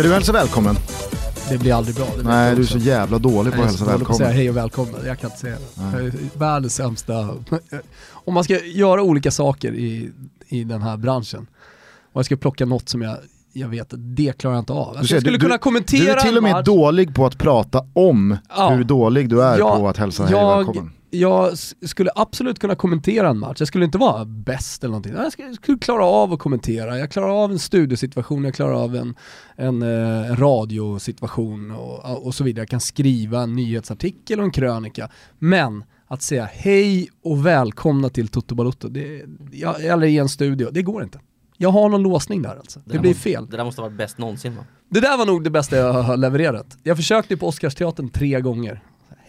Ska du hälsa välkommen? Det blir aldrig bra. Nej, jag du är så jävla dålig på Jag att är så hälsa dålig på att säga välkommen. hej och välkomna, jag kan inte säga det. Jag är världens sämsta. Om man ska göra olika saker i, i den här branschen, och jag ska plocka något som jag, jag vet att det klarar jag inte av. Alltså jag skulle du- kunna kommentera Du är till och med dålig på att prata om Ja. hur dålig du är Jag- på att hälsa hej jag, välkommen. Jag skulle absolut kunna kommentera en match, jag skulle inte vara bäst eller någonting. Jag skulle, klara av att kommentera, jag klarar av en studiosituation, jag klarar av en, en, eh, radiosituation och, och så vidare. Jag kan skriva en nyhetsartikel och en krönika. Men att säga hej och välkomna till Toto Balotto, det, jag, eller i en studio, det går inte. Jag har någon låsning där alltså. Det, där blir måste- fel. Det där måste ha varit bäst någonsin va? Det där var nog det bästa jag har levererat. Jag försökte på Oscarsteatern tre gånger.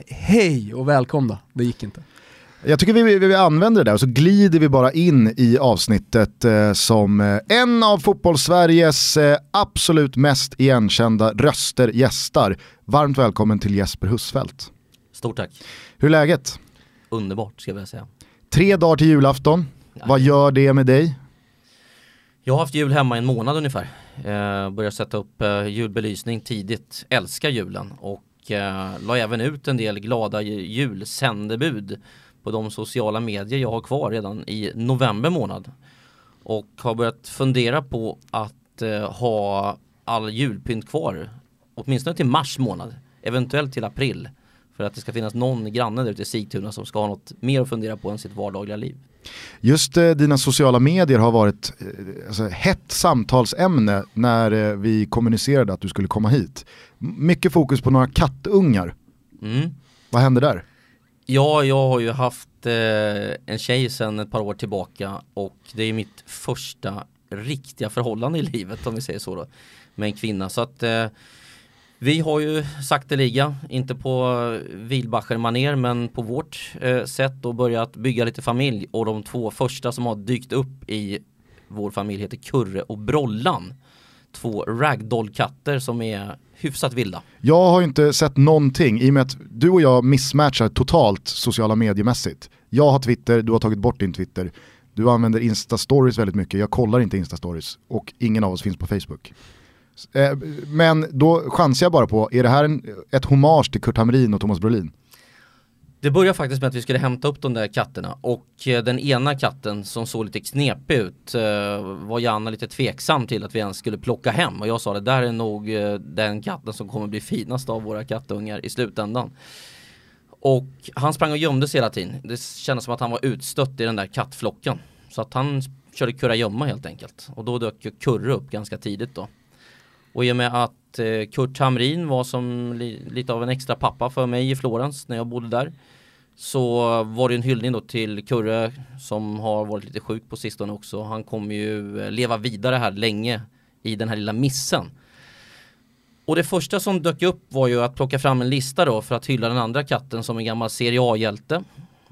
Hej och välkomna, det gick inte. Jag tycker vi, vi, vi använder det där och så glider vi bara in i avsnittet eh, som eh, en av fotbollssveriges eh, absolut mest igenkända röster gästar. Varmt välkommen till Jesper Husfeldt. Stort tack. Hur är läget? Underbart ska jag säga. Tre dagar till julafton. Vad gör det med dig? Jag har haft jul hemma i en månad ungefär. Eh, började sätta upp eh, julbelysning tidigt. Älskar julen och eh, la även ut en del glada julsändebud på de sociala medier jag har kvar redan i november månad. Och har börjat fundera på att eh, ha all julpynt kvar åtminstone till mars månad. Eventuellt till april. För att det ska finnas någon granne där ute i Sigtuna som ska ha något mer att fundera på än sitt vardagliga liv. Just eh, dina sociala medier har varit eh, alltså, hett samtalsämne när eh, vi kommunicerade att du skulle komma hit. Mycket fokus på några kattungar. Mm. Vad hände där? Ja, jag har ju haft eh, en tjej sedan ett par år tillbaka och det är mitt första riktiga förhållande i livet om vi säger så då. Med en kvinna. Så att eh, vi har ju sakteliga, inte på eh, Wilbacher maner men på vårt eh, sätt och börjat bygga lite familj och de två första som har dykt upp i vår familj heter Kurre och Brollan. Två ragdoll-katter som är hyfsat vilda. Jag har ju inte sett någonting i och med att du och jag missmatchar totalt sociala mediemässigt. Jag har Twitter, du har tagit bort din Twitter. Du använder Insta-stories väldigt mycket, jag kollar inte Insta-stories och ingen av oss finns på Facebook. Eh, men då chansar jag bara på, är det här en, ett hommage till Kurt Hamrin och Thomas Brolin? Det började faktiskt med att vi skulle hämta upp de där katterna och eh, den ena katten som såg lite knepig ut eh, var Janna lite tveksam till att vi ens skulle plocka hem och jag sa det där är nog den katten som kommer bli finast av våra kattungar i slutändan. Och han sprang och gömde sig hela tiden. Det kändes som att han var utstött i den där kattflocken. Så att han körde kurragömma helt enkelt. Och då dök ju Kurre upp ganska tidigt då. Och i och med att eh, Kurt Hamrin var som li lite av en extra pappa för mig i Florens när jag bodde där. Så var det en hyllning då till Kurre som har varit lite sjuk på sistone också. Han kommer ju eh, leva vidare här länge i den här lilla missen. Och det första som dök upp var ju att plocka fram en lista då för att hylla den andra katten som en gammal Serie A-hjälte.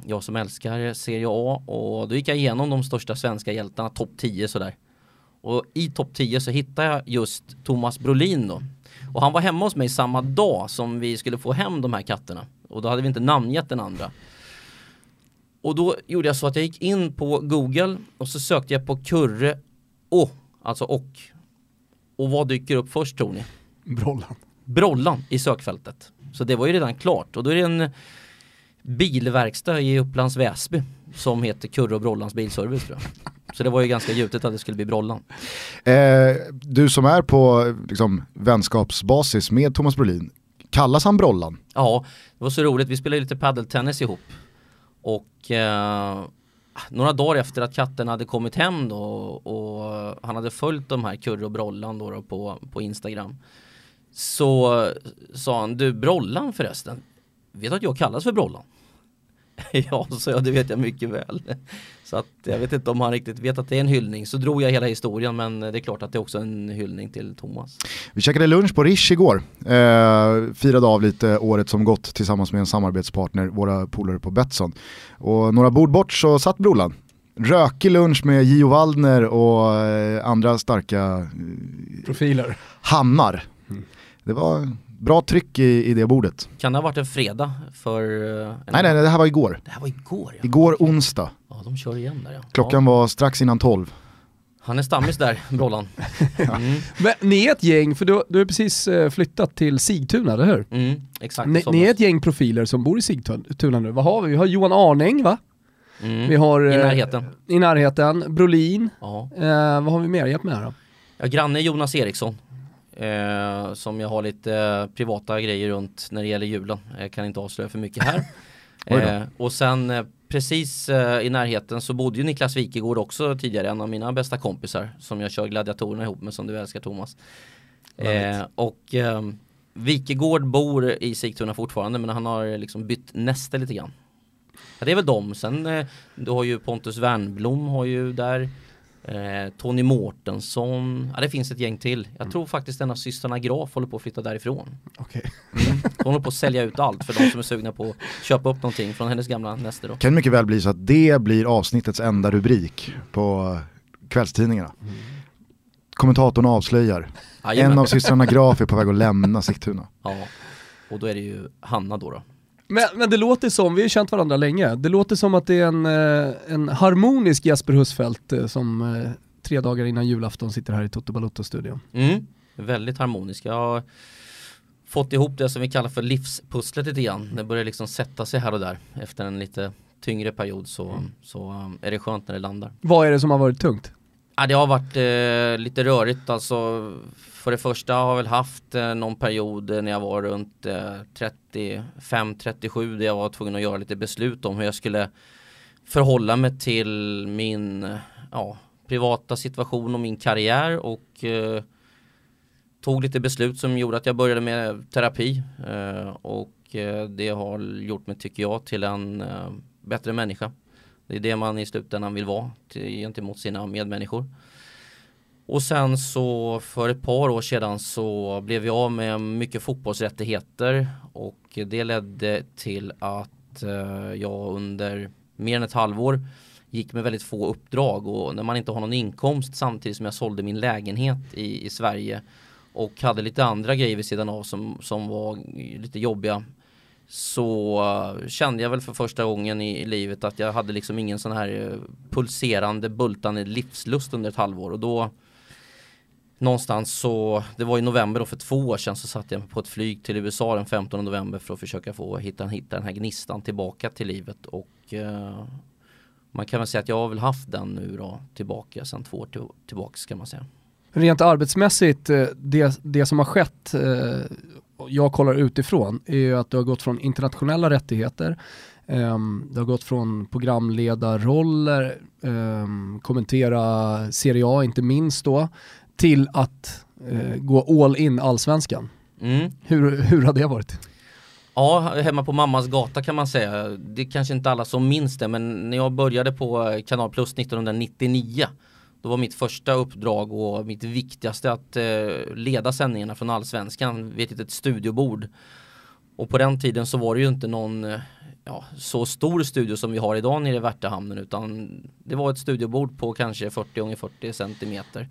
Jag som älskar Serie A och då gick jag igenom de största svenska hjältarna, topp 10 sådär. Och i topp 10 så hittade jag just Thomas Brolin då. Och han var hemma hos mig samma dag som vi skulle få hem de här katterna. Och då hade vi inte namngett den andra. Och då gjorde jag så att jag gick in på Google och så sökte jag på Kurre och, alltså och. Och vad dyker upp först tror ni? Brollan. Brollan i sökfältet. Så det var ju redan klart och då är det en bilverkstad i Upplands Väsby som heter Kurre och Brollans bilservice tror jag. Så det var ju ganska gjutet att det skulle bli Brollan. Eh, du som är på liksom, vänskapsbasis med Thomas Brolin, kallas han Brollan? Ja, det var så roligt. Vi spelade lite paddeltennis ihop. Och eh, några dagar efter att katten hade kommit hem då och han hade följt de här Kurre och Brollan då, då på, på Instagram. Så sa han, du Brollan förresten, vet du att jag kallas för Brollan? ja, så jag, det vet jag mycket väl. Så att jag vet inte om han riktigt vet att det är en hyllning. Så drog jag hela historien men det är klart att det är också en hyllning till Thomas. Vi käkade lunch på Rish igår, eh, firade av lite året som gått tillsammans med en samarbetspartner, våra polare på Betsson. Och några bord bort så satt Brolan. Rökig lunch med Gio Waldner och eh, andra starka eh, Profiler. hammar. Det var bra tryck i, i det bordet. Kan det ha varit en fredag för... eh, En... Nej, nej, nej, det här var igår. Det här var igår ja. Igår onsdag. Ja, de kör igen där ja. Klockan var strax innan 12. Han är stammis där, Brollan. Mm. Men ni är ett gäng, för du, du har precis eh, flyttat till Sigtuna, eller hur? Mm, exakt. Ni, ni är ett gäng profiler som bor i Sigtuna nu. Vad har vi? Vi har Johan Arning va? mm. Vi har... I eh, närheten. I närheten. Brolin. Ja. Eh, vad har vi mer? Hjälp mig här då. Ja, granne Jonas Eriksson. Eh, som jag har lite eh, privata grejer runt när det gäller julen. Jag kan inte avslöja för mycket här. Eh, och sen eh, precis eh, i närheten så bodde ju Niklas Wikegård också tidigare, en av mina bästa kompisar som jag kör gladiatorerna ihop med som du älskar Thomas. Eh, och eh, Wikegård bor i Sigtuna fortfarande men han har liksom bytt näste lite grann. Ja, det är väl dem. Sen eh, du har ju Pontus Wernblom har ju där eh, Tony Mårtensson. Ja det finns ett gäng till. Jag tror faktiskt en av systrarna Graf håller på att flytta därifrån. Okej. De håller på att sälja ut allt för de som är sugna på att köpa upp någonting från hennes gamla näste då. Kan mycket väl bli så att det blir avsnittets enda rubrik på kvällstidningarna. Kommentatorn avslöjar. Jajamän. En av systrarna Graf är på väg att lämna Sigtuna. Ja. Och då är det ju Hanna då. då. Men, men det låter som, vi har känt varandra länge, det låter som att det är en, eh, en harmonisk Jesper Husfeldt eh, som eh, tre dagar innan julafton sitter här i Toto Balotto-studion. Mm. Väldigt harmonisk. Jag har fått ihop det som vi kallar för livspusslet lite grann. Det börjar liksom sätta sig här och där. Efter en lite tyngre period så, så um, är det skönt när det landar. Vad är det som har varit tungt? Ja, det har varit eh, lite rörigt alltså. För det första har jag väl haft eh, någon period eh, när jag var runt eh, 35-37 där jag var tvungen att göra lite beslut om hur jag skulle förhålla mig till min ja, privata situation och min karriär och eh, tog lite beslut som gjorde att jag började med terapi eh, och eh, det har gjort mig, tycker jag, till en eh, bättre människa. Det är det man i slutändan vill vara till, gentemot sina medmänniskor. Och sen så för ett par år sedan så blev jag av med mycket fotbollsrättigheter. Och det ledde till att eh, jag under mer än ett halvår gick med väldigt få uppdrag. Och när man inte har någon inkomst samtidigt som jag sålde min lägenhet i, i Sverige. Och hade lite andra grejer vid sidan av som, som var lite jobbiga så kände jag väl för första gången i, i livet att jag hade liksom ingen sån här eh, pulserande, bultande livslust under ett halvår och då någonstans så, det var i november då för två år sedan så satt jag på ett flyg till USA den 15 november för att försöka få hitta, hitta den här gnistan tillbaka till livet och eh, man kan väl säga att jag har väl haft den nu då tillbaka sedan två år till, tillbaka kan man säga. Rent arbetsmässigt, eh, det, det som har skett, eh, jag kollar utifrån, är ju att du har gått från internationella rättigheter, ehm, du har gått från programledarroller, ehm, kommentera Serie A inte minst då, till att eh, gå all in allsvenskan. Mm. Hur, hur har det varit? Ja, hemma på mammas gata kan man säga. Det är kanske inte alla som minns det men när jag började på eh, Kanal Plus 1999 då var mitt första uppdrag och mitt viktigaste att eh, leda sändningarna från Allsvenskan vid ett litet studiobord. Och på den tiden så var det ju inte någon ja, så stor studio som vi har idag nere i Värtahamnen utan det var ett studiobord på kanske 40 gånger 40 centimeter.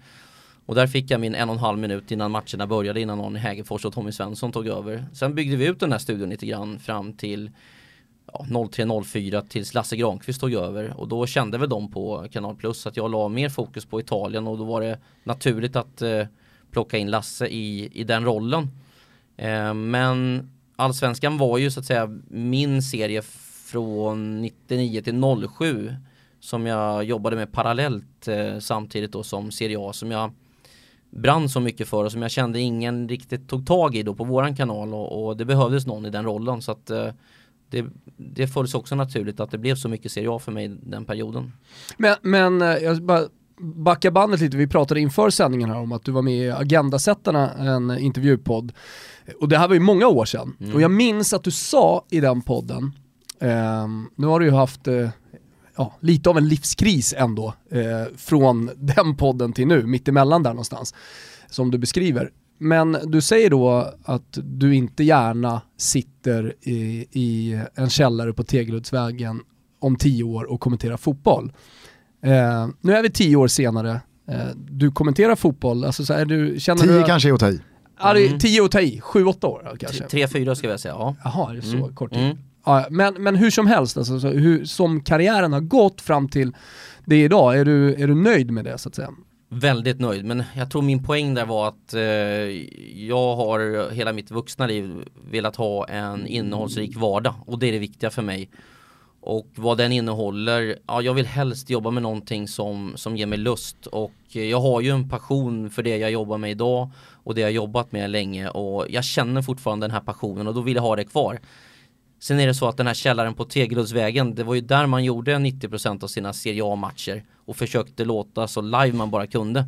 Och där fick jag min en och en halv minut innan matcherna började innan Arne Hägerfors och Tommy Svensson tog över. Sen byggde vi ut den här studion lite grann fram till ja, 03-04 tills Lasse Granqvist tog över och då kände väl de på Kanal Plus att jag la mer fokus på Italien och då var det naturligt att eh, plocka in Lasse i, i den rollen. Eh, men Allsvenskan var ju så att säga min serie från 99 till 07 som jag jobbade med parallellt eh, samtidigt då som Serie A som jag brann så mycket för och som jag kände ingen riktigt tog tag i då på våran kanal och, och det behövdes någon i den rollen så att eh, det, det följs också naturligt att det blev så mycket Serie A för mig den perioden. Men, men eh, jag bara backa bandet lite, vi pratade inför sändningen här om att du var med i Agendasättarna, en intervjupodd. Och det här var ju många år sedan. Mm. Och jag minns att du sa i den podden, ehm, nu har du ju haft eh, ja, lite av en livskris ändå, eh, från den podden till nu, mittemellan där någonstans, som du beskriver. Men du säger då att du inte gärna sitter i, i en källare på Tegeluddsvägen om tio år och kommenterar fotboll. Eh, nu är vi tio år senare, eh, du kommenterar fotboll, alltså så är du, känner Tio du... kanske är att ta i. Ja, det är Mm. tio att ta i, sju, åtta år kanske. Tre, fyra ska jag säga, ja. Jaha, det är så Mm. kort tid. Mm. Ja, men, men hur som helst, alltså, så hur, som karriären har gått fram till det idag, är du, är du nöjd med det så att säga? Väldigt nöjd, men jag tror min poäng där var att eh, jag har hela mitt vuxna liv velat ha en innehållsrik vardag och det är det viktiga för mig. Och vad den innehåller, ja jag vill helst jobba med någonting som, som ger mig lust och jag har ju en passion för det jag jobbar med idag och det jag jobbat med länge och jag känner fortfarande den här passionen och då vill jag ha det kvar. Sen är det så att den här källaren på Tegeluddsvägen, det var ju där man gjorde 90% av sina Serie A-matcher och försökte låta så live man bara kunde.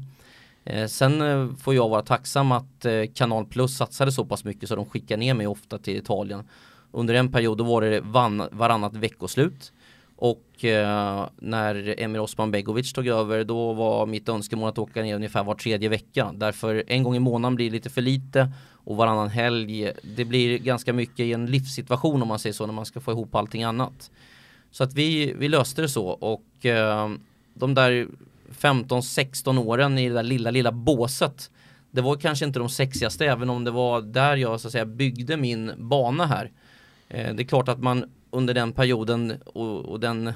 Eh, sen eh, får jag vara tacksam att eh, Kanal Plus satsade så pass mycket så de skickar ner mig ofta till Italien. Under en period då var det van, varannat veckoslut. Och eh, när Emir Osman Begovic tog över då var mitt önskemål att åka ner ungefär var tredje vecka. Därför en gång i månaden blir det lite för lite och varannan helg. Det blir ganska mycket i en livssituation om man säger så när man ska få ihop allting annat. Så att vi, vi löste det så och eh, de där 15-16 åren i det där lilla, lilla båset. Det var kanske inte de sexigaste även om det var där jag så att säga byggde min bana här. Eh, det är klart att man under den perioden och, och den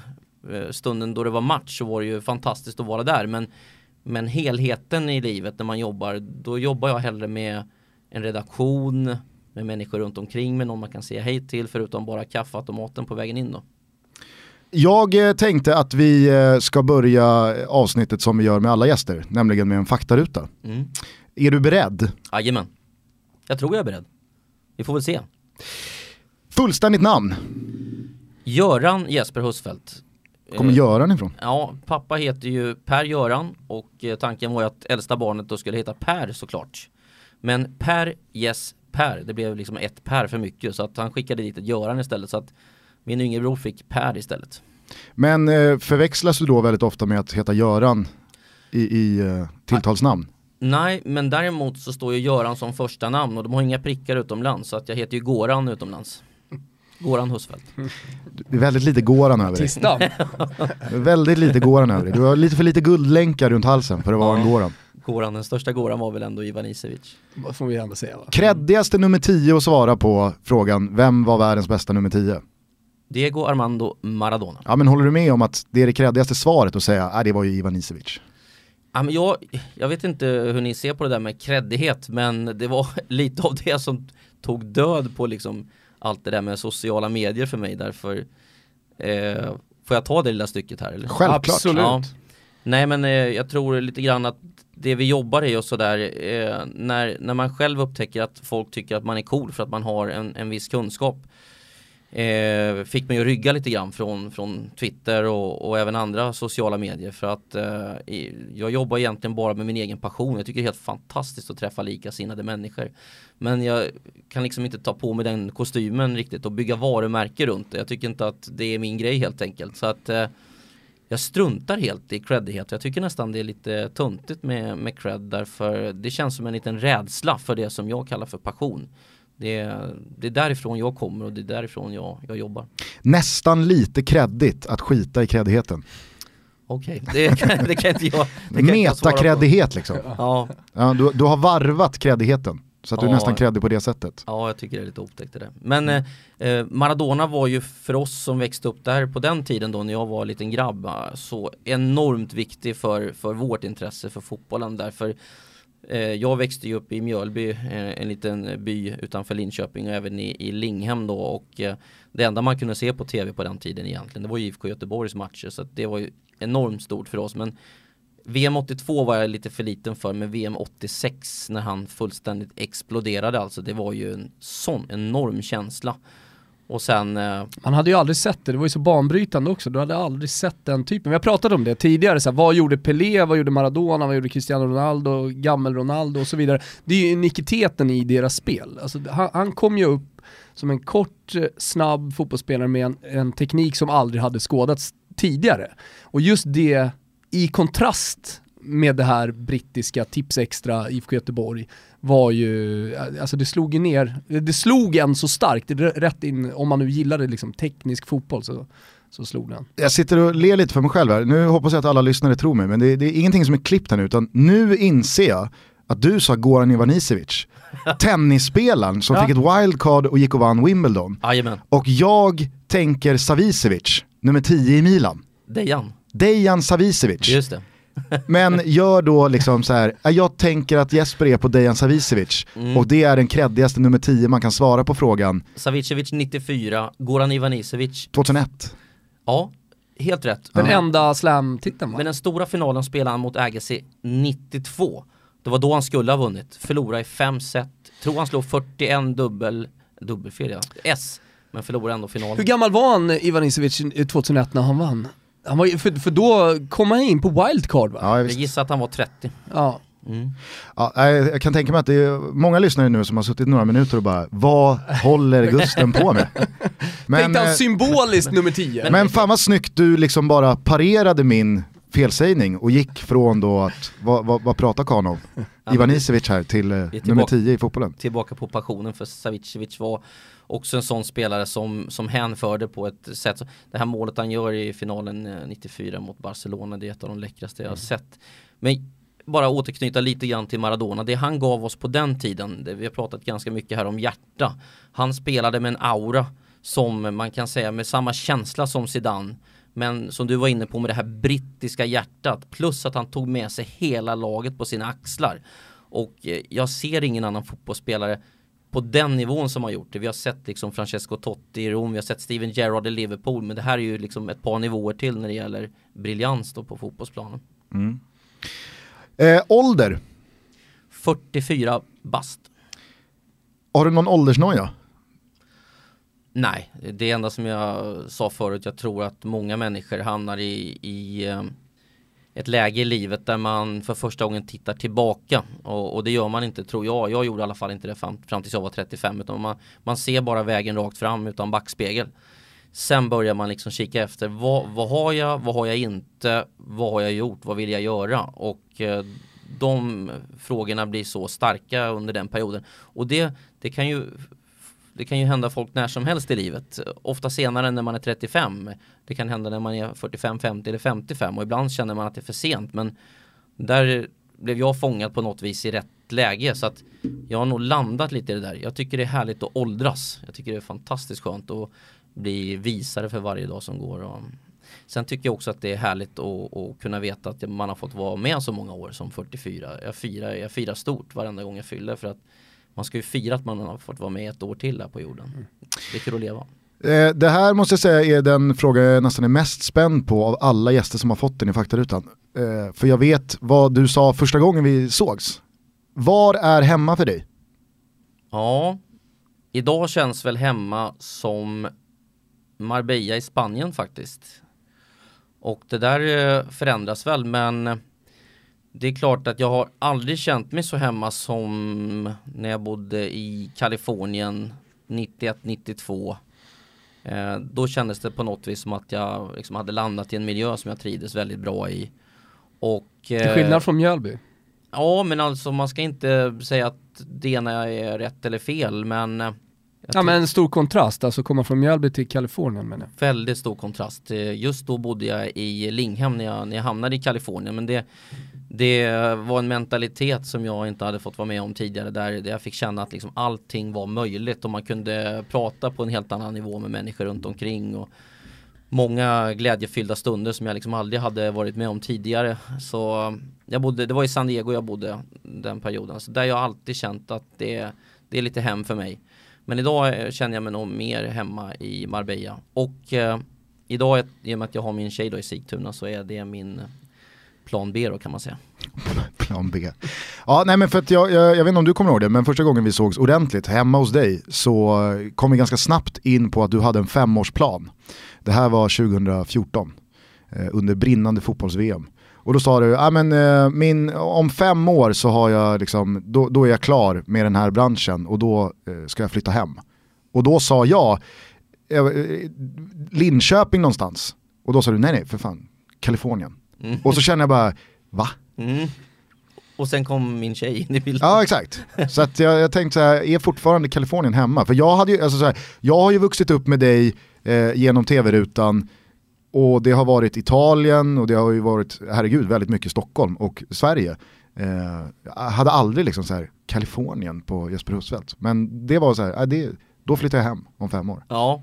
eh, stunden då det var match så var det ju fantastiskt att vara där men men helheten i livet när man jobbar då jobbar jag hellre med en redaktion med människor runt omkring med någon man kan säga hej till förutom bara kaffeautomaten på vägen in då. Jag eh, tänkte att vi ska börja avsnittet som vi gör med alla gäster, nämligen med en faktaruta. Mm. Är du beredd? Jajamän. Jag tror jag är beredd. Vi får väl se. Fullständigt namn? Göran Jesper Husfeldt. Kommer eh, Göran ifrån? Ja, pappa heter ju Per Göran och eh, tanken var ju att äldsta barnet då skulle heta Per såklart. Men Per, yes, Per, det blev liksom ett Per för mycket så att han skickade dit ett Göran istället så att min yngrebror fick Per istället. Men eh, förväxlas du då väldigt ofta med att heta Göran i, i eh, tilltalsnamn? Nej, men däremot så står ju Göran som första namn och de har inga prickar utomlands så att jag heter ju Goran utomlands. Goran Husfeldt. Det är väldigt lite Goran över dig. väldigt lite Goran över dig. Du har lite för lite guldlänkar runt halsen för att vara en Goran. Goran, den största Goran var väl ändå Ivan Isevic. Vad får vi ändå säga va? Kreddigaste nummer 10 att svara på frågan, vem var världens bästa nummer 10? Diego Armando Maradona. Ja men håller du med om att det är det kreddigaste svaret att säga, nej det var ju Ivan Isevic? Ja, men jag, jag vet inte hur ni ser på det där med kreddighet men det var lite av det som tog död på liksom allt det där med sociala medier för mig därför eh, Får jag ta det lilla stycket här? Eller? Självklart. Absolut. Ja. Nej men eh, jag tror lite grann att det vi jobbar i och sådär eh, när, när man själv upptäcker att folk tycker att man är cool för att man har en, en viss kunskap eh, fick mig att rygga lite grann från, från Twitter och, och även andra sociala medier för att eh, jag jobbar egentligen bara med min egen passion. Jag tycker det är helt fantastiskt att träffa likasinnade människor. Men jag kan liksom inte ta på mig den kostymen riktigt och bygga varumärke runt det. Jag tycker inte att det är min grej helt enkelt. Så att eh, jag struntar helt i creddighet. Jag tycker nästan det är lite tuntigt med, med cred därför det känns som en liten rädsla för det som jag kallar för passion. Det är, det är därifrån jag kommer och det är därifrån jag, jag jobbar. Nästan lite kreddigt att skita i kreddigheten. Okej, okay. det, det, kan inte jag Metakreddighet liksom. Ja. Ja, du, du har varvat kreddigheten. Så att du är nästan kreddig på det sättet. Ja, jag tycker det är lite otäckt det där. Men mm. eh, Maradona var ju för oss som växte upp där på den tiden då när jag var en liten grabb så enormt viktig för, för vårt intresse för fotbollen därför Eh, jag växte ju upp i Mjölby, eh, en liten by utanför Linköping och även i, i Linghem då och eh, det enda man kunde se på tv på den tiden egentligen det var IFK Göteborgs matcher så det var ju enormt stort för oss men VM 82 var jag lite för liten för men VM 86 när han fullständigt exploderade alltså det var ju en sån enorm känsla och sen... Eh... Man hade ju aldrig sett det, det var ju så banbrytande också. Du hade aldrig sett den typen. Vi har pratat om det tidigare, så här, vad gjorde Pelé, vad gjorde Maradona, vad gjorde Cristiano Ronaldo, gammel-Ronaldo och så vidare. Det är ju unikiteten i deras spel. Alltså, han, han kom ju upp som en kort, eh, snabb fotbollsspelare med en, en teknik som aldrig hade skådats tidigare. Och just det i kontrast med det här brittiska Tips Extra IFK Göteborg var ju, alltså det slog ju ner, det slog en så starkt, rätt in, om man nu gillade liksom teknisk fotboll så, så slog den. Jag sitter och ler lite för mig själv här, nu hoppas jag att alla lyssnare tror mig, men det, det är ingenting som är klippt här nu, utan nu inser jag att du sa Goran Ivanisevic, tennisspelaren som ja. fick ett wildcard och gick och vann Wimbledon. Jajamän. Och jag tänker Savicevic, nummer 10 i Milan. Dejan. Dejan Savicevic. Just det. Men gör då liksom så här, "Ja, jag tänker att Jesper är på Dejan Savicevic Mm. och det är den kreddigaste nummer 10 man kan svara på frågan Savicevic 94, Goran Ivanisevic, 2001. ja, helt rätt. Den Ja. enda slam-titeln va? Men den stora finalen spelade han mot Agassi 92. Det var då han skulle ha vunnit. Förlorade i fem set. Tror han slog 41 dubbel, dubbelfel ja, S. Men förlorade ändå finalen. Hur gammal var han, Ivan Isevic, 2001 när han vann? Han var, för, för då kom han in på wildcard va? Ja, jag Jag gissar att han var 30. Ja. Mm. Ja, jag kan tänka mig att det är många lyssnare nu som har suttit några minuter och bara, vad håller Gusten på med? Men, Tänkte han eh, symboliskt nummer 10? men fan vad snyggt du liksom bara parerade min felsägning och gick från då att, vad, vad, vad pratar Karl om? Ivan Isevic här till eh, tillbaka. nummer 10 i fotbollen. Tillbaka på passionen för Savicevic var också en sån spelare som, som hänförde på ett sätt. Det här målet han gör i finalen eh, 94 mot Barcelona, det är ett av de läckraste jag har sett. Men bara återknyta lite grann till Maradona. Det han gav oss på den tiden, det, vi har pratat ganska mycket här om hjärta. Han spelade med en aura som man kan säga med samma känsla som Zidane. Men som du var inne på med det här brittiska hjärtat plus att han tog med sig hela laget på sina axlar. Och eh, jag ser ingen annan fotbollsspelare på den nivån som har gjort det. Vi har sett liksom Francesco Totti i Rom, vi har sett Steven Gerrard i Liverpool, men det här är ju liksom ett par nivåer till när det gäller briljans då på fotbollsplanen. Eh, ålder, 44 bast. har du någon åldersnoja? Nej, det enda som jag sa förut, jag tror att många människor hamnar i, i eh, ett läge i livet där man för första gången tittar tillbaka och, och det gör man inte tror jag. Jag gjorde i alla fall inte det fram, fram tills jag var 35 utan man, man ser bara vägen rakt fram utan backspegel. Sen börjar man liksom kika efter vad, vad har jag, vad har jag inte, vad har jag gjort, vad vill jag göra och eh, de frågorna blir så starka under den perioden och det, det kan ju det kan ju hända folk när som helst i livet. Ofta senare än när man är 35. Det kan hända när man är 45, 50 eller 55 och ibland känner man att det är för sent. Men där blev jag fångad på något vis i rätt läge så att jag har nog landat lite i det där. Jag tycker det är härligt att åldras. Jag tycker det är fantastiskt skönt att bli visare för varje dag som går. Och sen tycker jag också att det är härligt att, att kunna veta att man har fått vara med så många år som 44. Jag firar, jag firar stort varenda gång jag fyller för att man ska ju fira att man har fått vara med ett år till här på jorden. Det är kul att leva. Eh, det här måste jag säga är den fråga jag nästan är mest spänd på av alla gäster som har fått den i faktarutan. Eh, för jag vet vad du sa första gången vi sågs. Var är hemma för dig? Ja, idag känns väl hemma som Marbella i Spanien faktiskt. Och det där eh, förändras väl men det är klart att jag har aldrig känt mig så hemma som när jag bodde i Kalifornien 91-92. Eh, då kändes det på något vis som att jag liksom hade landat i en miljö som jag trivdes väldigt bra i. Och, Till eh, skillnad från Mjölby. Ja, men alltså man ska inte säga att det ena är rätt eller fel, men eh, Ja men en stor kontrast, alltså komma från Mjölby till Kalifornien menar jag. väldigt stor kontrast. Eh, Just då bodde jag i Linghem när jag, när jag hamnade i Kalifornien, men det, det var en mentalitet som jag inte hade fått vara med om tidigare, där, jag fick känna att liksom allting var möjligt och man kunde prata på en helt annan nivå med människor runt omkring. Och, Många glädjefyllda stunder som jag liksom aldrig hade varit med om tidigare. Så um, jag bodde, det var i San Diego jag bodde den perioden. Så där jag alltid känt att det, det är lite hem för mig. Men idag eh, känner jag mig nog mer hemma i Marbella. Och eh, idag, i och med att jag har min tjej då i Sigtuna så är det min plan B då kan man säga. Plan B. Ja, nej men för att jag, jag, jag vet inte om du kommer ihåg det, men första gången vi sågs ordentligt hemma hos dig så kom vi ganska snabbt in på att du hade en femårsplan. Det här var 2014, eh, under brinnande fotbolls-VM. Och då sa du, ah, men, eh, min, om fem år så har jag liksom, då, då är jag klar med den här branschen och då eh, ska jag flytta hem. Och då sa jag, eh, Linköping någonstans. Och då sa du, nej nej för fan, Kalifornien. Mm. Och så känner jag bara, va? Mm. Och sen kom min tjej in i bilden. Ja exakt. Så att jag, jag tänkte så här, är fortfarande Kalifornien hemma? För jag, hade ju, alltså så här, jag har ju vuxit upp med dig eh, genom tv-rutan och det har varit Italien och det har ju varit, herregud, väldigt mycket Stockholm och Sverige. Eh, jag hade aldrig liksom så här, Kalifornien på Jesper Husfeldt. Men det var så här, äh, det, då flyttar jag hem om fem år. Ja,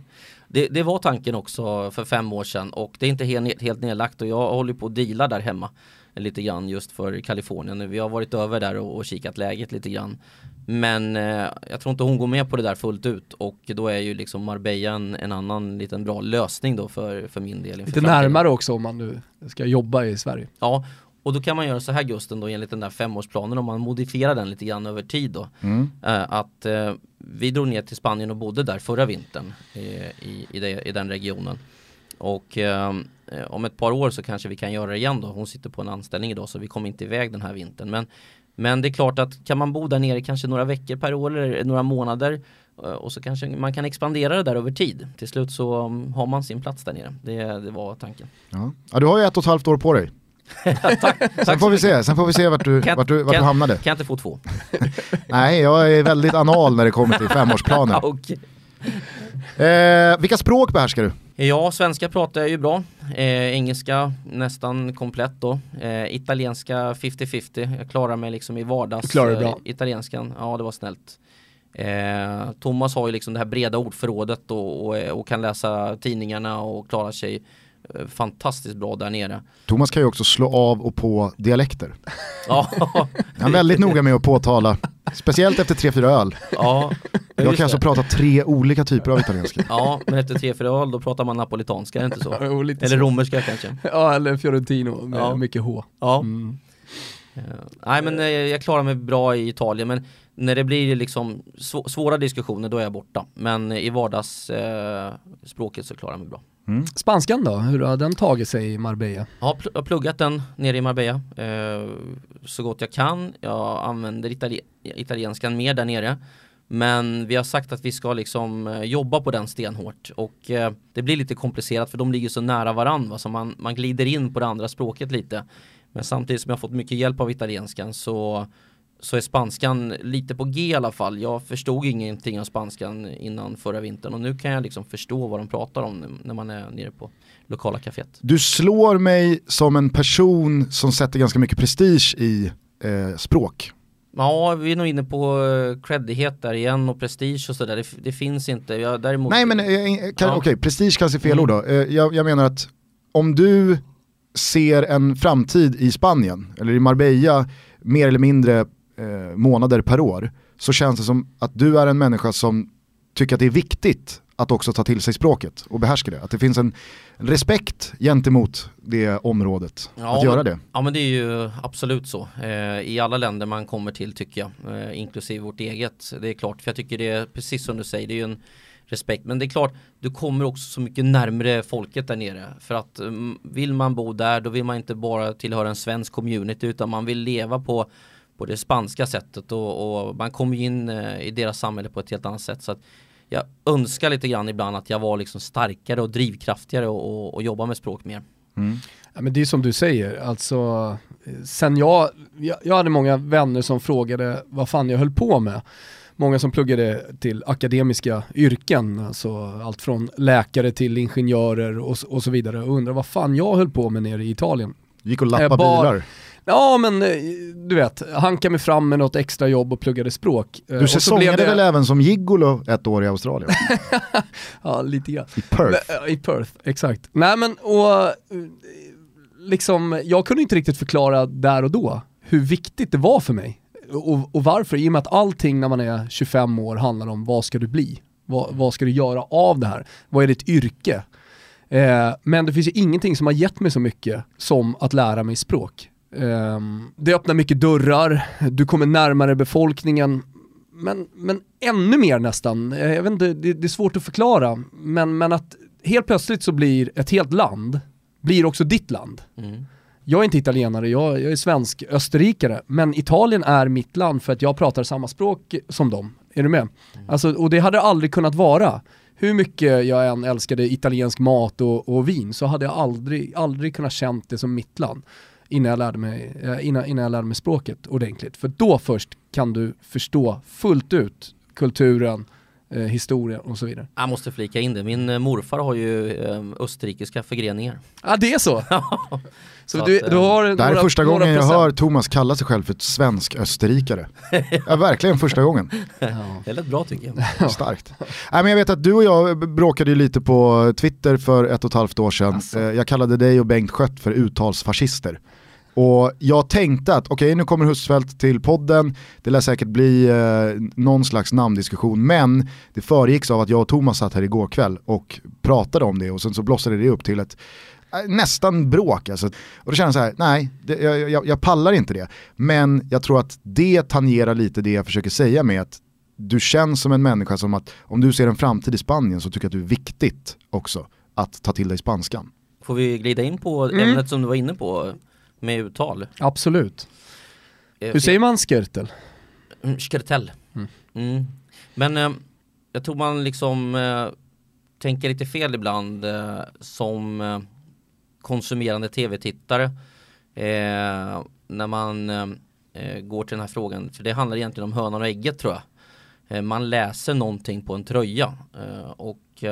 det, det var tanken också för fem år sedan och det är inte helt, helt nedlagt och jag håller på att deala där hemma. lite grann just för Kalifornien. Vi har varit över där och, och kikat läget lite grann. Men eh, jag tror inte hon går med på det där fullt ut och då är ju liksom Marbella en, en annan liten bra lösning då för, för min del. Lite närmare också om man nu ska jobba i Sverige. Ja, och då kan man göra så här Gusten då enligt den där femårsplanen om man modifierar den lite grann över tid då. Mm. Eh, att eh, vi drog ner till Spanien och bodde där förra vintern i, i, i, det, i den regionen. Och eh, om ett par år så kanske vi kan göra det igen då. Hon sitter på en anställning idag så vi kommer inte iväg den här vintern. Men, men det är klart att kan man bo där nere kanske några veckor per år eller några månader eh, och så kanske man kan expandera det där över tid. Till slut så um, har man sin plats där nere. Det, det var tanken. Ja. ja, du har ju ett och ett halvt år på dig. tack, sen, får vi se, sen får vi se vart du, Kan- vart du, vart kan- du hamnade. Kan jag inte få två? Nej, jag är väldigt anal när det kommer till femårsplaner. Eh, vilka språk behärskar du? Ja, svenska pratar jag ju bra. Eh, engelska nästan komplett då. Eh, italienska 50-50. Jag klarar mig liksom i vardags. Du klarar bra. eh, italienskan, ja det var snällt. Eh, Thomas har ju liksom det här breda ordförrådet och, och, och kan läsa tidningarna och klarar sig fantastiskt bra där nere. Thomas kan ju också slå av och på dialekter. Ja, Han är väldigt noga med att påtala, speciellt efter tre fyra öl. ja, Jag kan alltså det. prata tre olika typer av italienska. Ja, men efter tre fyra öl då pratar man napolitanska, är det inte så? Eller så. romerska kanske. Ja, eller Fiorentino med Ja. mycket H. Ja. Mm. Eh, nej men eh, jag klarar mig bra i Italien men när det blir liksom svå- svåra diskussioner då är jag borta. Men i vardagsspråket eh, språket så klarar jag mig bra. Spanskan då, hur har den tagit sig i Marbella? Jag har, pl- jag har pluggat den nere i Marbella eh, så gott jag kan. Jag använder itali- italienskan mer där nere. Men vi har sagt att vi ska liksom eh, jobba på den stenhårt och eh, det blir lite komplicerat för de ligger så nära varandra så man, man glider in på det andra språket lite. Men samtidigt som jag har fått mycket hjälp av italienskan så, så är spanskan lite på G i alla fall. Jag förstod ingenting av spanskan innan förra vintern och nu kan jag liksom förstå vad de pratar om när man är nere på lokala kaféet. Du slår mig som en person som sätter ganska mycket prestige i eh, språk. Ja, vi är nog inne på eh, creddighet där igen och prestige och sådär. Det, det finns inte. Jag, däremot, Nej men eh, kan, Ja. okej, prestige kanske är fel Mm. ord då. Eh, jag, jag menar att om du ser en framtid i Spanien eller i Marbella mer eller mindre eh, månader per år så känns det som att du är en människa som tycker att det är viktigt att också ta till sig språket och behärska det. Att det finns en respekt gentemot det området Ja, att göra det. Ja men det är ju absolut så. Eh, I alla länder man kommer till tycker jag. Eh, inklusive vårt eget. Det är klart. För jag tycker det är precis som du säger. Det är ju en respekt. Men det är klart. Du kommer också så mycket närmre folket där nere. För att mm, vill man bo där då vill man inte bara tillhöra en svensk community. Utan man vill leva på på det spanska sättet och, och man kommer ju in eh, i deras samhälle på ett helt annat sätt. Så att jag önskar lite grann ibland att jag var liksom starkare och drivkraftigare och, och, och jobba med språk mer. Ja, men det är som du säger, alltså sen jag, jag, jag hade många vänner som frågade vad fan jag höll på med. Många som pluggade till akademiska yrken, alltså allt från läkare till ingenjörer och, och så vidare och undrade vad fan jag höll på med nere i Italien. Gick och lappa Eh, bar- bilar. Ja men eh, du vet, hankade mig fram med något extra jobb och pluggade språk. Eh, Du säsongade det- väl även som gigolo ett år i Australien? Ja, lite grann. I Perth. Ja, I Perth, exakt. Nej men och eh, liksom, jag kunde inte riktigt förklara där och då hur viktigt det var för mig. Och, och varför, i och med att allting när man är 25 år handlar om vad ska du bli? Vad, vad ska du göra av det här? Vad är ditt yrke? Eh, men det finns ju ingenting som har gett mig så mycket som att lära mig språk. Eh, det öppnar mycket dörrar, du kommer närmare befolkningen, men, men ännu mer nästan, Eh, jag vet inte, det, det är svårt att förklara, men, men att helt plötsligt så blir ett helt land, blir också ditt land. Mm. Jag är inte italienare, jag, jag är svensk österrikare, men Italien är mitt land för att jag pratar samma språk som dem. Är du med? Alltså, och det hade aldrig kunnat vara. Hur mycket jag än älskade italiensk mat och, och vin så hade jag aldrig, aldrig kunnat känt det som mitt land innan jag, lärde mig, eh, innan, innan jag lärde mig språket ordentligt. För då först kan du förstå fullt ut kulturen, eh, historien och så vidare. Jag måste flika in det, min eh, morfar har ju eh, österrikiska förgreningar. Ja det är så! så Så du, att, du eh, har Det här är några- första några gången jag procent. hör Thomas kalla sig själv för ett svensk österrikare. Ja, verkligen första gången. Ja. Det lät bra tycker jag. Starkt. Nej, men jag vet att du och jag bråkade ju lite på Twitter för ett och ett halvt år sedan. Eh, Jag kallade dig och Bengt Skött för uttalsfascister. Och jag tänkte att okej okay, nu kommer Husfeldt till podden, det lär säkert bli eh, någon slags namndiskussion men det föregicks av att jag och Thomas satt här igår kväll och pratade om det och sen så blossade det upp till ett eh, nästan bråk alltså. Och då känner jag så här, nej, det, jag, jag, jag pallar inte det. Men jag tror att det tangerar lite det jag försöker säga med att du känns som en människa som att om du ser en framtid i Spanien så tycker jag att det är viktigt också att ta till dig spanskan. Får vi glida in på mm. ämnet som du var inne på med uttal? Absolut. Eh, Hur säger man skirtel? Mm, skirtel. Mm. Mm. Men eh, jag tror man liksom eh, tänker lite fel ibland eh, som eh, konsumerande tv-tittare eh, när man går till den här frågan. För det handlar egentligen om hönan och ägget tror jag. man läser någonting på en tröja och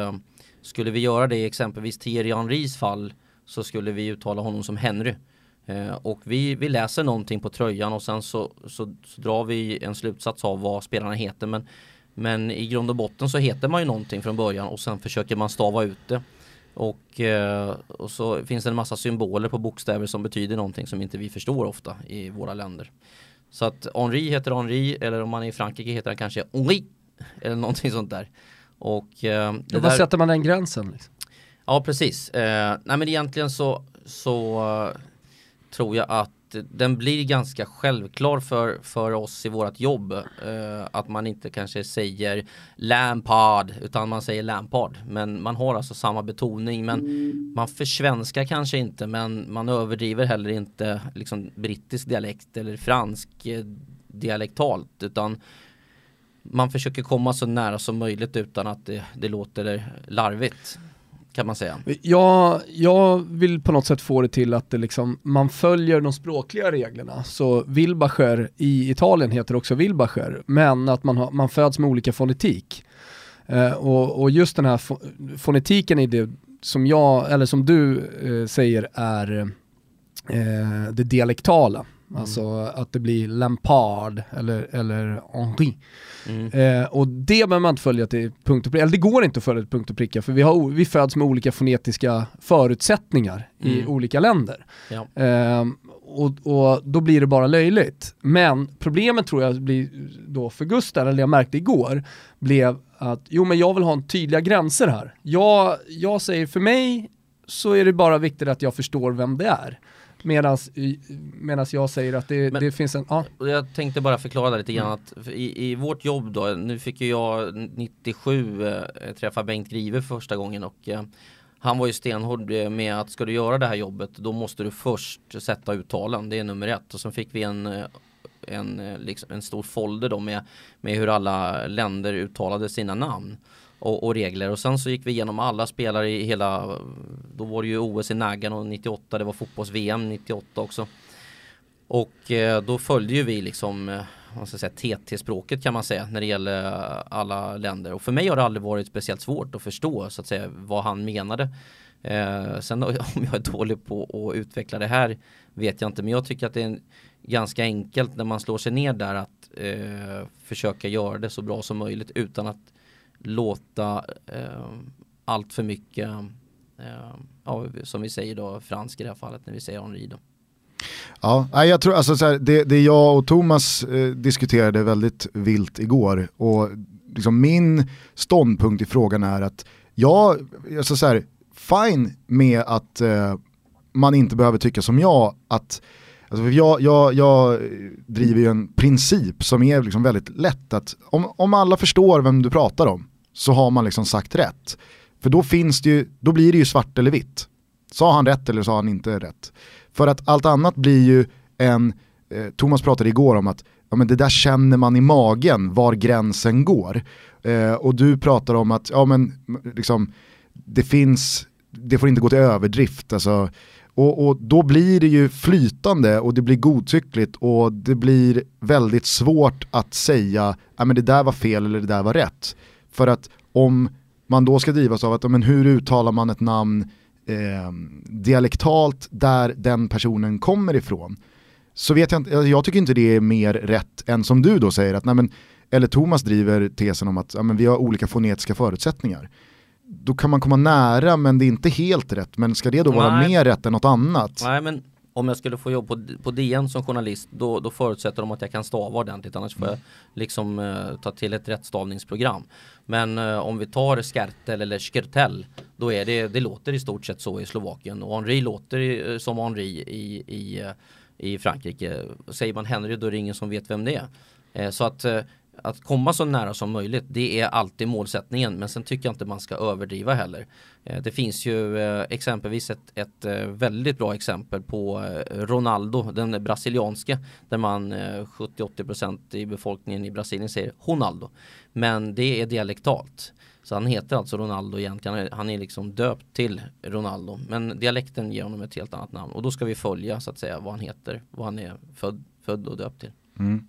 skulle vi göra det i exempelvis Thierry Henrys fall så skulle vi uttala honom som Henry. Eh, och vi, vi läser någonting på tröjan och sen så, så, så, drar vi en slutsats av vad spelarna heter. Men, men i grund och botten så heter man ju någonting från början och sen försöker man stava ut det. Och, eh, och så finns det en massa symboler på bokstäver som betyder någonting som inte vi förstår ofta i våra länder. Så att Henri heter Henri eller om man är i Frankrike heter han kanske Henri eller någonting sånt där. Och, eh, Var där... sätter man den gränsen? Liksom? Ja precis. Eh, nej men egentligen så, så tror jag att den blir ganska självklar för, för oss i vårt jobb. Uh, att man inte kanske säger Lampard utan man säger Lampard. Men man har alltså samma betoning men man försvenskar kanske inte men man överdriver heller inte liksom brittisk dialekt eller fransk eh, dialektalt utan man försöker komma så nära som möjligt utan att det, det låter larvigt kan man säga. Jag, jag vill på något sätt få det till att det liksom, man följer de språkliga reglerna. Så Wilbacher i Italien heter också Wilbacher, men att man, har, man föds med olika fonetik. Eh, och, och, just den här fonetiken i det som jag, eller som du eh, säger är eh, det dialektala. Mm. Alltså att det blir Lampard eller, eller Henri. Mm. Eh, och det behöver man inte följa till punkt och pricka, eller det går inte att följa till punkt och pricka för vi, har, vi föds med olika fonetiska förutsättningar mm. i olika länder. Ja. Eh, och, och, då blir det bara löjligt. Men problemet tror jag blir då för Gustav, eller jag märkte igår, blev att jo men jag vill ha en tydliga gränser här. Jag, jag säger för mig så är det bara viktigt att jag förstår vem det är. Medan jag säger att det, Men, det finns en, ja. Jag tänkte bara förklara lite grann mm. att i, i vårt jobb då, nu fick ju jag 97 eh, träffa Bengt Grive första gången och eh, han var ju stenhård eh, med att ska du göra det här jobbet då måste du först sätta uttalen, det är nummer ett och så fick vi en eh, en, eh, liksom, en stor folder då med, med hur alla länder uttalade sina namn och, och, regler. Och sen så gick vi igenom alla spelare i hela, då var det ju OS i Nagano 98, det var fotbolls-VM 98 också. Och eh, då följde ju vi liksom eh, vad ska säga, TT-språket kan man säga när det gäller eh, alla länder. Och för mig har det aldrig varit speciellt svårt att förstå så att säga vad han menade. Eh, sen om jag är dålig på att utveckla det här vet jag inte. Men jag tycker att det är en, ganska enkelt när man slår sig ner där att eh, försöka göra det så bra som möjligt utan att låta eh, allt för mycket, eh, ja, som vi säger då, fransk i det här fallet när vi säger Henri då. Ja, jag tror alltså så här, det, det jag och Thomas eh, diskuterade väldigt vilt igår och liksom min ståndpunkt i frågan är att jag, alltså så här, fine med att eh, man inte behöver tycka som jag att Alltså jag, jag, jag driver ju en princip som är liksom väldigt lätt att om, om alla förstår vem du pratar om så har man liksom sagt rätt. För då finns det ju, då blir det ju svart eller vitt. Sa han rätt eller sa han inte rätt? För att allt annat blir ju en, eh, Thomas pratade igår om att ja, men det där känner man i magen var gränsen går. Eh, och du pratar om att ja, men, liksom, det finns, det får inte gå till överdrift. Alltså, och, och, då blir det ju flytande och det blir godtyckligt och det blir väldigt svårt att säga ja, men det där var fel eller det där var rätt. För att om man då ska drivas av att men hur uttalar man ett namn eh, dialektalt där den personen kommer ifrån så vet jag inte, jag tycker inte det är mer rätt än som du då säger att nej men, eller Thomas driver tesen om att ja, men vi har olika fonetiska förutsättningar då kan man komma nära men det är inte helt rätt. Men ska det då vara Nej. mer rätt än något annat? Nej men om jag skulle få jobb på, på DN som journalist då, då förutsätter de att jag kan stava ordentligt annars får jag liksom eh, ta till ett rättstavningsprogram. Men eh, om vi tar Skertel eller Skertel då är det, det låter i stort sett så i Slovakien och Henri låter eh, som Henri i, i, eh, i Frankrike. Säger man Henry då är det ingen som vet vem det är. Eh, så att eh, att komma så nära som möjligt det är alltid målsättningen men sen tycker jag inte man ska överdriva heller. Eh, det finns ju eh, exempelvis ett, ett eh, väldigt bra exempel på Ronaldo, den brasilianske där man 70-80% i befolkningen i Brasilien säger Ronaldo. Men det är dialektalt. Så han heter alltså Ronaldo egentligen, han är liksom döpt till Ronaldo. Men dialekten ger honom ett helt annat namn och då ska vi följa så att säga vad han heter, vad han är född, född och döpt till. Mm.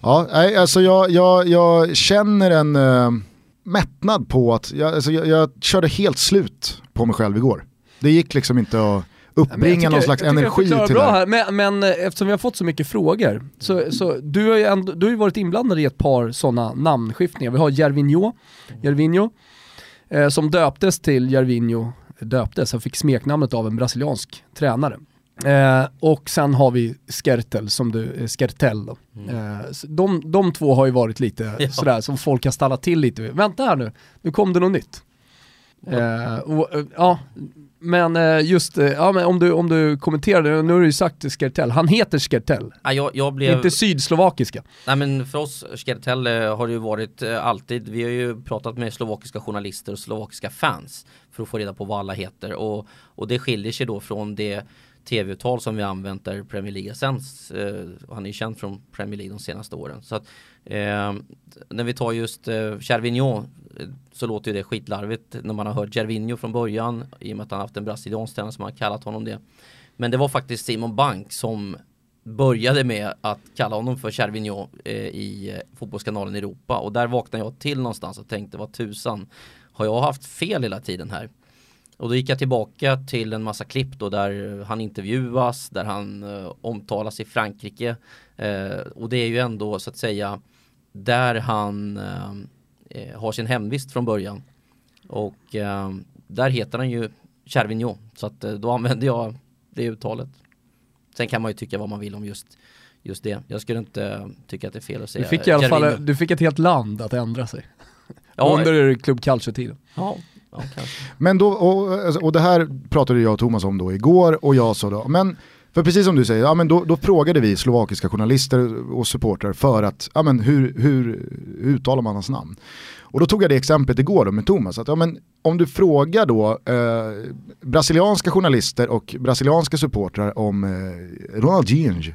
Ja, alltså jag, jag, jag känner en uh, mättnad på att jag, alltså jag, jag körde helt slut på mig själv igår. Det gick liksom inte att uppbringa tycker, någon slags energi till det här. Men, men, eh, eftersom vi har fått så mycket frågor, så, så du har ju ändå, du har varit inblandad i ett par sådana namnskiftningar. Vi har Jervinho, Jervinho eh, som döptes till Jervinho, döptes, han fick smeknamnet av en brasiliansk tränare. Eh, och sen har vi Skertel, som du, eh, Skertel då. Mm. Eh, de, de två har ju varit lite ja. sådär som folk har stannat till lite Vänta här nu, nu kom det något nytt. Eh, och, eh, ja, men eh, just, ja, men om, du, om du kommenterar det, nu har du ju sagt Skertel, han heter Skertel. Ja, jag, jag blev... Inte sydslovakiska. Nej men för oss, Skertel har det ju varit alltid, vi har ju pratat med slovakiska journalister och slovakiska fans för att få reda på vad alla heter och, och det skiljer sig då från det tv-uttal som vi använt där Premier League sänds. Eh, han är ju känd från Premier League de senaste åren. Så att, eh, när vi tar just eh, Gervinho eh, så låter ju det skitlarvigt när man har hört Gervinho från början i och med att han haft en brasiliansk tränare som har kallat honom det. Men det var faktiskt Simon Bank som började med att kalla honom för Gervinho eh, i eh, Fotbollskanalen Europa och där vaknade jag till någonstans och tänkte vad tusan har jag haft fel hela tiden här? Och då gick jag tillbaka till en massa klipp då där han intervjuas, där han eh, omtalas i Frankrike. Eh, och det är ju ändå så att säga där han eh, eh har sin hemvist från början. Och eh, där heter han ju Chervignon. Så att eh, då använder jag det uttalet. Sen kan man ju tycka vad man vill om just just det. Jag skulle inte tycka att det är fel att säga Du fick i alla fall, du fick ett helt land att ändra sig. Ja, Under Club Calcio-tiden. Ja, men då, och, och det här pratade jag och Thomas om då igår och jag sa då, men för precis som du säger, ja, men då, då frågade vi slovakiska journalister och supportrar för att, ja, men hur, hur, hur uttalar man hans namn? Och då tog jag det exemplet igår då med Thomas, att ja, men om du frågar då eh, brasilianska journalister och brasilianska supportrar om eh, Ronaldinho,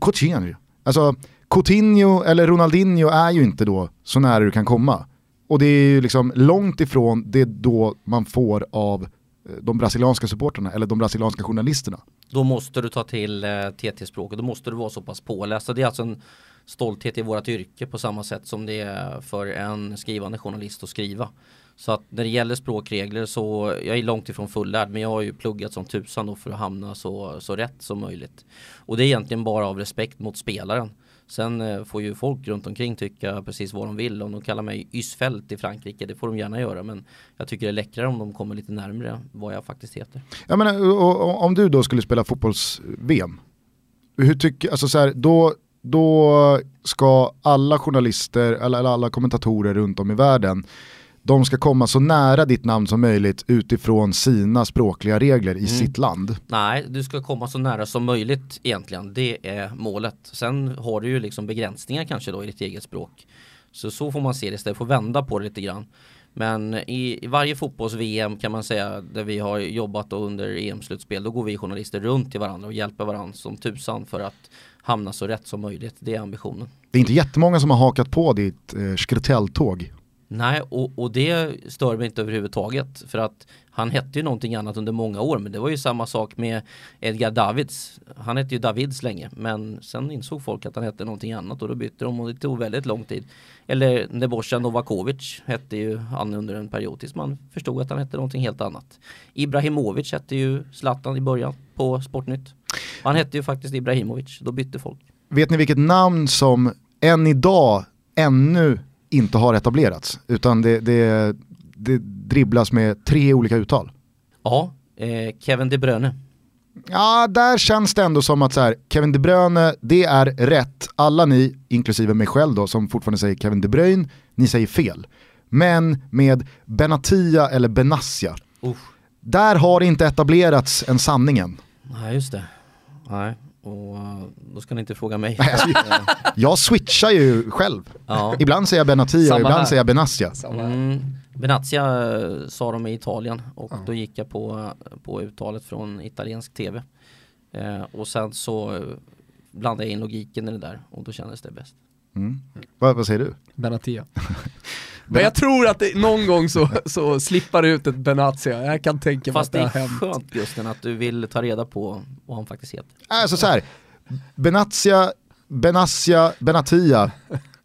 Coutinho, alltså Coutinho eller Ronaldinho är ju inte då så nära du kan komma. Och det är ju liksom långt ifrån det då man får av eh, de brasilianska supporterna eller de brasilianska journalisterna. Då måste du ta till eh, TT-språket, då måste du vara så pass påläst. Så det är alltså en stolthet i vårt yrke på samma sätt som det är för en skrivande journalist att skriva. Så att när det gäller språkregler så, jag är långt ifrån fullärd men jag har ju pluggat som tusan då för att hamna så, så rätt som möjligt. Och det är egentligen bara av respekt mot spelaren. Sen eh, får ju folk runt omkring tycka precis vad de vill. Om de kallar mig Ysfält i Frankrike, det får de gärna göra. Men jag tycker det är läckrare om de kommer lite närmre vad jag faktiskt heter. Jag menar, om du då skulle spela fotbolls-VM, hur tycker, alltså så här, då, då ska alla journalister eller alla kommentatorer runt om i världen de ska komma så nära ditt namn som möjligt utifrån sina språkliga regler i mm. sitt land. Nej, du ska komma så nära som möjligt egentligen. Det är målet. Sen har du ju liksom begränsningar kanske då i ditt eget språk. Så så får man se det istället för att vända på det lite grann. Men i, i varje fotbolls-VM kan man säga där vi har jobbat under EM-slutspel då går vi journalister runt till varandra och hjälper varandra som tusan för att hamna så rätt som möjligt. Det är ambitionen. Det är inte jättemånga som har hakat på ditt eh, skretelltåg. Nej, och, och det stör mig inte överhuvudtaget. För att han hette ju någonting annat under många år. Men det var ju samma sak med Edgar Davids. Han hette ju Davids länge. Men sen insåg folk att han hette någonting annat och då bytte de och det tog väldigt lång tid. Eller Nebojsa Novakovic hette ju han under en period tills man förstod att han hette någonting helt annat. Ibrahimovic hette ju Zlatan i början på Sportnytt. Han hette ju faktiskt Ibrahimovic, då bytte folk. Vet ni vilket namn som än idag ännu inte har etablerats. Utan det, det, det dribblas med tre olika uttal. Ja, eh, Kevin De Bruyne. Ja, där känns det ändå som att så här, Kevin De Bruyne, det är rätt. Alla ni, inklusive mig själv då, som fortfarande säger Kevin De Bruyne, ni säger fel. Men med Benatia eller Benassia, Usch. där har det inte etablerats en sanningen. Nej, just det. Nej, och uh, då ska ni inte fråga mig. alltså, Jag switchar ju själv. ja. Ibland säger jag Benatia, Samma ibland här. säger jag Benassia. Mm. Venezia eh, sa de i Italien och Ja. då gick jag på, på uttalet från italiensk tv. Eh, och sen så eh, blandade jag in logiken i det där och då kändes det bäst. Mm. Vad, vad säger du? Benatia. Men jag tror att det, någon gång så, så slippar det ut ett Benatia. Jag kan tänka mig att Fast det det har är hänt. skönt Gusten att du vill ta reda på vad han faktiskt heter. Alltså så här, Benazia, Benassia, Benatia.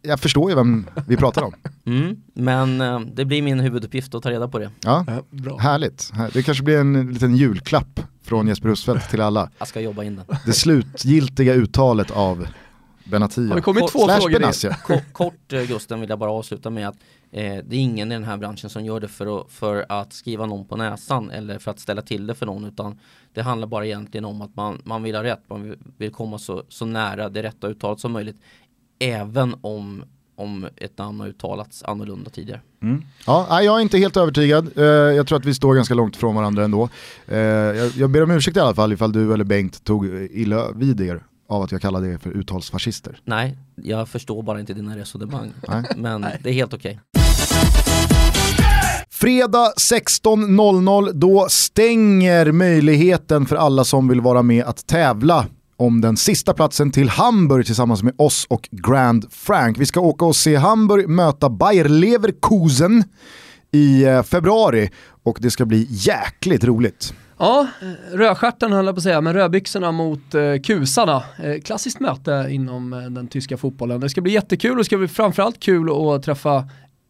Jag förstår ju vem vi pratar om. Mm. Men eh, det blir min huvuduppgift att ta reda på det. Ja, Ja, bra. härligt. Det kanske blir en liten julklapp från Jesper Husfeldt till alla. Jag ska jobba in den. Det slutgiltiga uttalet av Benatia. Har det kommit två Slash frågor in? Benassia. Kort, kort eh, Gusten vill jag bara avsluta med att eh, det är ingen i den här branschen som gör det för att, för att skriva någon på näsan eller för att ställa till det för någon utan det handlar bara egentligen om att man, man vill ha rätt, man vill, komma så, så nära det rätta uttalet som möjligt även om, om ett namn har uttalats annorlunda tidigare. Mm. Ja, jag är inte helt övertygad. Eh, jag tror att vi står ganska långt från varandra ändå. Eh, jag, jag ber om ursäkt i alla fall ifall du eller Bengt tog illa vid er av att jag kallade er för uttalsfascister. Nej, jag förstår bara inte dina resonemang. Nej. Men det är helt okej. Fredag 16.00, då stänger möjligheten för alla som vill vara med att tävla om den sista platsen till Hamburg tillsammans med oss och Grand Frank. Vi ska åka och se Hamburg möta Bayer Leverkusen i eh, februari och det ska bli jäkligt roligt. Ja, rödstjärten höll jag på att säga, men rödbyxorna mot eh, kusarna. Eh, klassiskt möte inom eh, den tyska fotbollen. Det ska bli jättekul och det ska bli framförallt kul att träffa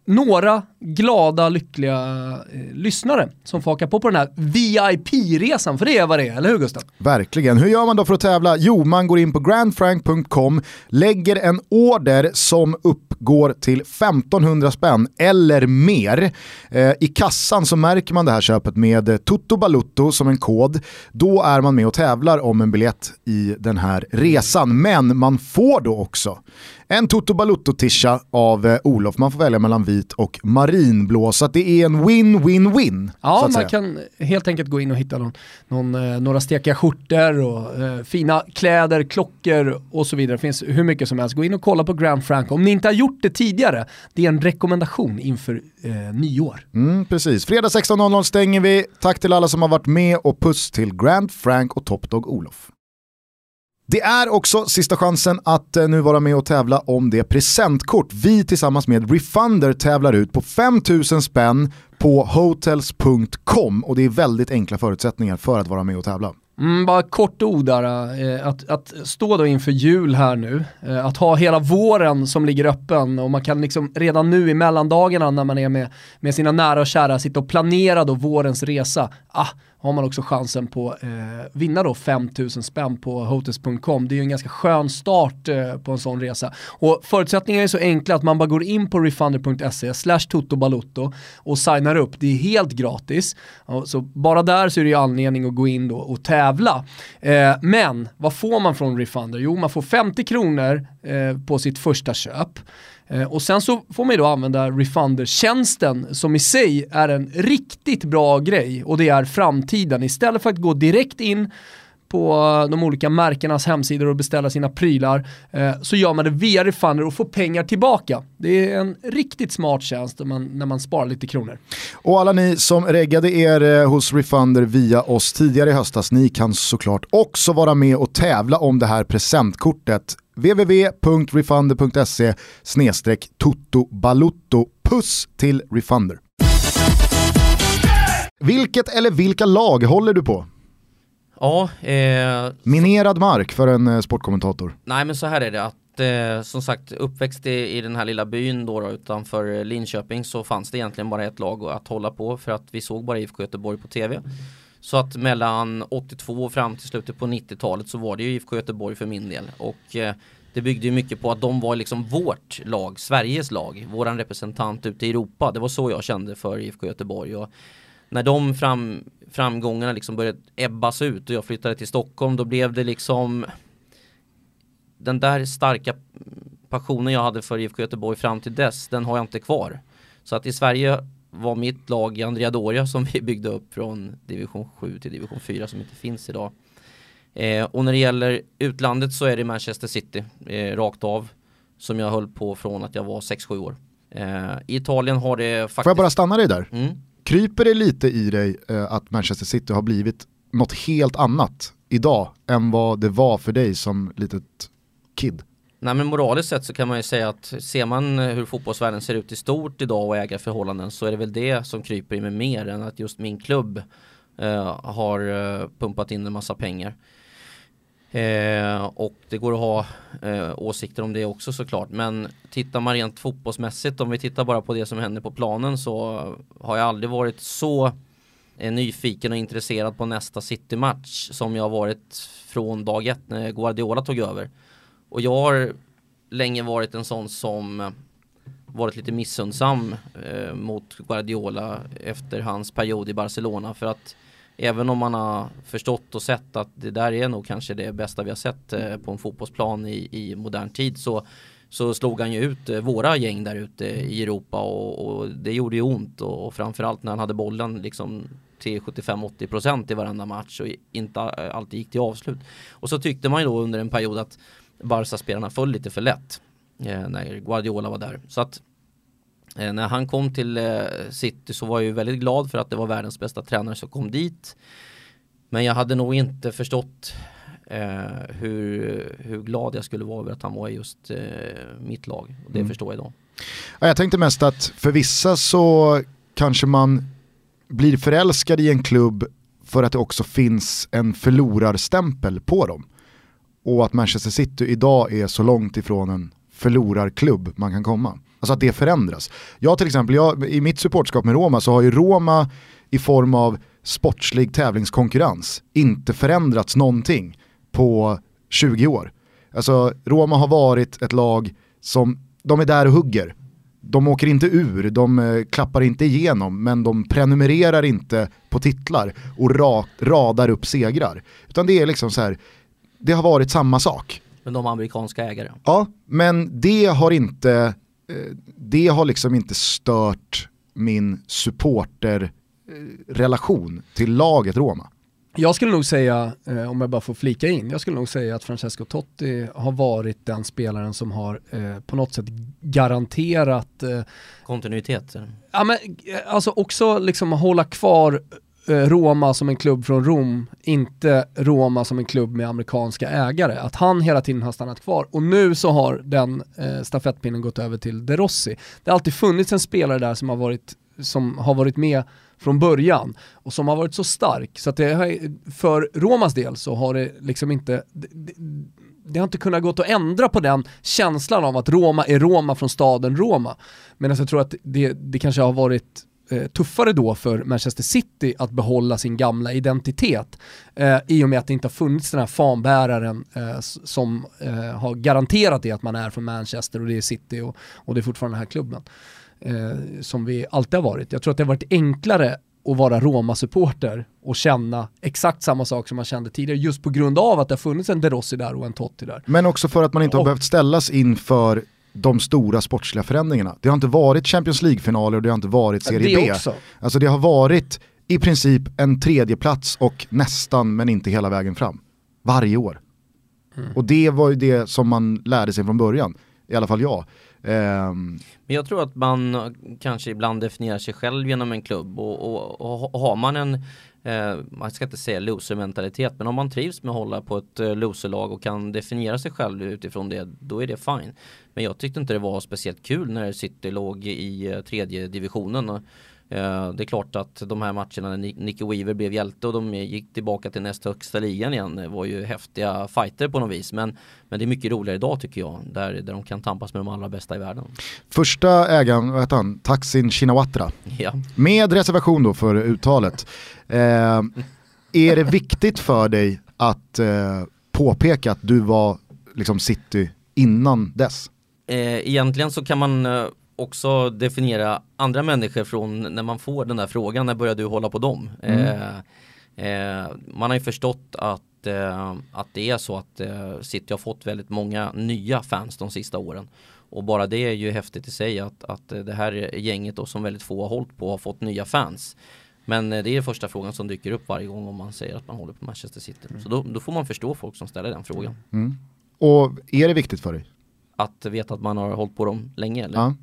några glada, lyckliga eh, lyssnare som får haka på på den här VIP-resan, för det är vad det är, eller hur Gustav? Verkligen. Hur gör man då för att tävla? Jo, man går in på grandfrank.com, lägger en order som uppgår till 1500 spänn eller mer. Eh, I kassan så märker man det här köpet med Toto Balutto som en kod. Då är man med och tävlar om en biljett i den här resan. Men man får då också en Toto Balutto-tisha av eh, Olof. Man får välja mellan vit och marinblå. Så att det är en win-win-win. Ja, man säga. kan helt enkelt gå in och hitta någon, någon, eh, några stekiga skjortor och eh, fina kläder, klockor och så vidare. Det finns hur mycket som helst. Gå in och kolla på Grand Frank. Om ni inte har gjort det tidigare, det är en rekommendation inför eh, nyår. Mm, precis. Fredag 16.00 stänger vi. Tack till alla som har varit med och puss till Grand Frank och Top Dog Olof. Det är också sista chansen att eh, nu vara med och tävla om det presentkort. Vi tillsammans med Refunder tävlar ut på 5000 spänn på hotels.com och det är väldigt enkla förutsättningar för att vara med och tävla. Mm, bara kort ord där, eh, att, att stå då inför jul här nu, eh, att ha hela våren som ligger öppen och man kan liksom redan nu i mellandagarna när man är med, med sina nära och kära sitta och planera då vårens resa, ah, har man också chansen på eh, vinna då 5000 spänn på hotels.com. Det är ju en ganska skön start eh, på en sån resa. Och förutsättningarna är så enkla att man bara går in på refunder.se slash totobalutto och signar upp. Det är helt gratis. Så bara där så är det ju anledning att gå in då och tävla. Eh, men vad får man från Refunder? Jo, man får 50 kronor eh, på sitt första köp. Eh, och sen så får man ju då använda Refunder-tjänsten som i sig är en riktigt bra grej och det är framtiden. Istället för att gå direkt in på eh, de olika märkenas hemsidor och beställa sina prylar eh, så gör man det via Refunder och får pengar tillbaka. Det är en riktigt smart tjänst när man, när man sparar lite kronor. Och alla ni som reggade er hos Refunder via oss tidigare i höstas, ni kan såklart också vara med och tävla om det här presentkortet www.refunder.se totobalutto. Puss till Refunder. Vilket eller vilka lag håller du på? Ja, eh, Minerad mark för en eh, sportkommentator. Nej men så här är det att eh, som sagt uppväxt i, i den här lilla byn då, då utanför Linköping så fanns det egentligen bara ett lag att hålla på för att vi såg bara IFK Göteborg på tv. Så att mellan 82 och fram till slutet på 90-talet så var det ju IFK Göteborg för min del och eh, det byggde ju mycket på att de var liksom vårt lag, Sveriges lag, våran representant ute i Europa. Det var så jag kände för IFK Göteborg och när de fram, framgångarna liksom började ebbas ut och jag flyttade till Stockholm då blev det liksom den där starka passionen jag hade för IFK Göteborg fram till dess, den har jag inte kvar. Så att i Sverige var mitt lag i Andrea Doria som vi byggde upp från division 7 till division 4 som inte finns idag. Eh, och när det gäller utlandet så är det Manchester City, eh, rakt av, som jag höll på från att jag var 6-7 år. Eh, I Italien har det faktiskt... Får jag bara stanna dig där? Mm. Kryper det lite i dig eh, att Manchester City har blivit något helt annat idag än vad det var för dig som litet kid? Nej men moraliskt sett så kan man ju säga att ser man eh, hur fotbollsvärlden ser ut i stort idag och ägarförhållanden så är det väl det som kryper i mig mer än att just min klubb eh, har eh, pumpat in en massa pengar. Eh, och det går att ha eh, åsikter om det också såklart. Men tittar man rent fotbollsmässigt, om vi tittar bara på det som händer på planen så har jag aldrig varit så eh, nyfiken och intresserad på nästa City-match som jag har varit från dag ett när Guardiola tog över. Och jag har länge varit en sån som varit lite missundsam eh, mot Guardiola efter hans period i Barcelona för att även om man har förstått och sett att det där är nog kanske det bästa vi har sett eh, på en fotbollsplan i, i modern tid så, så slog han ju ut eh, våra gäng där ute i Europa och, och det gjorde ju ont och, och framförallt när han hade bollen liksom till 75-80% i varenda match och inte alltid gick till avslut. Och så tyckte man ju då under en period att Barca-spelarna föll lite för lätt eh, när Guardiola var där. Så att eh, när han kom till eh, City så var jag ju väldigt glad för att det var världens bästa tränare som kom dit. Men jag hade nog inte förstått eh, hur, hur glad jag skulle vara över att han var i just eh, mitt lag. Och det mm. förstår jag då. Ja, jag tänkte mest att för vissa så kanske man blir förälskad i en klubb för att det också finns en förlorarstämpel på dem och att Manchester City idag är så långt ifrån en förlorarklubb man kan komma. Alltså att det förändras. Jag till exempel, jag, i mitt supportskap med Roma så har ju Roma i form av sportslig tävlingskonkurrens inte förändrats någonting på 20 år. Alltså Roma har varit ett lag som, de är där och hugger. De åker inte ur, de eh, klappar inte igenom, men de prenumererar inte på titlar och ra radar upp segrar. Utan det är liksom så här, det har varit samma sak. Men de amerikanska ägare? Ja, men det har inte, eh, det har liksom inte stört min supporterrelation till laget Roma. Jag skulle nog säga, eh, om jag bara får flika in, jag skulle nog säga att Francesco Totti har varit den spelaren som har eh, på något sätt garanterat kontinuitet. Ja men alltså också liksom hålla kvar Eh, Roma som en klubb från Rom, inte Roma som en klubb med amerikanska ägare. Att han hela tiden har stannat kvar och nu så har den eh, stafettpinnen gått över till De Rossi. Det har alltid funnits en spelare där som har varit, som har varit med från början och som har varit så stark så att det för Romas del så har det liksom inte det, det, det har inte kunnat gått att ändra på den känslan av att Roma är Roma från staden Roma. Medan jag tror att det, det kanske har varit tuffare då för Manchester City att behålla sin gamla identitet eh, i och med att det inte har funnits den här fanbäraren eh, som eh, har garanterat det att man är från Manchester och det är City och, och det är fortfarande den här klubben. Eh, som vi alltid har varit. Jag tror att det har varit enklare att vara Roma-supporter och känna exakt samma sak som man kände tidigare just på grund av att det har funnits en De Rossi där och en Totti där. Men också för att man inte har och, behövt ställas inför de stora sportsliga förändringarna. Det har inte varit Champions League-finaler och det har inte varit Serie B. Också. Alltså det har varit i princip en tredje plats och nästan men inte hela vägen fram. Varje år. Mm. Och det var ju det som man lärde sig från början. I alla fall jag. Um... Men jag tror att man kanske ibland definierar sig själv genom en klubb och, och, och har man en eh, man ska inte säga losermentalitet men om man trivs med att hålla på ett eh, loserlag och kan definiera sig själv utifrån det, då är det fine. Men jag tyckte inte det var speciellt kul när City låg i eh, tredje divisionen. Och, det är klart att de här matcherna när Nicky Weaver blev hjälte och de gick tillbaka till näst högsta ligan igen var ju häftiga fighter på något vis. Men, men det är mycket roligare idag tycker jag, där, där de kan tampas med de allra bästa i världen. Första ägaren, vad heter han, Taksin Shinawatra. Ja. Med reservation då för uttalet. Eh, är det viktigt för dig att eh, påpeka att du var liksom city innan dess? Eh, egentligen så kan man eh, också definiera andra människor från när man får den där frågan, när börjar du hålla på dem? Mm. Eh, eh, man har ju förstått att, eh, att det är så att eh, City har fått väldigt många nya fans de sista åren. Och bara det är ju häftigt i sig att, att det här gänget då som väldigt få har hållit på har fått nya fans. Men eh, det är första frågan som dyker upp varje gång om man säger att man håller på Manchester City. Så då, då får man förstå folk som ställer den frågan. Mm. Och är det viktigt för dig? Att veta att man har hållit på dem länge eller? Ja.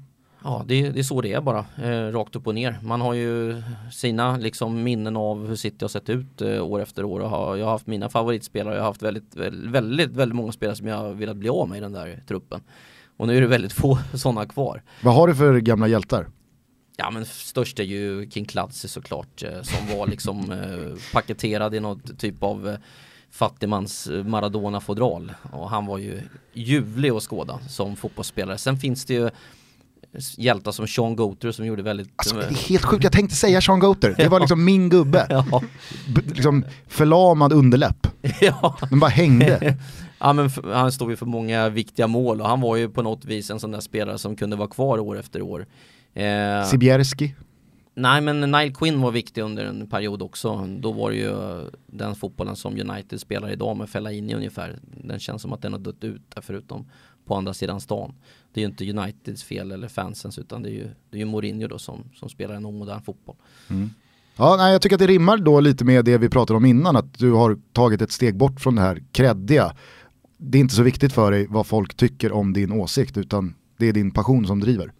Ja, det, det är så det är bara. Eh, rakt upp och ner. Man har ju sina liksom, minnen av hur City har sett ut eh, år efter år. Och har, jag har haft mina favoritspelare. Jag har haft väldigt, väldigt, väldigt, många spelare som jag har velat bli av med i den där truppen. Och nu är det väldigt få sådana kvar. Vad har du för gamla hjältar? Ja men störst är ju King Clancy såklart eh, som var liksom eh, paketerad i något typ av eh, fattigmans eh, Maradona-fodral och han var ju ljuvlig att skåda som fotbollsspelare. Sen finns det ju hjältar som Sean Goater som gjorde väldigt... Alltså, det är helt sjukt, jag tänkte säga Sean Goater. Det var liksom min gubbe. ja, liksom förlamad underläpp. ja. Den bara hängde. ja men han stod ju för många viktiga mål och han var ju på något vis en sån där spelare som kunde vara kvar år efter år. Eh, Sibierski. Nej men Nile Quinn var viktig under en period också. Då var det ju eh, den fotbollen som United spelar idag med Fellaini ungefär. Den känns som att den har dött ut där förutom på andra sidan stan. Det är ju inte Uniteds fel eller fansens utan det är ju, det är ju Mourinho då som, som spelar en omodern fotboll. Ja, nej, jag tycker att det rimmar då lite med det vi pratade om innan, att du har tagit ett steg bort från det här kreddiga. Det är inte så viktigt för dig vad folk tycker om din åsikt, utan det är din passion som driver.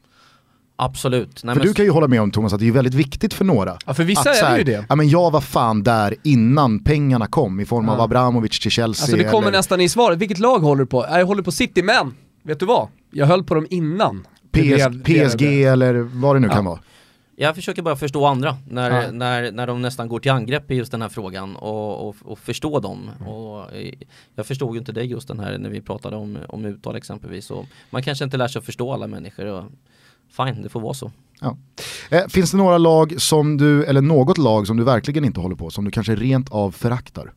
Absolut. Nej, för men du kan ju hålla med om Thomas att det är väldigt viktigt för några. Ja, för vissa att är det här, ju det. Ja, men jag var fan där innan pengarna kom i form av Ja. Abramovic till Chelsea. Alltså det kommer eller nästan i svaret, vilket lag håller du på? Jag håller på City, men vet du vad? Jag höll på dem innan. PS, blev- blev PSG det. eller vad det nu Ja. kan vara. Jag försöker bara förstå andra när, Ja. när, när de nästan går till angrepp i just den här frågan och, och, och förstå dem. Och, eh, jag förstod ju inte dig just den här när vi pratade om, om uttal exempelvis. Och man kanske inte lär sig att förstå alla människor. Och, fine, det får vara så. Ja. Eh, finns det några lag som du, eller något lag som du verkligen inte håller på, som du kanske rent av föraktar?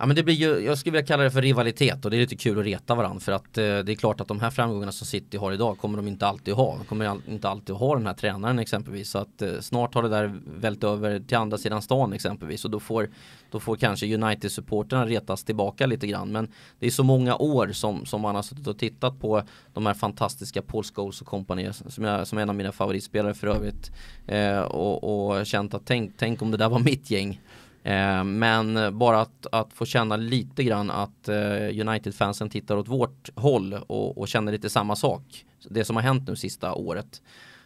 Ja men det blir ju, jag skulle vilja kalla det för rivalitet och det är lite kul att reta varandra för att eh, det är klart att de här framgångarna som City har idag kommer de inte alltid ha. De kommer all, inte alltid ha den här tränaren exempelvis. Så att eh, snart har det där vält över till andra sidan stan exempelvis och då får, då får kanske United-supporterna retas tillbaka lite grann. Men det är så många år som, som man har suttit och tittat på de här fantastiska Paul Scholes och kompani som, jag, som är en av mina favoritspelare för övrigt eh, och, och känt att tänk, tänk om det där var mitt gäng. Eh, men bara att, att få känna lite grann att eh, United-fansen tittar åt vårt håll och, och känner lite samma sak. Det som har hänt nu sista året.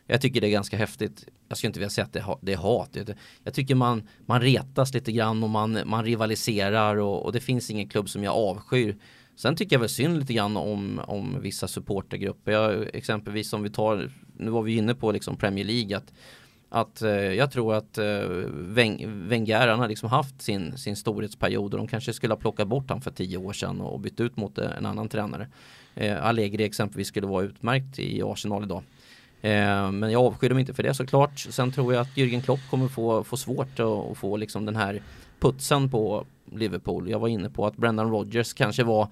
Jag tycker det är ganska häftigt. Jag skulle inte vilja säga att det, ha, det är hat. Jag- Jag tycker man, man retas lite grann och man, man rivaliserar och, och det finns ingen klubb som jag avskyr. Sen tycker jag väl synd lite grann om, om vissa supportergrupper. Jag, exempelvis om vi tar, nu var vi inne på liksom Premier League, att att eh, jag tror att eh, Weng- Wenger han har liksom haft sin, sin storhetsperiod och de kanske skulle ha plockat bort han för tio år sedan och bytt ut mot eh, en annan tränare. Eh, Allegri exempelvis skulle vara utmärkt i Arsenal idag. Eh, men jag avskyr dem inte för det såklart. Sen tror jag att Jürgen Klopp kommer få, få svårt att, att få liksom den här putsen på Liverpool. Jag var inne på att Brendan Rodgers kanske var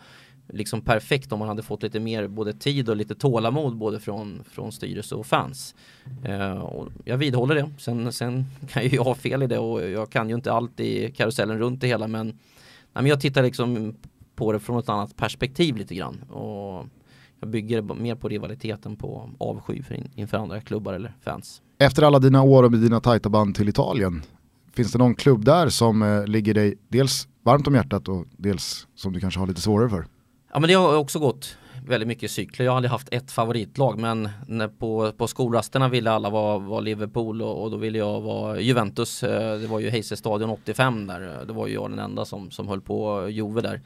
liksom perfekt om man hade fått lite mer både tid och lite tålamod både från, från styrelse och fans. Eh, och jag vidhåller det. Sen, sen kan ju jag ha fel i det och jag kan ju inte allt i karusellen runt det hela men, nej, men jag tittar liksom på det från ett annat perspektiv lite grann. Och jag bygger det mer på rivaliteten på avsky för in, inför andra klubbar eller fans. Efter alla dina år och med dina tajta band till Italien, finns det någon klubb där som eh, ligger dig dels varmt om hjärtat och dels som du kanske har lite svårare för? Ja men det har också gått väldigt mycket cykler. Jag har aldrig haft ett favoritlag men när på, på skolrasterna ville alla vara, vara Liverpool och, och då ville jag vara Juventus. Eh, det var ju Heysestadion 85 där. Det var ju jag den enda som, som höll på Juve där.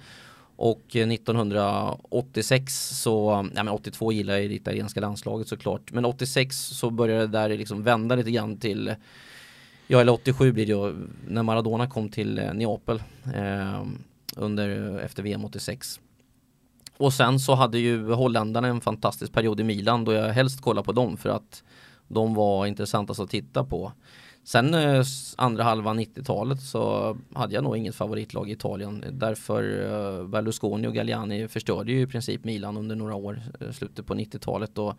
Och eh, 1986 så, ja men 82 gillar jag det italienska landslaget såklart. Men 86 så började det där liksom vända lite grann till Ja eller 87 blir det ju när Maradona kom till eh, Neapel eh, under, efter VM 86. Och sen så hade ju holländarna en fantastisk period i Milan då jag helst kollar på dem för att de var intressantast att titta på. Sen eh, andra halvan 90-talet så hade jag nog inget favoritlag i Italien. Därför eh, Berlusconi och Galliani förstörde ju i princip Milan under några år, eh, slutet på 90-talet. Och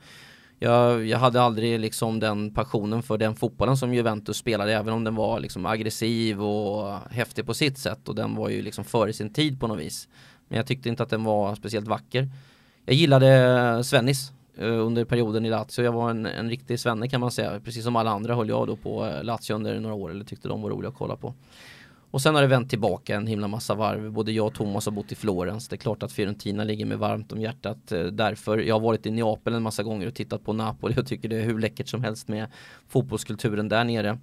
jag, jag hade aldrig liksom den passionen för den fotbollen som Juventus spelade även om den var liksom aggressiv och häftig på sitt sätt och den var ju liksom före sin tid på något vis. Men jag tyckte inte att den var speciellt vacker. Jag gillade eh, Svennis eh, under perioden i Lazio. Jag var en, en riktig svenne kan man säga. Precis som alla andra höll jag då på eh, Lazio under några år eller tyckte de var roliga att kolla på. Och sen har det vänt tillbaka en himla massa varv. Både jag och Thomas har bott i Florens. Det är klart att Fiorentina ligger mig varmt om hjärtat därför. Jag har varit i Neapel en massa gånger och tittat på Napoli och tycker det är hur läckert som helst med fotbollskulturen där nere.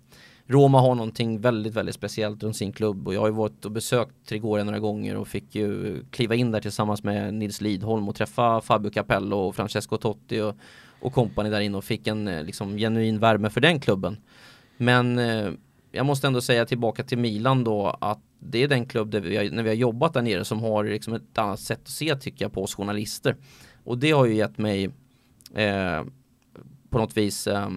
Roma har någonting väldigt, väldigt speciellt runt sin klubb och jag har ju varit och besökt Trigoria några gånger och fick ju kliva in där tillsammans med Nils Lidholm och träffa Fabio Capello och Francesco Totti och, och kompani där inne och fick en eh, liksom genuin värme för den klubben. Men eh, jag måste ändå säga tillbaka till Milan då att det är den klubb där vi har, när vi har jobbat där nere som har liksom ett annat sätt att se tycker jag på oss journalister. Och det har ju gett mig eh, på något vis eh,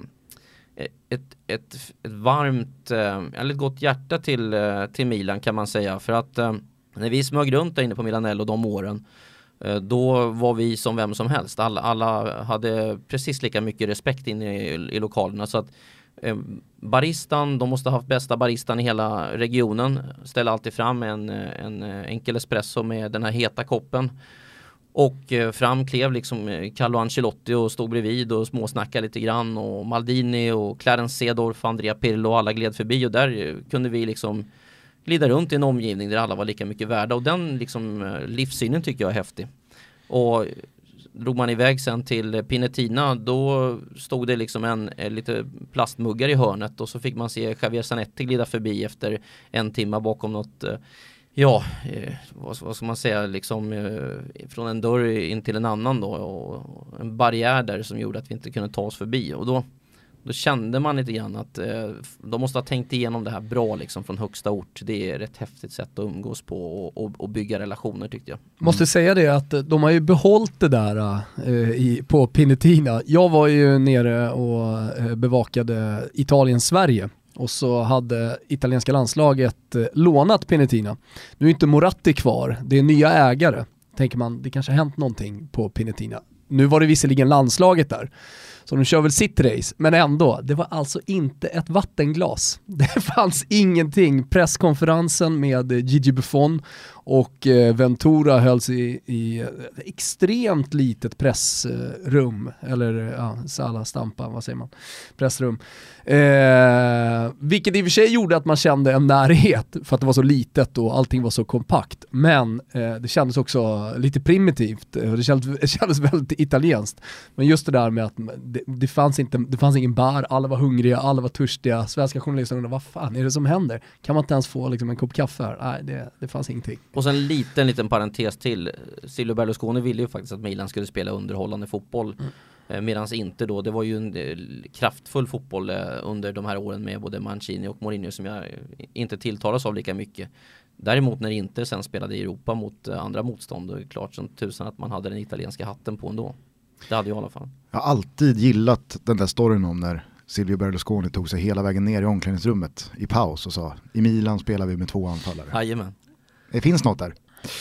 ett, ett, ett varmt, eh, eller ett gott hjärta till, eh, till Milan kan man säga. För att eh, när vi smög runt där inne på Milanello de åren då var vi som vem som helst. Alla, alla hade precis lika mycket respekt inne i, i lokalerna. Så att Eh, baristan, de måste ha haft bästa baristan i hela regionen. Ställer alltid fram en, en enkel espresso med den här heta koppen. Och eh, fram klev liksom eh, Carlo Ancelotti och stod bredvid och småsnackade lite grann. Och Maldini och Clarence Sedorf, Andrea Pirlo och alla gled förbi. Och där eh, kunde vi liksom glida runt i en omgivning där alla var lika mycket värda. Och den liksom eh, livssynen tycker jag är häftig. Och drog man iväg sen till Pinetina då stod det liksom en, en lite plastmuggar i hörnet. Och så fick man se Javier Zanetti glida förbi efter en timme bakom något Ja, eh, vad, vad, ska man säga, liksom eh, från en dörr in till en annan då och en barriär där som gjorde att vi inte kunde ta oss förbi och då då kände man lite grann att eh, de måste ha tänkt igenom det här bra liksom från högsta ort. Det är ett häftigt sätt att umgås på och, och, och bygga relationer tyckte jag. Mm. Måste säga det att eh, de har ju behållit det där eh, eh i, på Pinetina. Jag var ju nere och eh, bevakade Italien-Sverige och så hade italienska landslaget eh, lånat Pinetina. Nu är inte Moratti kvar, det är nya ägare. Tänker man, det kanske har hänt någonting på Pinetina. Nu var det visserligen landslaget där. Så de kör väl sitt race, men ändå, det var alltså inte ett vattenglas. Det fanns ingenting. Presskonferensen med eh, Gigi Buffon och eh, Ventura hölls i, i eh, extremt litet pressrum, eller ja, Sala Stampa, vad säger man? Pressrum. Eh, vilket i och för sig gjorde att man kände en närhet för att det var så litet och allting var så kompakt. Men eh, det kändes också lite primitivt eh, och det kändes, det kändes väldigt italienskt. Men just det där med att det, det, fanns, inte, det fanns ingen bar, alla var hungriga, alla var törstiga. Svenska journalister undrade vad fan är det som händer? Kan man inte ens få liksom, en kopp kaffe här? Nej, det, det fanns ingenting. Och sen en liten, liten parentes till. Silvio Berlusconi ville ju faktiskt att Milan skulle spela underhållande fotboll. Mm. Eh, Medan inte då, det var ju en eh, kraftfull fotboll eh, under de här åren med både Mancini och Mourinho som jag inte tilltalas av lika mycket. Däremot när inte sen spelade i Europa mot andra motstånd, då är det klart som tusan att man hade den italienska hatten på ändå. Det hade jag i alla fall. Jag har alltid gillat den där storyn om när Silvio Berlusconi tog sig hela vägen ner i omklädningsrummet i paus och sa i Milan spelar vi med två anfallare. Jajamän. Det finns något där.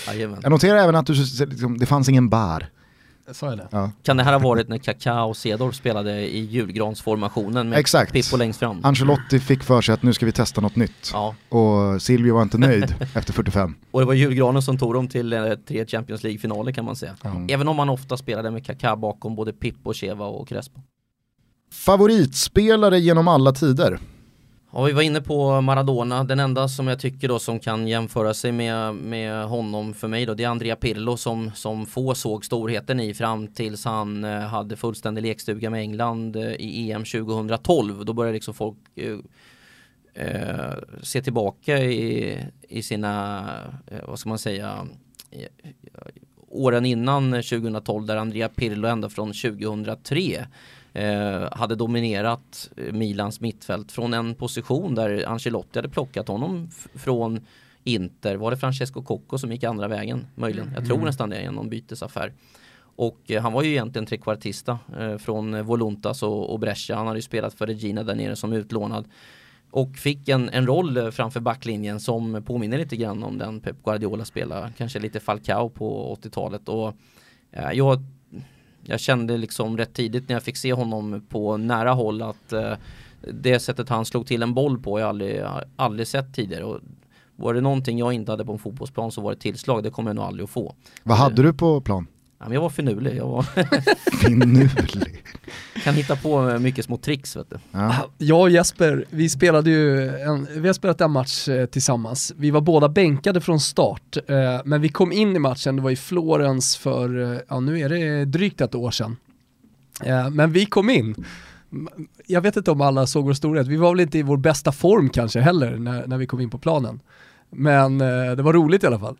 Jajamän. Jag noterar även att du, liksom, det fanns ingen bar. Sa jag det? Ja. Kan det här ha varit när Kaká och Cedorf spelade i julgransformationen med Exakt. Pippo längst fram? Ancelotti fick för sig att nu ska vi testa något nytt. Ja. Och Silvio var inte nöjd efter 45. Och det var julgranen som tog dem till eh, tre Champions League-finaler kan man säga. Mm. Även om man ofta spelade med Kaká bakom både Pippo, Cheva och Crespo. Favoritspelare genom alla tider? Ja, vi var inne på Maradona, den enda som jag tycker då som kan jämföra sig med, med honom för mig då, det är Andrea Pirlo som, som få såg storheten i fram tills han eh, hade fullständig lekstuga med England eh, i EM 2012. Då började liksom folk eh, eh, se tillbaka i, i sina, eh, vad ska man säga, eh, åren innan 2012 där Andrea Pirlo ända från 2003 eh, hade dominerat eh, Milans mittfält från en position där Ancelotti hade plockat honom från Inter. Var det Francesco Cocco som gick andra vägen? Möjligen. Jag tror mm. nästan det någon bytesaffär. Och eh, han var ju egentligen trekvartista eh, från Voluntas och, och Brescia. Han hade ju spelat för Regina där nere som utlånad. Och fick en, en roll eh, framför backlinjen som påminner lite grann om den Pep Guardiola spelade. Kanske lite Falcao på 80-talet. Och eh, jag jag kände liksom rätt tidigt när jag fick se honom på nära håll att eh, det sättet han slog till en boll på jag aldrig, aldrig sett tidigare. Och var det någonting jag inte hade på en fotbollsplan så var det tillslag, det kommer jag nog aldrig att få. Vad hade du på plan? Ja, men jag var finurlig, jag var Finurlig. kan hitta på mycket små tricks vet du. Ja. Jag och Jesper, vi spelade ju en, vi har spelat en match eh, tillsammans. Vi var båda bänkade från start, eh, men vi kom in i matchen, det var i Florens för, eh, ja nu är det drygt ett år sedan. Men vi kom in. Jag vet inte om alla såg vår storhet, vi var väl inte i vår bästa form kanske heller när, när vi kom in på planen. Men eh, det var roligt i alla fall.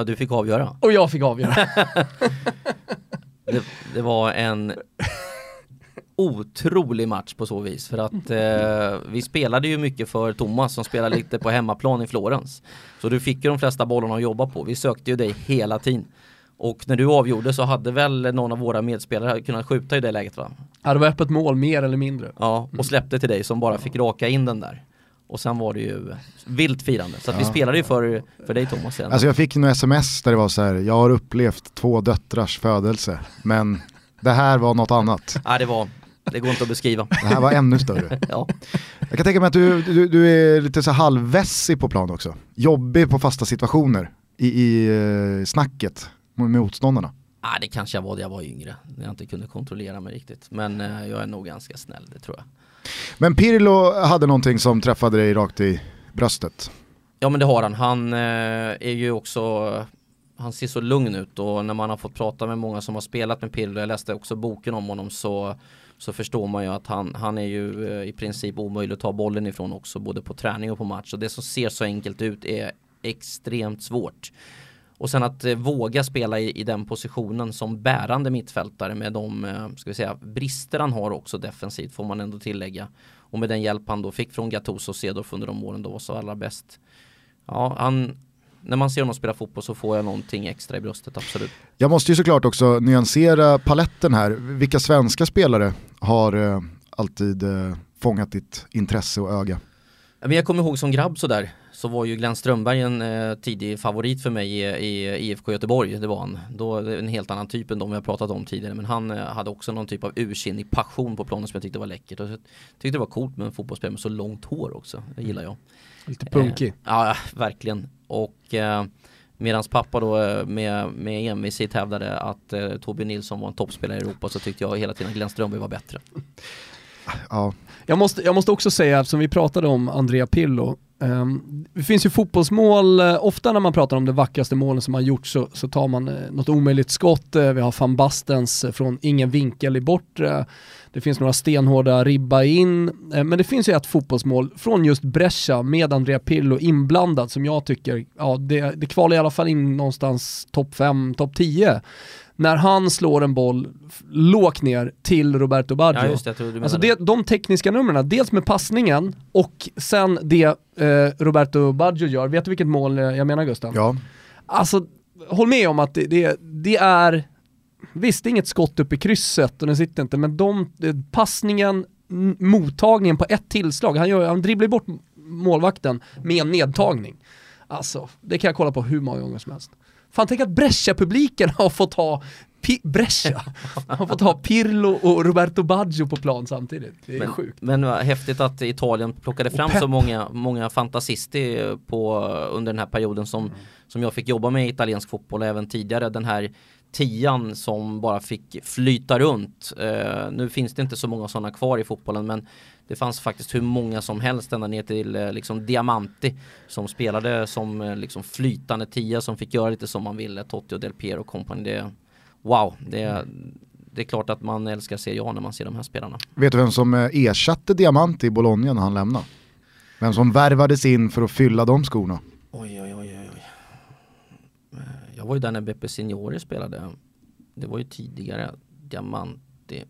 Ja, du fick avgöra. Och jag fick avgöra. Det, det var en otrolig match på så vis för att eh, vi spelade ju mycket för Thomas som spelade lite på hemmaplan i Florens. Så du fick ju de flesta bollarna att jobba på. Vi sökte ju dig hela tiden. Och när du avgjorde så hade väl någon av våra medspelare kunnat skjuta i det läget va? ja, det var öppet mål mer eller mindre. Ja, och släppte till dig som bara fick raka in den där. Och sen var det ju vilt firande. Så att vi Ja. spelade ju för, för dig Thomas. Sen. Alltså jag fick några sms där det var så här, jag har upplevt två döttrars födelse, men det här var något annat. Ja, det var, det går inte att beskriva. Det här var ännu större. Ja. Jag kan tänka mig att du, du, du är lite så halvvässig på plan också. Jobbig på fasta situationer i, i eh, snacket med motståndarna. Ah, det kanske jag var när jag var yngre, när jag inte kunde kontrollera mig riktigt. Men eh, jag är nog ganska snäll, det tror jag. Men Pirlo hade någonting som träffade dig rakt i bröstet. Ja men det har han. Han eh, är ju också han ser så lugn ut och när man har fått prata med många som har spelat med Pirlo, jag läste också boken om honom så, så förstår man ju att han, han är ju eh, i princip omöjlig att ta bollen ifrån också både på träning och på match och det som ser så enkelt ut är extremt svårt. Och sen att eh, våga spela i, i den positionen som bärande mittfältare med de eh, ska vi säga, brister han har också defensivt får man ändå tillägga. Och med den hjälp han då fick från Gattuso och Cedorf under de åren då var så allra bäst. Ja, han, när man ser honom spela fotboll så får jag någonting extra i bröstet, absolut. Jag måste ju såklart också nyansera paletten här. Vilka svenska spelare har eh, alltid eh, fångat ditt intresse och öga? Men jag kommer ihåg som grabb sådär så var ju Glenn Strömberg en eh, tidig favorit för mig i, i IFK Göteborg, det var han. Då en helt annan typ än de vi har pratat om tidigare men han eh, hade också någon typ av ursinnig passion på planen som jag tyckte var läckert. Och jag tyckte det var coolt med en fotbollsspelare med så långt hår också, det gillar jag. Lite punkig. Eh, ja, verkligen. Och eh, medans pappa då eh, med, med envishet hävdade att eh, Torbjörn Nilsson var en toppspelare i Europa så tyckte jag hela tiden att Glenn Strömberg var bättre. Ja, Jag måste, jag måste också säga, eftersom vi pratade om Andrea Pirlo, Ehm, det finns ju fotbollsmål, eh, ofta när man pratar om det vackraste målen som har gjorts så, så tar man eh, något omöjligt skott, eh, vi har van Bastens från ingen vinkel i bortre, det finns några stenhårda ribba in, men det finns ju ett fotbollsmål från just Brescia med Andrea Pirlo inblandad som jag tycker, ja det, det kvalar i alla fall in någonstans topp 5, topp 10 när han slår en boll lågt ner till Roberto Baggio. Ja just det, jag tror du menar Alltså det. de tekniska numren, dels med passningen och sen det eh, Roberto Baggio gör, vet du vilket mål jag menar Gustav? ja. Alltså, håll med om att det, det, det är, visst det är inget skott upp i krysset och den sitter inte, men de, eh, passningen, mottagningen på ett tillslag, han, gör, han dribblar bort målvakten med en nedtagning. Alltså, det kan jag kolla på hur många gånger som helst. Fan tänk att Brescia-publiken har fått ha Pi- Brescia har fått ha Pirlo och Roberto Baggio på plan samtidigt. Det är Men, sjukt. men vad häftigt att Italien plockade fram så många, många fantasister på, under den här perioden som, som jag fick jobba med i italiensk fotboll även tidigare. Den här tian som bara fick flyta runt. Eh, nu finns det inte så många sådana kvar i fotbollen men det fanns faktiskt hur många som helst ända ner till eh, liksom Diamanti som spelade som eh, liksom flytande tia som fick göra lite som man ville. Totti och Del Piero och company. Det, wow, det, det är klart att man älskar Serie A när man ser de här spelarna. Vet du vem som eh, ersatte Diamant i Bologna när han lämnade? Vem som värvades in för att fylla de skorna? Oj, oj, oj, Jag var ju där när Beppe Signori spelade. Det var ju tidigare Diamanti.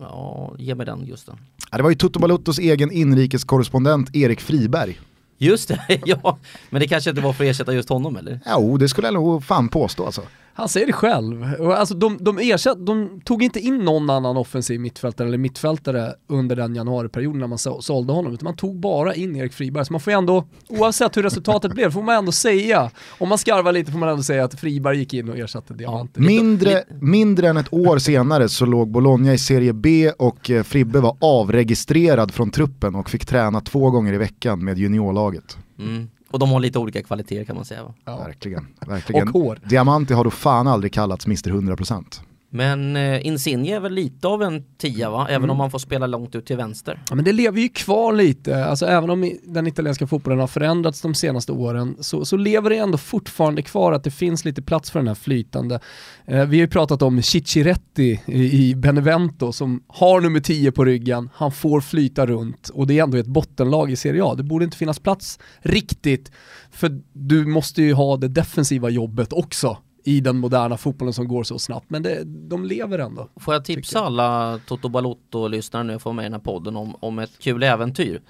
Ja, ge mig den Gusten. Ja, det var ju Toto Baluttos egen inrikeskorrespondent Erik Friberg. Just det, ja. Men det kanske inte var för att ersätta just honom eller? Jo, det skulle jag nog fan påstå alltså. Han säger det själv. Alltså de, de, ersatt, de tog inte in någon annan offensiv mittfältare eller mittfältare under den januariperioden när man sålde honom, utan man tog bara in Erik Friberg. Så man får ju ändå, oavsett hur resultatet blev, får man ändå säga, om man skarvar lite får man ändå säga att Friberg gick in och ersatte Diamanter. Mindre, mindre än ett år senare så låg Bologna i Serie B och eh, Fribbe var avregistrerad från truppen och fick träna två gånger i veckan med juniorlaget. Mm. Och de har lite olika kvaliteter kan man säga va? Ja. Verkligen, verkligen. Och hår. Diamanti har då fan aldrig kallats Mr 100%. Men eh, Insigne är väl lite av en tia va? Även Mm. om man får spela långt ut till vänster. Ja, men det lever ju kvar lite, alltså även om den italienska fotbollen har förändrats de senaste åren så, så lever det ändå fortfarande kvar att det finns lite plats för den här flytande. Eh, vi har ju pratat om Cicciretti i, i Benevento som har nummer 10 på ryggen, han får flyta runt och det är ändå ett bottenlag i Serie A. Det borde inte finnas plats riktigt för du måste ju ha det defensiva jobbet också i den moderna fotbollen som går så snabbt, men det, de lever ändå. Får jag tipsa alla Toto Balotto-lyssnare nu får med i den här podden om, om ett kul äventyr.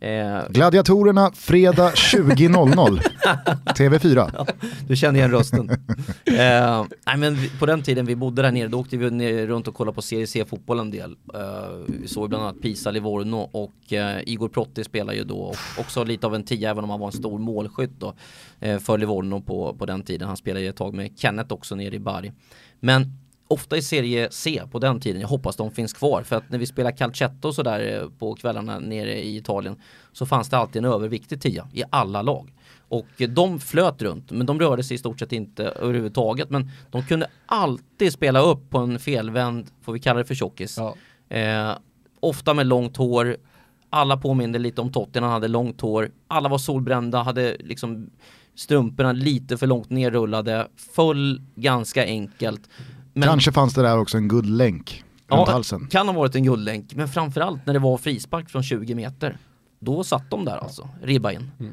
Eh, Gladiatorerna fredag 20.00. TV4. du känner igen rösten. eh, nej men på den tiden vi bodde där nere, då åkte vi ner runt och kollade på Serie C-fotboll en del. Eh, vi såg bland annat Pisa Livorno och eh, Igor Protti spelar ju då och också lite av en tia även om han var en stor målskytt då eh, för Livorno på, på den tiden. Han spelade ju ett tag med Kenneth också nere i Bari. Men ofta i serie C på den tiden, jag hoppas de finns kvar för att när vi spelar calcetto så där eh, på kvällarna nere i Italien så fanns det alltid en överviktig tia i alla lag. Och eh, de flöt runt men de rörde sig i stort sett inte överhuvudtaget men de kunde alltid spela upp på en felvänd, får vi kalla det för tjockis. Ja. Eh, ofta med långt hår, alla påminde lite om Totti när han hade långt hår, alla var solbrända, hade liksom strumporna lite för långt nerrullade, föll ganska enkelt. Men- Kanske fanns det där också en guldlänk runt halsen. kan ha varit en guldlänk, men framförallt när det var frispark från 20 meter. Då satt de där alltså, ribba in. Mm.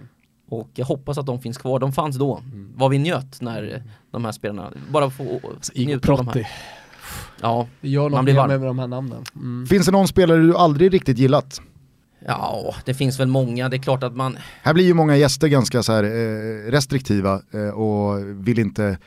Och jag hoppas att de finns kvar, de fanns då. Vad vi njöt när de här spelarna, bara få Alltså, njuta av de här. Ja, det gör Man blir varm. med de här namnen. Mm. Finns det någon spelare du aldrig riktigt gillat? ja, det finns väl många, det är klart att man Här blir ju många gäster ganska så här, eh, restriktiva eh, och vill inte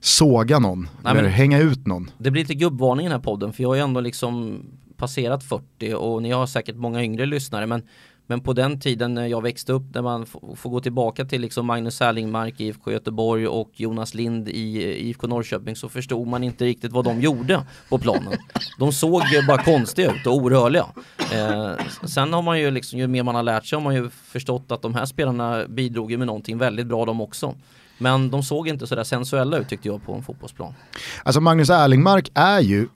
såga någon Nej, eller men- hänga ut någon. Det blir lite gubbvarning i den här podden för jag har ju ändå liksom passerat 40 och ni har säkert många yngre lyssnare men men på den tiden när jag växte upp när man får gå tillbaka till liksom Magnus Erlingmark i IFK Göteborg och Jonas Lind i IFK Norrköping så förstod man inte riktigt vad de gjorde på planen. De såg bara konstiga ut och orörliga. Eh, sen har man ju liksom, ju mer man har lärt sig har man ju förstått att de här spelarna bidrog ju med någonting väldigt bra de också. Men de såg inte sådär sensuella ut tyckte jag på en fotbollsplan. Alltså Magnus Erlingmark är ju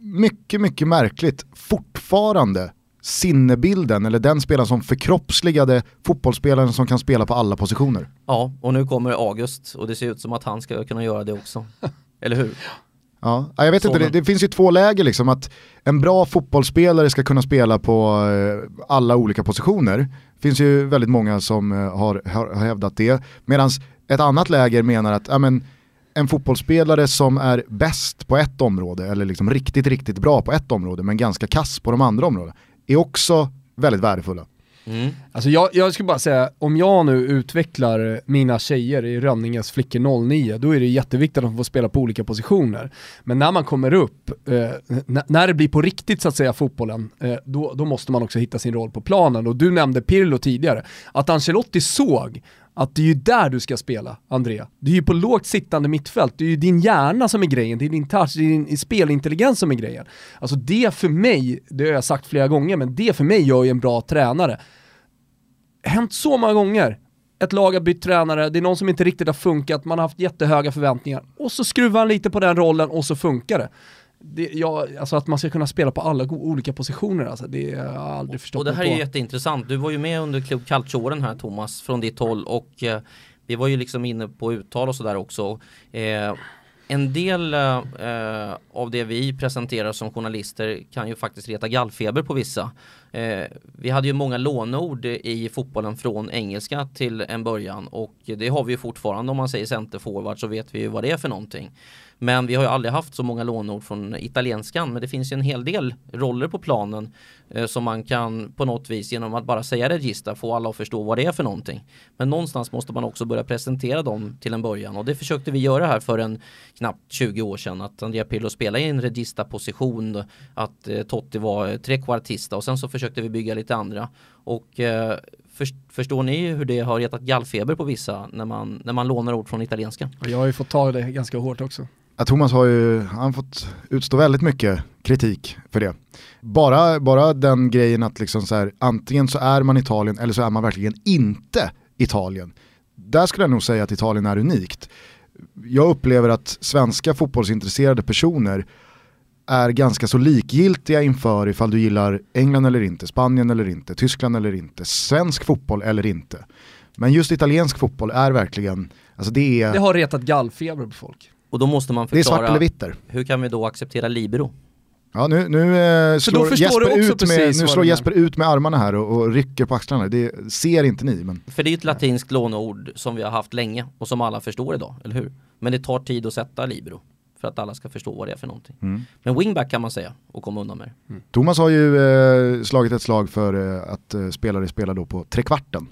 mycket, mycket märkligt fortfarande sinnebilden eller den spelaren som förkroppsligade fotbollsspelaren som kan spela på alla positioner. Ja, och nu kommer August och det ser ut som att han ska kunna göra det också. Eller hur? Ja, ja, jag vet inte, det, det finns ju två läger liksom att en bra fotbollsspelare ska kunna spela på eh, alla olika positioner. Det finns ju väldigt många som eh, har, har, har hävdat det. Medan ett annat läger menar att ja, men, en fotbollsspelare som är bäst på ett område eller liksom riktigt, riktigt bra på ett område men ganska kass på de andra områdena är också väldigt värdefulla. Mm. Alltså jag, jag skulle bara säga, om jag nu utvecklar mina tjejer i Rönninges flickor 09, då är det jätteviktigt att de får spela på olika positioner. Men när man kommer upp, eh, när det blir på riktigt så att säga fotbollen, eh, då, då måste man också hitta sin roll på planen. Och du nämnde Pirlo tidigare, att Ancelotti såg att det är ju där du ska spela, Andrea. Det är ju på lågt sittande mittfält, det är ju din hjärna som är grejen, det är din touch, det är din spelintelligens som är grejen. Alltså det för mig, det har jag sagt flera gånger, men det för mig gör ju en bra tränare hänt så många gånger. Ett lag har bytt tränare, det är någon som inte riktigt har funkat, man har haft jättehöga förväntningar och så skruvar han lite på den rollen och så funkar det det ja, alltså att man ska kunna spela på alla olika positioner, alltså, det har jag aldrig förstått Och det här är jätteintressant. Du var ju med under Club Calcio-åren här Thomas, från ditt håll och eh, vi var ju liksom inne på uttal och sådär också. Eh, en del eh, av det vi presenterar som journalister kan ju faktiskt reta gallfeber på vissa. Eh, vi hade ju många låneord i fotbollen från engelska till en början och det har vi ju fortfarande om man säger centerforward så vet vi ju vad det är för någonting. Men vi har ju aldrig haft så många lånord från italienskan men det finns ju en hel del roller på planen eh, som man kan på något vis genom att bara säga regista få alla att förstå vad det är för någonting. Men någonstans måste man också börja presentera dem till en början och det försökte vi göra här för en knappt 20 år sedan att Andrea Pirlo spelade i en regista position att eh, Totti var eh, trekvartista och sen så försökte vi bygga lite andra och eh, förstår ni hur det har retat gallfeber på vissa när man, när man lånar ord från italienska? Jag har ju fått ta det ganska hårt också. Ja, Thomas har ju han fått utstå väldigt mycket kritik för det. Bara, bara den grejen att liksom så här, antingen så är man Italien eller så är man verkligen inte Italien. Där skulle jag nog säga att Italien är unikt. Jag upplever att svenska fotbollsintresserade personer är ganska så likgiltiga inför ifall du gillar England eller inte, Spanien eller inte, Tyskland eller inte, svensk fotboll eller inte. Men just italiensk fotboll är verkligen, alltså det är... Det har retat gallfeber på folk. Och då måste man förklara, det är svart eller vitt hur kan vi då acceptera libero? Ja nu, nu eh, slår, Jesper, ut med, nu slår Jesper ut med armarna här och, och, rycker på axlarna. Det ser inte ni. Men... För det är ett latinskt låneord som vi har haft länge och som alla förstår idag, eller hur? Men det tar tid att sätta libero för att alla ska förstå vad det är för någonting. Mm. Men wingback kan man säga och komma undan med mm. Thomas har ju eh, slagit ett slag för eh, att eh, spelare spelar då på trekvarten.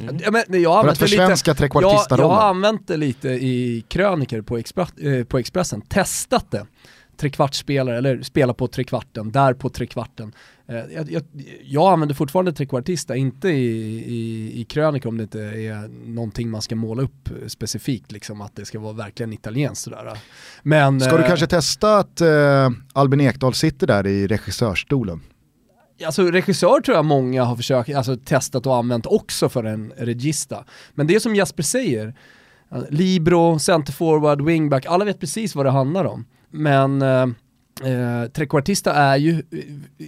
Mm. Ja, men, jag för att försvenska trekvartistarollen. Jag, jag har använt det lite i kröniker på, Expre eh, på Expressen, testat det trekvartsspelare, eller spela på trekvarten, där på trekvarten. Eh, jag, jag, jag använder fortfarande trekvartista, inte i, i, i krönika om det inte är någonting man ska måla upp specifikt, liksom att det ska vara verkligen italienskt sådär. Men, ska du eh, kanske testa att eh, Albin Ekdal sitter där i regissörstolen? Alltså regissör tror jag många har försökt, alltså testat och använt också för en regista. Men det som Jasper säger, Libro, centerforward, wingback, alla vet precis vad det handlar om. Men eh, eh, trekvartista är ju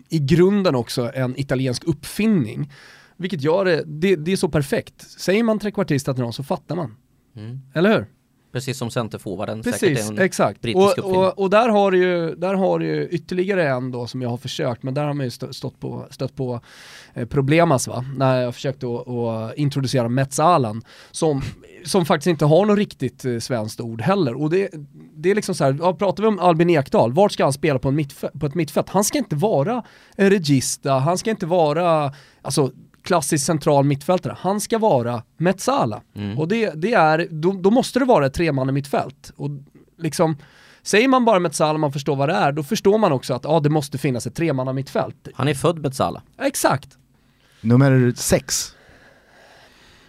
i grunden också en italiensk uppfinning. Vilket gör det, det, det är så perfekt. Säger man trekvartista till någon så fattar man. Mm. Eller hur? Precis som centerforwarden Precis, säkert är exakt. brittisk och, och, och, där har du ju, där har du ju ytterligare en då som jag har försökt, men där har man ju stått på, stött på eh, problemas va, när jag försökte att introducera Metsalan som, som faktiskt inte har något riktigt eh, svenskt ord heller. Och det, det är liksom så här, ja, pratar vi om Albin Ekdal, vart ska han spela på, en på ett mittfält? Han ska inte vara en regista, han ska inte vara, alltså klassisk central mittfältare. Han ska vara Metsala. Mm. Och det, det är, då, då, måste det vara ett tremanna mittfält. Och liksom, säger man bara Metsala man förstår vad det är, då förstår man också att ja, det måste finnas ett tremanna mittfält. Han är född Metsala. Exakt. Nummer sex.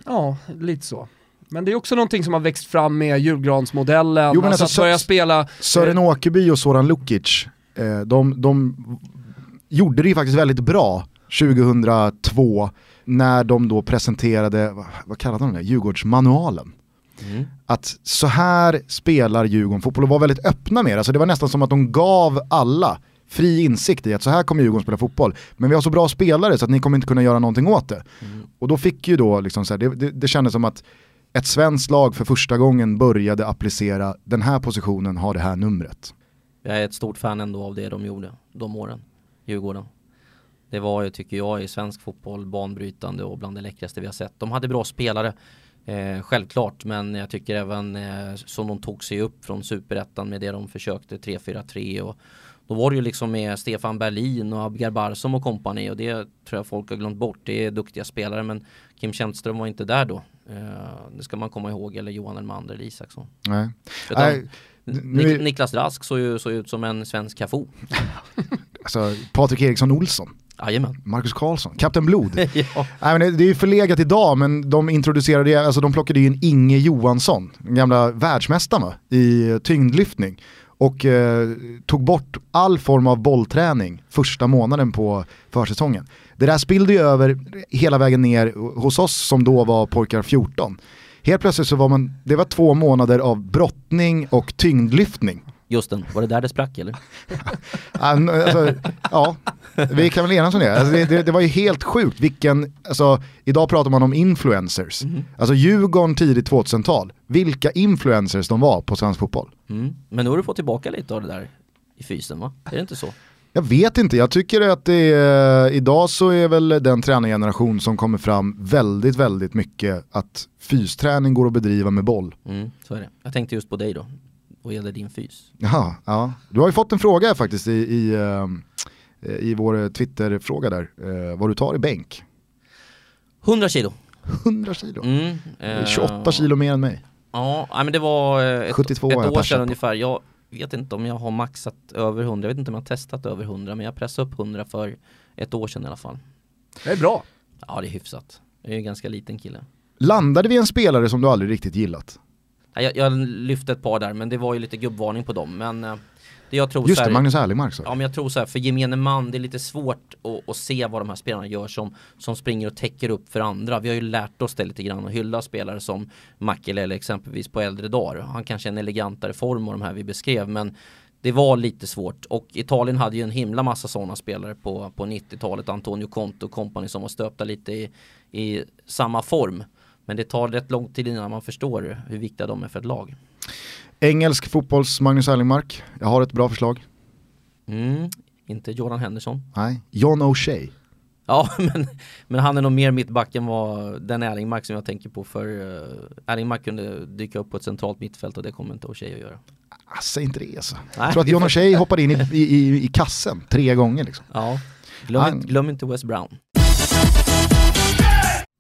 Ja, lite så. Men det är också någonting som har växt fram med julgransmodellen, jo, men alltså, alltså att börja spela... Sören Åkerby och Soran Lukic, eh, de, de gjorde det ju faktiskt väldigt bra 2002 när de då presenterade, vad kallade de det, Djurgårdsmanualen. Mm. Att så här spelar Djurgården fotboll och var väldigt öppna med det. Alltså det var nästan som att de gav alla fri insikt i att så här kommer Djurgården spela fotboll. Men vi har så bra spelare så att ni kommer inte kunna göra någonting åt det. Mm. Och då fick ju då, liksom så här, det, det, det kändes som att ett svenskt lag för första gången började applicera den här positionen har det här numret. Jag är ett stort fan ändå av det de gjorde de åren, Djurgården. Det var ju, tycker jag, i svensk fotboll banbrytande och bland det läckraste vi har sett. De hade bra spelare, eh, självklart, men jag tycker även eh, som de tog sig upp från superettan med det de försökte 3-4-3 och då var det ju liksom med Stefan Berlin och Abgar Barsom och kompani och det tror jag folk har glömt bort. Det är duktiga spelare men Kim Källström var inte där då. Eh, det ska man komma ihåg, eller Johan Elmander eller Isaksson. Nej. Utan, Nik Niklas Rask såg ju så ut som en svensk Cafu. alltså Patrik Eriksson Olsson. Jajamän. Marcus Karlsson, Kapten Blod. ja. Nej, men det är ju förlegat idag men de introducerade, alltså de plockade in Inge Johansson, den gamla världsmästaren i tyngdlyftning. Och eh, tog bort all form av bollträning första månaden på försäsongen. Det där spillde ju över hela vägen ner hos oss som då var pojkar 14. Helt plötsligt så var man, det var två månader av brottning och tyngdlyftning. Just den, var det där det sprack eller? alltså, ja, vi kan väl enas om det. Alltså, det, det. det. var ju helt sjukt vilken, alltså, idag pratar man om influencers. Mm. Alltså Djurgården tidigt 2000-tal, vilka influencers de var på svensk fotboll. Mm. Men nu har du fått tillbaka lite av det där i fysen va? Är det inte så? Jag vet inte, jag tycker att det är, idag så är väl den tränargeneration som kommer fram väldigt, väldigt mycket att fysträning går att bedriva med boll. Mm, så är det. Jag tänkte just på dig då, vad gäller din fys. Jaha, ja. Du har ju fått en fråga faktiskt i, i, uh, i vår Twitter-fråga där, uh, vad du tar i bänk. 100 kilo. 100 kilo? Mm, uh, 28 kilo mer än mig. Ja, men det var ett, 72 ett år sedan ungefär. Jag vet inte om jag har maxat över 100, jag vet inte om jag har testat över 100 men jag pressade upp 100 för ett år sedan i alla fall. Det är bra. Ja det är hyfsat. Jag är en ganska liten kille. Landade vi en spelare som du aldrig riktigt gillat? Jag, jag lyfte ett par där men det var ju lite gubbvarning på dem. Men eh, det jag tror Just här, det, Magnus Erlingmark Ja men jag tror så här, för gemene man det är lite svårt att, att, se vad de här spelarna gör som, som springer och täcker upp för andra. Vi har ju lärt oss det lite grann och hylla spelare som Mackele eller exempelvis på äldre dagar. Han kanske är en elegantare form av de här vi beskrev men det var lite svårt och Italien hade ju en himla massa sådana spelare på, på 90-talet. Antonio Conte och kompani som var stöpta lite i, i samma form. Men det tar rätt lång tid innan man förstår hur viktiga de är för ett lag. Engelsk fotbolls Magnus Erlingmark, jag har ett bra förslag. Mm, inte Jordan Henderson. Nej, John O'Shea. Ja, men, men han är nog mer mittback än vad den Erlingmark som jag tänker på för uh, Erlingmark kunde dyka upp på ett centralt mittfält och det kommer inte O'Shea att göra. Säg inte det alltså. Jag tror att John O'Shea hoppade in i, i, i, kassen tre gånger liksom. Ja, glöm, han... glöm inte West Brown.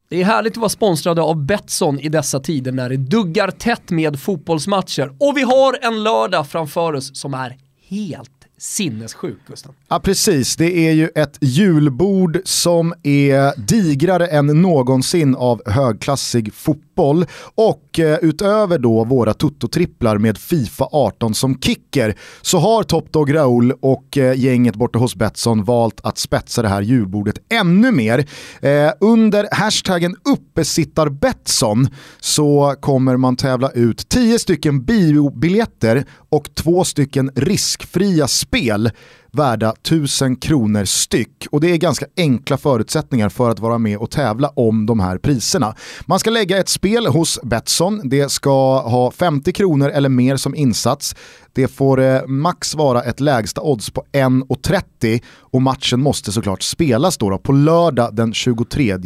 Det är härligt att vara sponsrade av Betsson i dessa tider när det duggar tätt med fotbollsmatcher. Och vi har en lördag framför oss som är helt sinnessjuk Gustav. Ja precis, det är ju ett julbord som är digrare än någonsin av högklassig fotboll. Och eh, utöver då våra tuttotripplar med Fifa 18 som kicker så har Top Dog Raoul och eh, gänget borta hos Betsson valt att spetsa det här julbordet ännu mer. Eh, under hashtaggen uppesittarbetsson så kommer man tävla ut 10 stycken biobiljetter och två stycken riskfria spel värda 1000 kronor styck. Och det är ganska enkla förutsättningar för att vara med och tävla om de här priserna. Man ska lägga ett spel hos Betsson, det ska ha 50 kronor eller mer som insats. Det får eh, max vara ett lägsta odds på 1,30 och matchen måste såklart spelas då, då på lördag den 23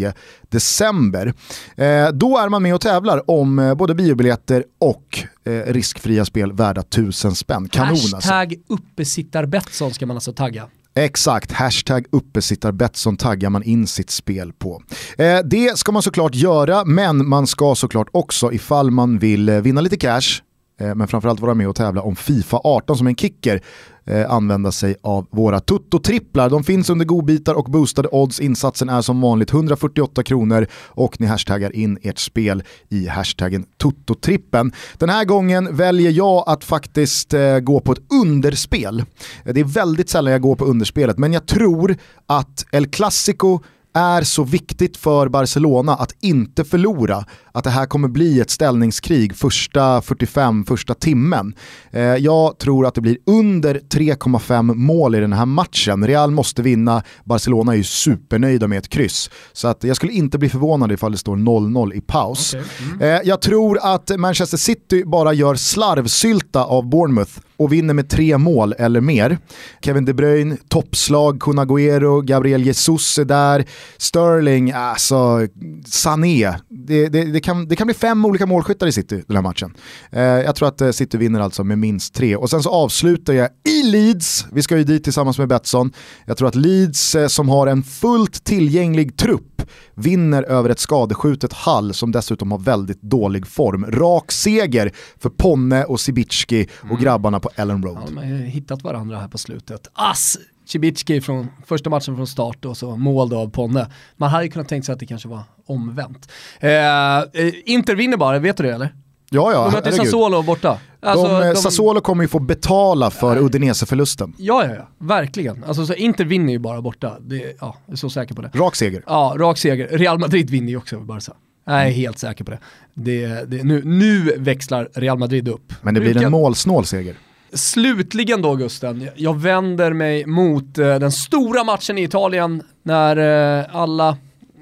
december. Eh, då är man med och tävlar om eh, både biobiljetter och eh, riskfria spel värda 1000 spänn. Kanon alltså. Hashtag uppesittarbetsson ska man alltså tagga. Exakt, hashtag uppesittarbetsson taggar man in sitt spel på. Eh, det ska man såklart göra, men man ska såklart också ifall man vill eh, vinna lite cash, Eh, men framförallt vara med och tävla om Fifa 18 som en kicker eh, använda sig av våra tuttotripplar. De finns under godbitar och boostade odds. Insatsen är som vanligt 148 kronor och ni hashtaggar in ert spel i hashtaggen tuttotrippen. Den här gången väljer jag att faktiskt eh, gå på ett underspel. Det är väldigt sällan jag går på underspelet, men jag tror att El Clasico är så viktigt för Barcelona att inte förlora, att det här kommer bli ett ställningskrig första 45, första timmen. Eh, jag tror att det blir under 3,5 mål i den här matchen. Real måste vinna, Barcelona är ju supernöjda med ett kryss. Så att jag skulle inte bli förvånad ifall det står 0-0 i paus. Okay. Mm. Eh, jag tror att Manchester City bara gör slarvsylta av Bournemouth och vinner med tre mål eller mer. Kevin De Bruyne, toppslag, Kun Agüero, Gabriel Jesus är där, Sterling, alltså Sané. Det, det, det, kan, det kan bli fem olika målskyttar i City den här matchen. Eh, jag tror att eh, City vinner alltså med minst tre. Och sen så avslutar jag i Leeds, vi ska ju dit tillsammans med Betsson. Jag tror att Leeds eh, som har en fullt tillgänglig trupp vinner över ett skadeskjutet Hall som dessutom har väldigt dålig form. Rak seger för Ponne och Sibicki och mm. grabbarna på Ellen Road. Ja, de har hittat varandra här på slutet. Ass! Cibicki från första matchen från start och så mål då av Ponne. Man hade ju kunnat tänka sig att det kanske var omvänt. Eh, eh Inter vinner bara, vet du det eller? Ja, ja, de möter Sassuolo borta. Alltså, de, de, Sassuolo kommer ju få betala för äh, Udinese-förlusten. Ja, ja, ja, verkligen. Alltså, så Inter vinner ju bara borta. Det, ja, jag är så säker på det. Rak seger. Ja, rak seger. Real Madrid vinner ju också Barca. Jag är helt säker på det. det, det nu, nu växlar Real Madrid upp. Men det blir en målsnål seger. Slutligen då Gusten, jag vänder mig mot eh, den stora matchen i Italien när eh, alla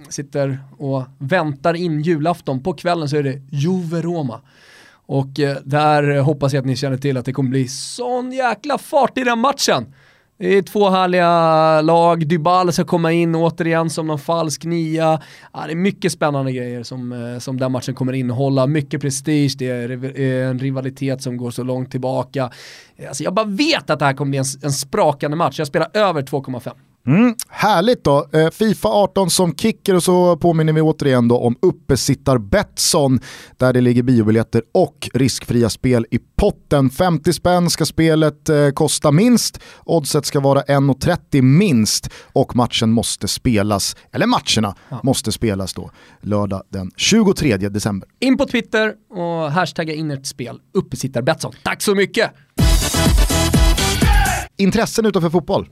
sitter och väntar in julafton. På kvällen så är det Juve-Roma. Och eh, där hoppas jag att ni känner till att det kommer bli sån jäkla fart i den matchen. Det är två härliga lag, Dybala ska komma in återigen som någon falsk nia. Ja, det är mycket spännande grejer som, eh, som den matchen kommer innehålla, mycket prestige, det är eh, en rivalitet som går så långt tillbaka. Eh, alltså jag bara vet att det här kommer bli en, en sprakande match, jag spelar över 2,5. Mm, härligt då. Eh, Fifa 18 som kicker och så påminner vi återigen då om uppesittar Betsson där det ligger biobiljetter och riskfria spel i potten. 50 spänn ska spelet eh, kosta minst, oddset ska vara 1,30 minst och matchen måste spelas, eller matcherna ja. måste spelas då lördag den 23 december. In på Twitter och hashtagga in ert spel, uppesittar Betsson. Tack så mycket! Intressen utanför fotboll?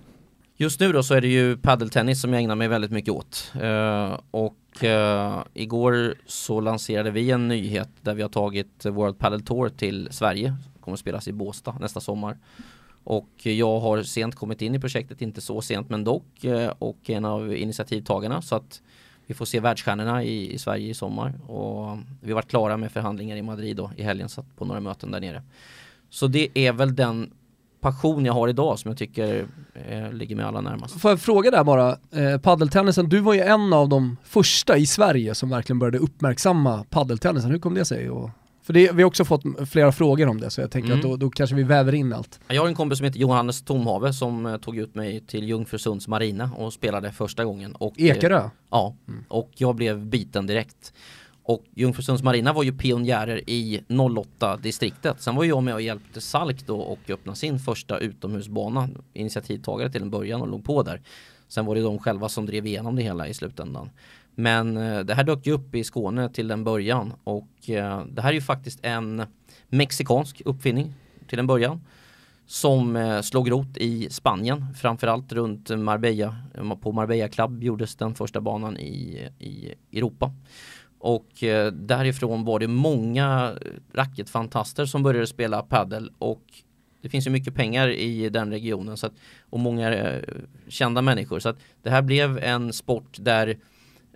Just nu då så är det ju paddeltennis som jag ägnar mig väldigt mycket åt. Uh, och uh, igår så lanserade vi en nyhet där vi har tagit World Padel Tour till Sverige. Det kommer spelas i Båstad nästa sommar. Och jag har sent kommit in i projektet, inte så sent men dock. Uh, och en av initiativtagarna så att vi får se världsstjärnorna i, i Sverige i sommar. Och vi har varit klara med förhandlingar i Madrid då, i helgen, satt på några möten där nere. Så det är väl den passion jag har idag som jag tycker eh, ligger mig allra närmast. Får jag fråga där bara, eh, paddeltennisen, du var ju en av de första i Sverige som verkligen började uppmärksamma paddeltennisen, hur kom det sig? Och, för det, vi har också fått flera frågor om det så jag tänker mm. att då, då, kanske vi väver in allt. Jag har en kompis som heter Johannes Tomhave som eh, tog ut mig till Jungfrusunds marina och spelade första gången. Och, Ekerö? Eh, ja, mm. och jag blev biten direkt. Och Jungfrusunds Marina var ju pionjärer i 08-distriktet. Sen var jag med och hjälpte Salk då och öppna sin första utomhusbana. Initiativtagare till en början och låg på där. Sen var det de själva som drev igenom det hela i slutändan. Men eh, det här dök ju upp i Skåne till en början och eh, det här är ju faktiskt en mexikansk uppfinning till en början som eh, slog rot i Spanien, framförallt runt Marbella. På Marbella Club gjordes den första banan i, i Europa. Och eh, därifrån var det många racketfantaster som började spela paddel och det finns ju mycket pengar i den regionen så att, och många eh, kända människor så att det här blev en sport där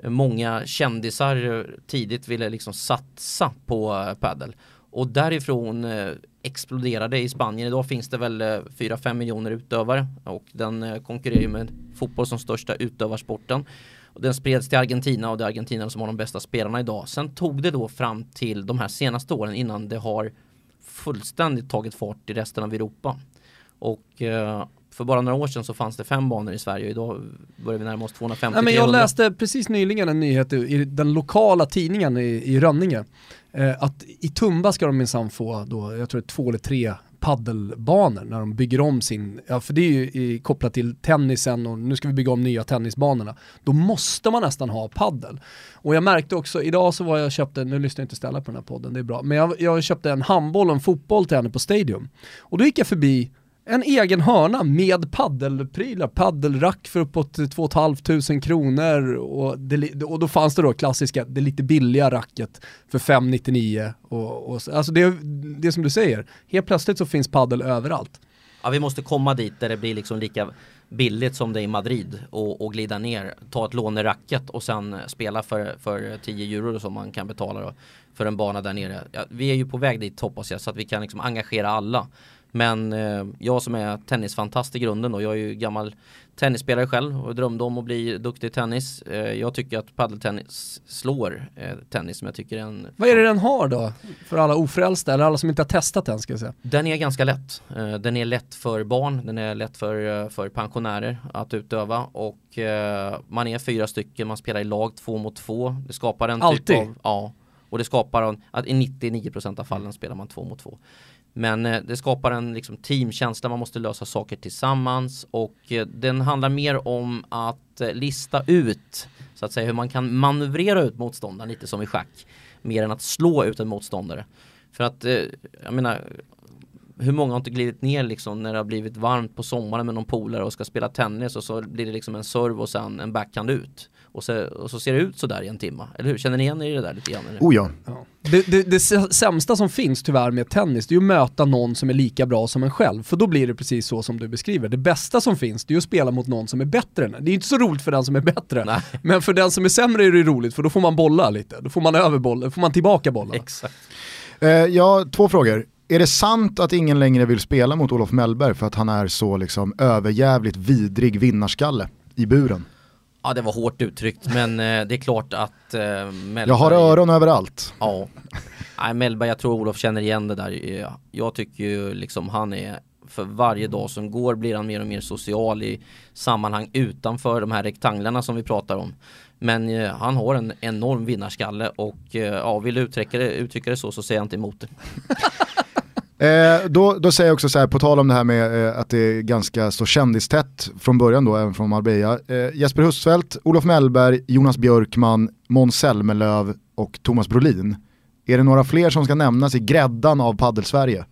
många kändisar eh, tidigt ville liksom satsa på eh, padel. paddel och därifrån eh, exploderade i Spanien. Idag finns det väl eh, 4-5 miljoner utövare och den eh, konkurrerar med fotboll som största utövarsporten. Och den spreds till Argentina och det är Argentina som har de bästa spelarna idag. Sen tog det då fram till de här senaste åren innan det har fullständigt tagit fart i resten av Europa. Och eh, för bara några år sedan så fanns det fem banor i Sverige och idag börjar vi närma oss 250 Nej, men Jag läste precis nyligen en nyhet i den lokala tidningen i, i Rönninge. Eh, att i Tumba ska de minsann få då, jag tror det är två eller tre paddelbanor när de bygger om sin, ja för det är ju kopplat till tennisen och nu ska vi bygga om nya tennisbanorna. Då måste man nästan ha paddel. Och jag märkte också, idag så var jag och köpte, nu lyssnar jag inte ställa på den här podden, det är bra, men jag, jag köpte en handboll och en fotboll till henne på Stadium. Och då gick jag förbi en egen hörna med paddelprylar, paddelrack för uppåt 2 500 kronor och, det, och då fanns det då klassiska, det lite billiga racket för 599 och, och alltså det, det är som du säger, helt plötsligt så finns paddel överallt. Ja vi måste komma dit där det blir liksom lika billigt som det är i Madrid och, och glida ner, ta ett låneracket och sen spela för, för 10 euro som man kan betala då. för en bana där nere. Ja, vi är ju på väg dit hoppas jag så att vi kan liksom engagera alla. Men eh, jag som är tennisfantast i grunden då, jag är ju gammal tennisspelare själv och drömde om att bli duktig i tennis. Eh, jag tycker att paddeltennis slår eh, tennis som jag tycker är en... Vad är det den har då? För alla ofrälsta eller alla som inte har testat den ska jag säga. Den är ganska lätt. Eh, den är lätt för barn, den är lätt för, eh, för pensionärer att utöva och eh, man är fyra stycken, man spelar i lag två mot två. Det skapar en Alltid? typ av... Ja. Och det skapar en, att i 99% av fallen spelar man två mot två. Men eh, det skapar en liksom, teamkänsla, man måste lösa saker tillsammans och eh, den handlar mer om att eh, lista ut så att säga hur man kan manövrera ut motståndaren lite som i schack. Mer än att slå ut en motståndare. För att, eh, jag menar, hur många har inte glidit ner liksom när det har blivit varmt på sommaren med någon polare och ska spela tennis och så blir det liksom en serve och sen en backhand ut. Och så, och så ser det ut sådär i en timme. Eller hur? Känner ni igen er i det där lite grann? Eller? Oh ja. ja. Det, det, det, sämsta som finns tyvärr med tennis, det är att möta någon som är lika bra som en själv. För då blir det precis så som du beskriver. Det bästa som finns, det är att spela mot någon som är bättre än Det är inte så roligt för den som är bättre. Nej. Men för den som är sämre är det roligt, för då får man bolla lite. Då får man över bollen, då får man tillbaka bollen. Exakt. Eh, ja, två frågor är det sant att ingen längre vill spela mot Olof Mellberg för att han är så liksom överjävligt vidrig vinnarskalle i buren? Ja det var hårt uttryckt men eh, det är klart att eh, Mellberg... Jag har öron överallt. Ja. Nej Mellberg, jag tror Olof känner igen det där. Jag tycker ju liksom han är för varje dag som går blir han mer och mer social i sammanhang utanför de här rektanglarna som vi pratar om. Men eh, han har en enorm vinnarskalle och eh, ja, vill uttrycka det, uttrycka det så så säger jag inte emot det. Eh, då, då säger jag också så här, på tal om det här med eh, att det är ganska så kändistätt från början då, även från Marbella. Eh, Jesper Husfeldt, Olof Mellberg, Jonas Björkman, Måns Zelmerlöw och Thomas Brolin. Är det några fler som ska nämnas i gräddan av paddelsverige?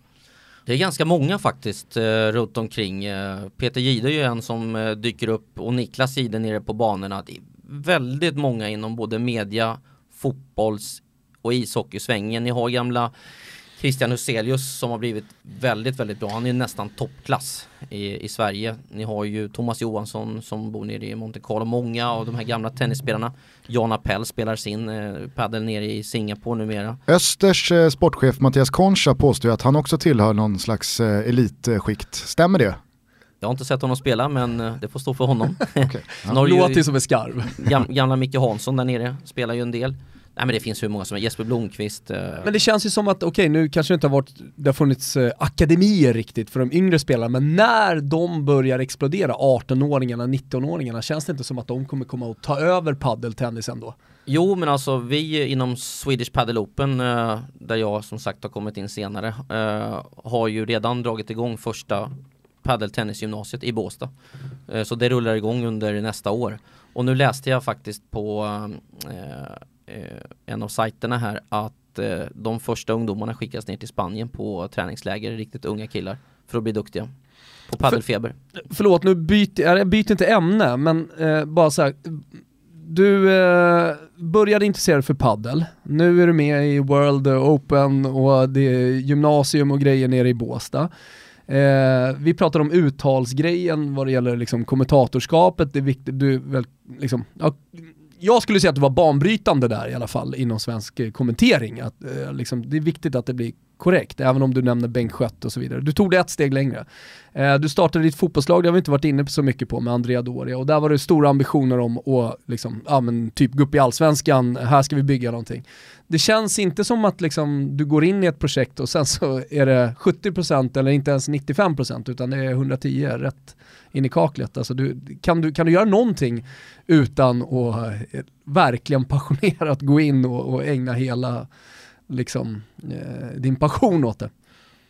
Det är ganska många faktiskt eh, runt omkring. Eh, Peter Gide är ju en som eh, dyker upp och Niklas Gide nere på banorna. Det är väldigt många inom både media, fotbolls och ishockeysvängen. Ni har gamla Christian Huselius som har blivit väldigt, väldigt bra. Han är nästan toppklass i, i Sverige. Ni har ju Thomas Johansson som bor nere i Monte Carlo. Många av de här gamla tennisspelarna. Jan Appel spelar sin eh, padel nere i Singapore numera. Östers eh, sportchef Mattias Concha påstår att han också tillhör någon slags eh, elitskikt. Stämmer det? Jag har inte sett honom spela men eh, det får stå för honom. okay. ja. Låter som en skarv. gamla Micke Hansson där nere spelar ju en del. Nej men det finns hur många som är, Jesper Blomqvist. Eh. Men det känns ju som att, okej okay, nu kanske det inte har varit, det har funnits eh, akademier riktigt för de yngre spelarna, men när de börjar explodera, 18-åringarna, 19-åringarna, känns det inte som att de kommer komma att ta över paddeltennisen då? Jo men alltså vi inom Swedish Padel Open, eh, där jag som sagt har kommit in senare, eh, har ju redan dragit igång första paddeltennisgymnasiet i Båstad. Eh, så det rullar igång under nästa år. Och nu läste jag faktiskt på eh, en av sajterna här att eh, de första ungdomarna skickas ner till Spanien på träningsläger, riktigt unga killar, för att bli duktiga. På paddelfeber. För, förlåt, nu byter jag byter inte ämne, men eh, bara så här, Du eh, började intressera dig för paddel. Nu är du med i World Open och det är gymnasium och grejer nere i Båstad. Eh, vi pratar om uttalsgrejen vad det gäller liksom kommentatorskapet, det är viktigt, du väl, liksom, ja, jag skulle säga att det var banbrytande där i alla fall inom svensk eh, kommentering. Att, eh, liksom, det är viktigt att det blir korrekt, även om du nämner Bengt Schött och så vidare. Du tog det ett steg längre. Eh, du startade ditt fotbollslag, det har vi inte varit inne på så mycket på med Andrea Doria och där var det stora ambitioner om att liksom, ja, men typ gå upp i allsvenskan, här ska vi bygga någonting. Det känns inte som att liksom, du går in i ett projekt och sen så är det 70% eller inte ens 95% utan det är 110 rätt in i kaklet. Alltså du, kan, du, kan du göra någonting utan att eh, verkligen passionerat gå in och, och ägna hela liksom, eh, din passion åt det?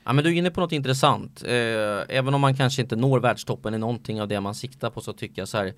Ja men du är inne på något intressant. Eh, även om man kanske inte når världstoppen i någonting av det man siktar på så tycker jag så här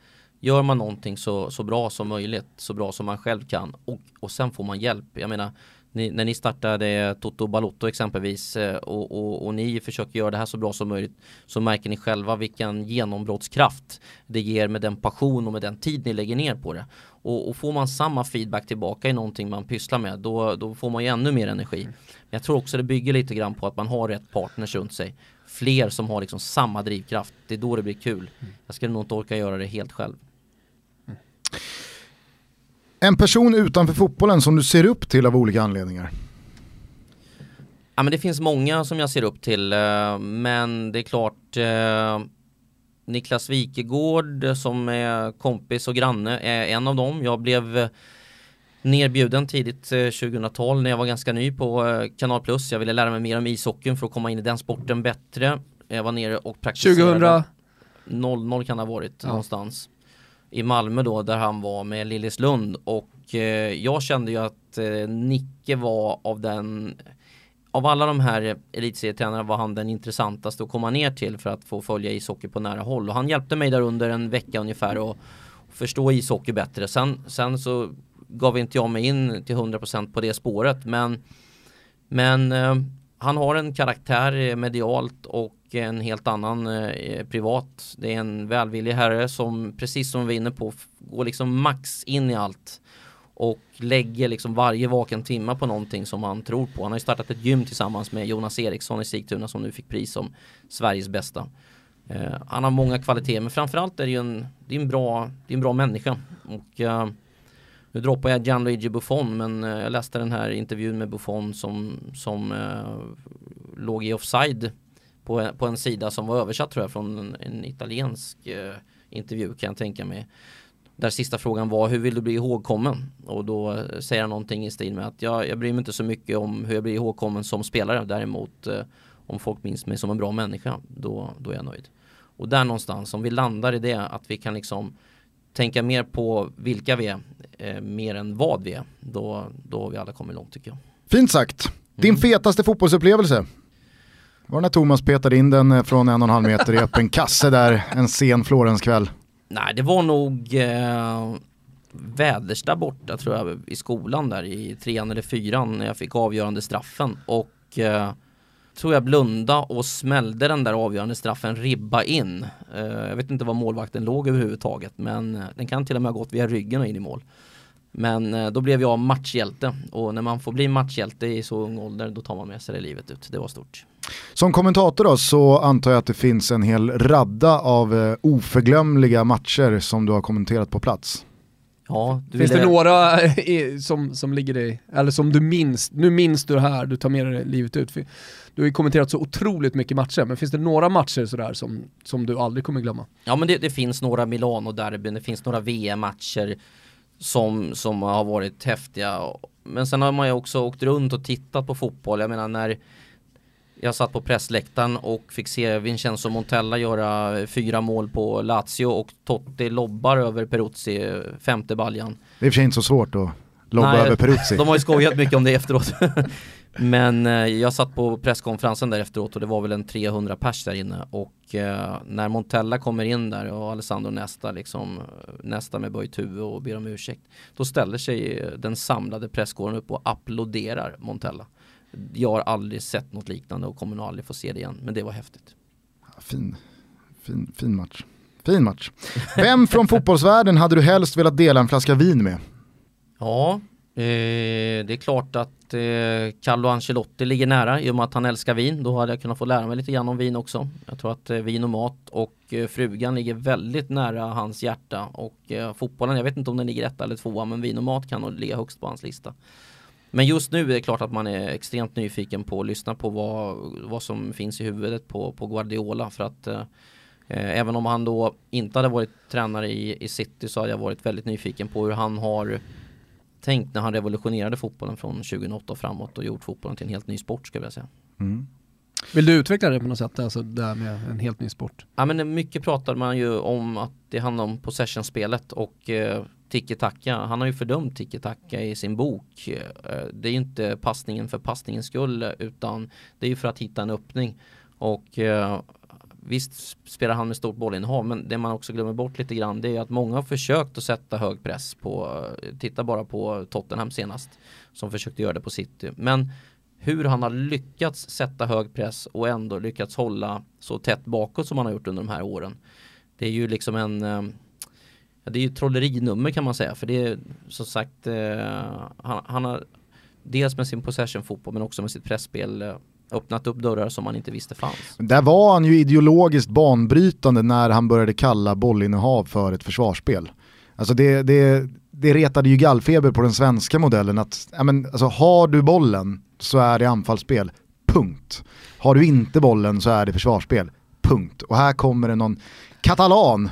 Gör man någonting så, så bra som möjligt, så bra som man själv kan och, och sen får man hjälp. Jag menar ni, när ni startade Toto Balotto exempelvis eh, och, och, och, ni försöker göra det här så bra som möjligt så märker ni själva vilken genombrottskraft det ger med den passion och med den tid ni lägger ner på det. Och, och får man samma feedback tillbaka i någonting man pysslar med då, då får man ju ännu mer energi. Men jag tror också det bygger lite grann på att man har rätt partners runt sig. Fler som har liksom samma drivkraft. Det är då det blir kul. Jag skulle nog inte orka göra det helt själv. En person utanför fotbollen som du ser upp till av olika anledningar? Ja men det finns många som jag ser upp till eh, men det är klart eh, Niklas Wikegård som är kompis och granne är en av dem. Jag blev nerbjuden tidigt 2012 eh, när jag var ganska ny på Kanal Plus. Jag ville lära mig mer om ishockeyn för att komma in i den sporten bättre. Jag var nere och praktiserade. 2000? 00 kan det ha varit ja. någonstans i Malmö då där han var med Lillislund och eh, jag kände ju att eh, Nicke var av den av alla de här elitserietränarna var han den intressantaste att komma ner till för att få följa ishockey på nära håll. Och han hjälpte mig där under en vecka ungefär och förstå ishockey bättre. Sen, sen så gav inte jag mig in till 100% på det spåret. Men men eh, han har en karaktär eh, medialt och en helt annan eh, eh, privat. Det är en välvillig herre som precis som vi var inne på går liksom max in i allt och lägger liksom varje vaken timma på någonting som han tror på. Han har ju startat ett gym tillsammans med Jonas Eriksson i Sigtuna som nu fick pris som Sveriges bästa. Eh, han har många kvaliteter men framförallt är det ju en, det är en, bra, det är en bra människa. Och, eh, nu droppar jag Gianluigi Buffon men eh, jag läste den här intervjun med Buffon som, som eh, låg i offside på en, på en sida som var översatt tror jag från en, en italiensk eh, intervju kan jag tänka mig. Där sista frågan var hur vill du bli ihågkommen? Och då eh, säger han någonting i stil med att jag, jag bryr mig inte så mycket om hur jag blir ihågkommen som spelare. Däremot eh, om folk minns mig som en bra människa, då, då är jag nöjd. Och där någonstans, om vi landar i det, att vi kan liksom tänka mer på vilka vi är, eh, mer än vad vi är, då, då har vi alla kommit långt tycker jag. Fint sagt. Din mm. fetaste fotbollsupplevelse? Var det när Thomas petade in den eh, från en och en halv meter i öppen kasse där en sen Florenskväll? Nej, det var nog eh, Väderstad borta tror jag i skolan där i trean eller fyran när jag fick avgörande straffen och eh, tror jag blunda och smällde den där avgörande straffen ribba in. Eh, jag vet inte var målvakten låg överhuvudtaget men eh, den kan till och med ha gått via ryggen och in i mål. Men eh, då blev jag matchhjälte och när man får bli matchhjälte i så ung ålder då tar man med sig det livet ut. Det var stort. Som kommentator då så antar jag att det finns en hel radda av oförglömliga matcher som du har kommenterat på plats. Ja, Finns det några som, som ligger dig, eller som du minns, nu minns du det här, du tar med dig livet ut. Du har ju kommenterat så otroligt mycket matcher, men finns det några matcher sådär som, som du aldrig kommer glömma? Ja men det, det finns några Milano-derbyn, det finns några VM-matcher som, som har varit häftiga. Men sen har man ju också åkt runt och tittat på fotboll. Jag menar när jag satt på pressläktaren och fick se Vincenzo Montella göra fyra mål på Lazio och Totti lobbar över Peruzzi, femte baljan. Det är i och för sig inte så svårt att lobba Nej, över Peruzzi. De har ju skojat mycket om det efteråt. Men eh, jag satt på presskonferensen där efteråt och det var väl en 300 pers där inne och eh, när Montella kommer in där och Alessandro Nesta liksom Nesta med böjt huvud och ber om ursäkt då ställer sig den samlade presskåren upp och applåderar Montella. Jag har aldrig sett något liknande och kommer nog aldrig få se det igen men det var häftigt. Fin, fin, fin match. Fin match. Vem från fotbollsvärlden hade du helst velat dela en flaska vin med? Ja, eh, det är klart att eh, Carlo Ancelotti ligger nära i och med att han älskar vin. Då hade jag kunnat få lära mig lite grann om vin också. Jag tror att eh, vin och mat och eh, frugan ligger väldigt nära hans hjärta och eh, fotbollen, jag vet inte om den ligger etta eller tvåa men vin och mat kan nog ligga högst på hans lista. Men just nu är det klart att man är extremt nyfiken på att lyssna på vad, vad som finns i huvudet på, på Guardiola för att eh, Även om han då inte hade varit tränare i, i City så hade jag varit väldigt nyfiken på hur han har tänkt när han revolutionerade fotbollen från 2008 och framåt och gjort fotbollen till en helt ny sport ska jag säga. Mm. Vill du utveckla det på något sätt, alltså det här med en helt ny sport? Ja men mycket pratar man ju om att det handlar om possession-spelet och eh, tiki-taka. Han har ju fördömt tiki-taka i sin bok. Eh, det är ju inte passningen för passningens skull utan det är ju för att hitta en öppning. Och eh, Visst spelar han med stort bollinnehav men det man också glömmer bort lite grann det är att många har försökt att sätta hög press på, eh, titta bara på Tottenham senast som försökte göra det på City. Men hur han har lyckats sätta hög press och ändå lyckats hålla så tätt bakåt som han har gjort under de här åren. Det är ju liksom en ja, det är ju trollerinummer kan man säga för det är som sagt eh, han, han, har dels med sin possession fotboll men också med sitt pressspel eh, öppnat upp dörrar som man inte visste fanns. Där var han ju ideologiskt banbrytande när han började kalla bollinnehav för ett försvarsspel. Alltså det, det, det retade ju gallfeber på den svenska modellen att ja men, alltså, har du bollen så är det anfallsspel, punkt. Har du inte bollen så är det försvarsspel, punkt. Och här kommer det någon katalan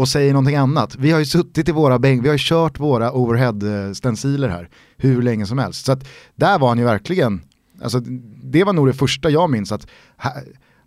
och säger någonting annat. Vi har ju suttit i våra bänk, vi har ju kört våra overhead-stenciler här hur länge som helst. Så att där var han ju verkligen Alltså, det var nog det första jag minns att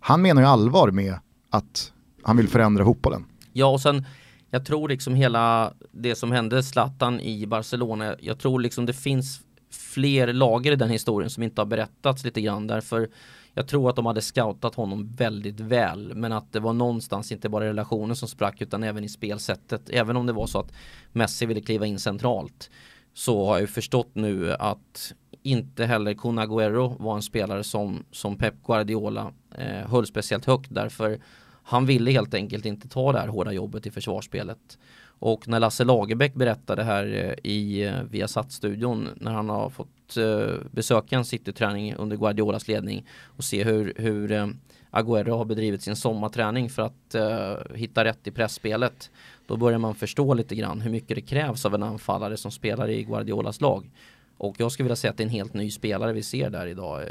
han menar ju allvar med att han vill förändra fotbollen. Ja och sen jag tror liksom hela det som hände Zlatan i Barcelona, jag tror liksom det finns fler lager i den historien som inte har berättats lite grann därför jag tror att de hade scoutat honom väldigt väl men att det var någonstans inte bara relationen som sprack utan även i spelsättet. Även om det var så att Messi ville kliva in centralt så har jag förstått nu att inte heller Kun Agüero var en spelare som, som Pep Guardiola eh, höll speciellt högt därför han ville helt enkelt inte ta det här hårda jobbet i försvarsspelet. Och när Lasse Lagerbäck berättade här eh, i eh, Viasat-studion när han har fått eh, besöka en cityträning under Guardiolas ledning och se hur, hur eh, har bedrivit sin sommarträning för att uh, hitta rätt i pressspelet. Då börjar man förstå lite grann hur mycket det krävs av en anfallare som spelar i Guardiolas lag. Och jag skulle vilja säga att det är en helt ny spelare vi ser där idag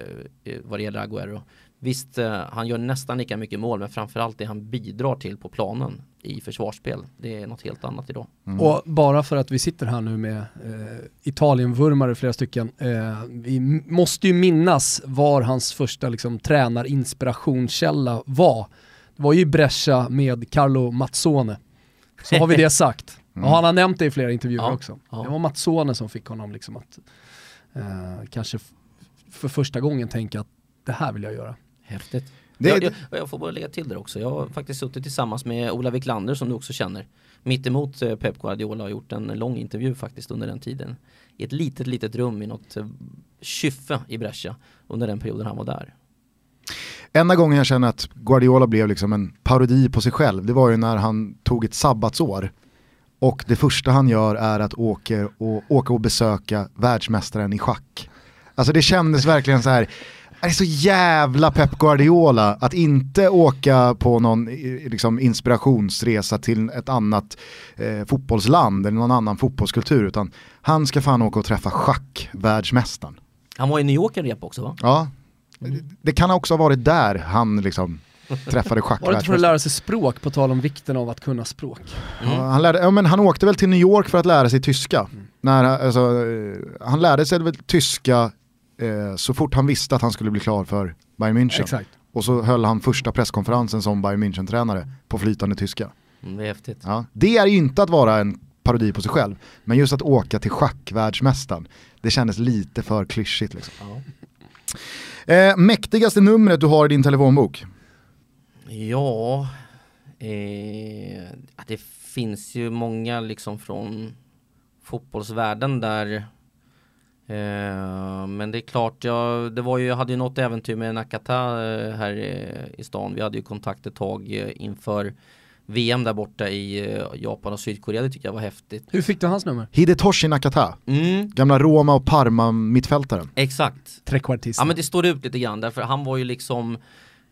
eh, vad det gäller Aguero. Visst, eh, han gör nästan lika mycket mål men framförallt det han bidrar till på planen i försvarsspel. Det är något helt annat idag. Mm. Och bara för att vi sitter här nu med eh, Italienvurmare flera stycken. Eh, vi måste ju minnas var hans första liksom, tränarinspirationskälla var. Det var ju Brescia med Carlo Mazzone. Så har vi det sagt. Mm. Och han har nämnt det i flera intervjuer ja, också. Ja. Det var Mazzone som fick honom liksom att eh, kanske för första gången tänka att det här vill jag göra. Häftigt. Det, jag, jag, jag, får bara lägga till det också. Jag har faktiskt suttit tillsammans med Ola Wiklander som du också känner. Mittemot eh, Pep Guardiola och gjort en lång intervju faktiskt under den tiden. I ett litet, litet rum i något eh, kyffe i Brescia under den perioden han var där. Enda gången jag känner att Guardiola blev liksom en parodi på sig själv, det var ju när han tog ett sabbatsår. Och det första han gör är att åka och, åka och besöka världsmästaren i schack. Alltså det kändes verkligen så här det är så jävla Pep Guardiola att inte åka på någon liksom, inspirationsresa till ett annat eh, fotbollsland eller någon annan fotbollskultur utan han ska fan åka och träffa schackvärldsmästaren. Han var i New York en rep också va? Ja, mm. det kan också ha varit där han liksom träffade schackvärldsmästaren. Var det för att lära sig språk på tal om vikten av att kunna språk? Mm. Ja, han, lärde, ja, men han åkte väl till New York för att lära sig tyska. Mm. När, alltså, eh, han lärde sig väl tyska eh, så fort han visste att han skulle bli klar för Bayern München. Exakt. Och så höll han första presskonferensen som Bayern München-tränare på flytande tyska. Mm, det är häftigt. Ja, det är ju inte att vara en parodi på sig själv, men just att åka till schackvärldsmästaren, det kändes lite för klyschigt. Liksom. Ja. Eh, mäktigaste numret du har i din telefonbok? Ja, eh, det finns ju många liksom från fotbollsvärlden där Eh, men det är klart, jag, det var ju, jag hade ju något äventyr med Nakata eh, här i stan. Vi hade ju kontakt ett tag eh, inför VM där borta i Japan och Sydkorea. Det tycker jag var häftigt. Hur fick du hans nummer? Hidetoshi Nakata. Mm. Gamla Roma och Parma mittfältaren. Exakt. Trekvartist. Ja men det står ut lite grann därför han var ju liksom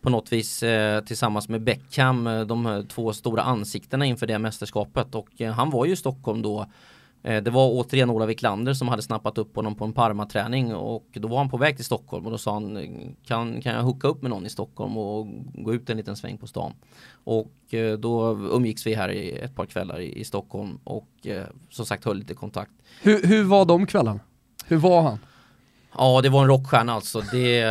på något vis eh, tillsammans med Beckham de två stora ansiktena inför det mästerskapet och eh, han var ju i Stockholm då Eh, det var återigen Ola Wiklander som hade snappat upp honom på en Parma-träning och då var han på väg till Stockholm och då sa han kan, kan jag hooka upp med någon i Stockholm och gå ut en liten sväng på stan. Och eh, då umgicks vi här i ett par kvällar i, i Stockholm och eh, som sagt höll lite kontakt. Hur, hur var de kvällarna? Hur var han? Ja, det var en rockstjärna alltså. Det,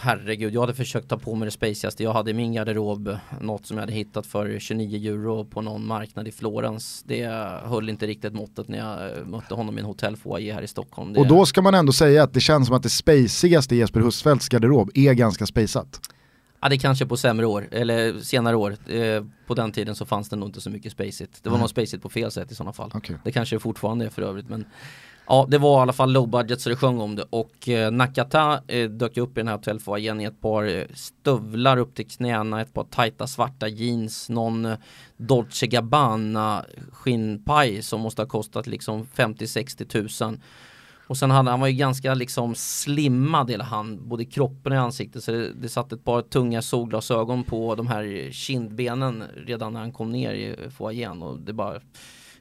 herregud, jag hade försökt ta på mig det spaceigaste. Jag hade i min garderob något som jag hade hittat för 29 euro på någon marknad i Florens. Det höll inte riktigt måttet när jag mötte honom i en hotellfoajé här i Stockholm. Det... Och då ska man ändå säga att det känns som att det spaceigaste i Jesper Husfeldts garderob är ganska spaceat. Ja det kanske på sämre år, eller senare år. Eh, på den tiden så fanns det nog inte så mycket spacet. Det var mm. nog spacet på fel sätt i sådana fall. Okay. Det kanske fortfarande är för övrigt men Ja, det var i alla fall low budget så det sjöng om det. Och eh, Nakata eh, dök upp i den här hotellfoajén i ett par eh, stövlar upp till knäna, ett par tajta svarta jeans, någon eh, Dolce Gabbana skinnpaj som måste ha kostat liksom 50-60 tusen. Och sen hade han var ju ganska liksom slimmad hela han, både i kroppen och i ansiktet. Så det, det satt ett par tunga solglasögon på de här kindbenen redan när han kom ner i eh, foajén. Och det bara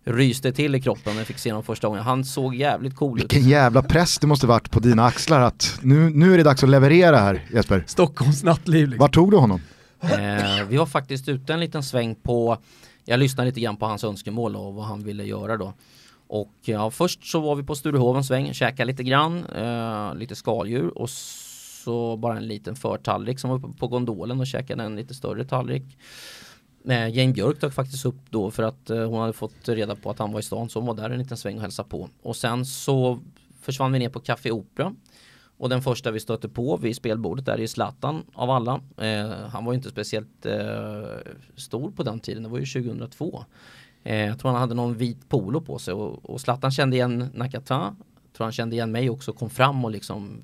ryste till i kroppen när jag fick se honom första gången. Han såg jävligt cool Vilken ut. Vilken jävla press det måste varit på dina axlar att nu, nu är det dags att leverera här Jesper. Stockholms nattliv. Liksom. Var tog du honom? Eh, vi var faktiskt ute en liten sväng på, jag lyssnade lite grann på hans önskemål och vad han ville göra då. Och ja, först så var vi på Sturehof sväng, käkade lite grann, eh, lite skaldjur och så bara en liten förtallrik som var uppe på gondolen och käkade en lite större tallrik. Eh, Jane Björk dök faktiskt upp då för att eh, hon hade fått reda på att han var i stan så hon var där en liten sväng och hälsade på. Och sen så försvann vi ner på Café Opera. Och den första vi stötte på vid spelbordet där är Zlatan av alla. Eh, han var ju inte speciellt eh, stor på den tiden, det var ju 2002. Eh, jag tror han hade någon vit polo på sig och, och Zlatan kände igen Nakata. Jag Tror han kände igen mig också, kom fram och liksom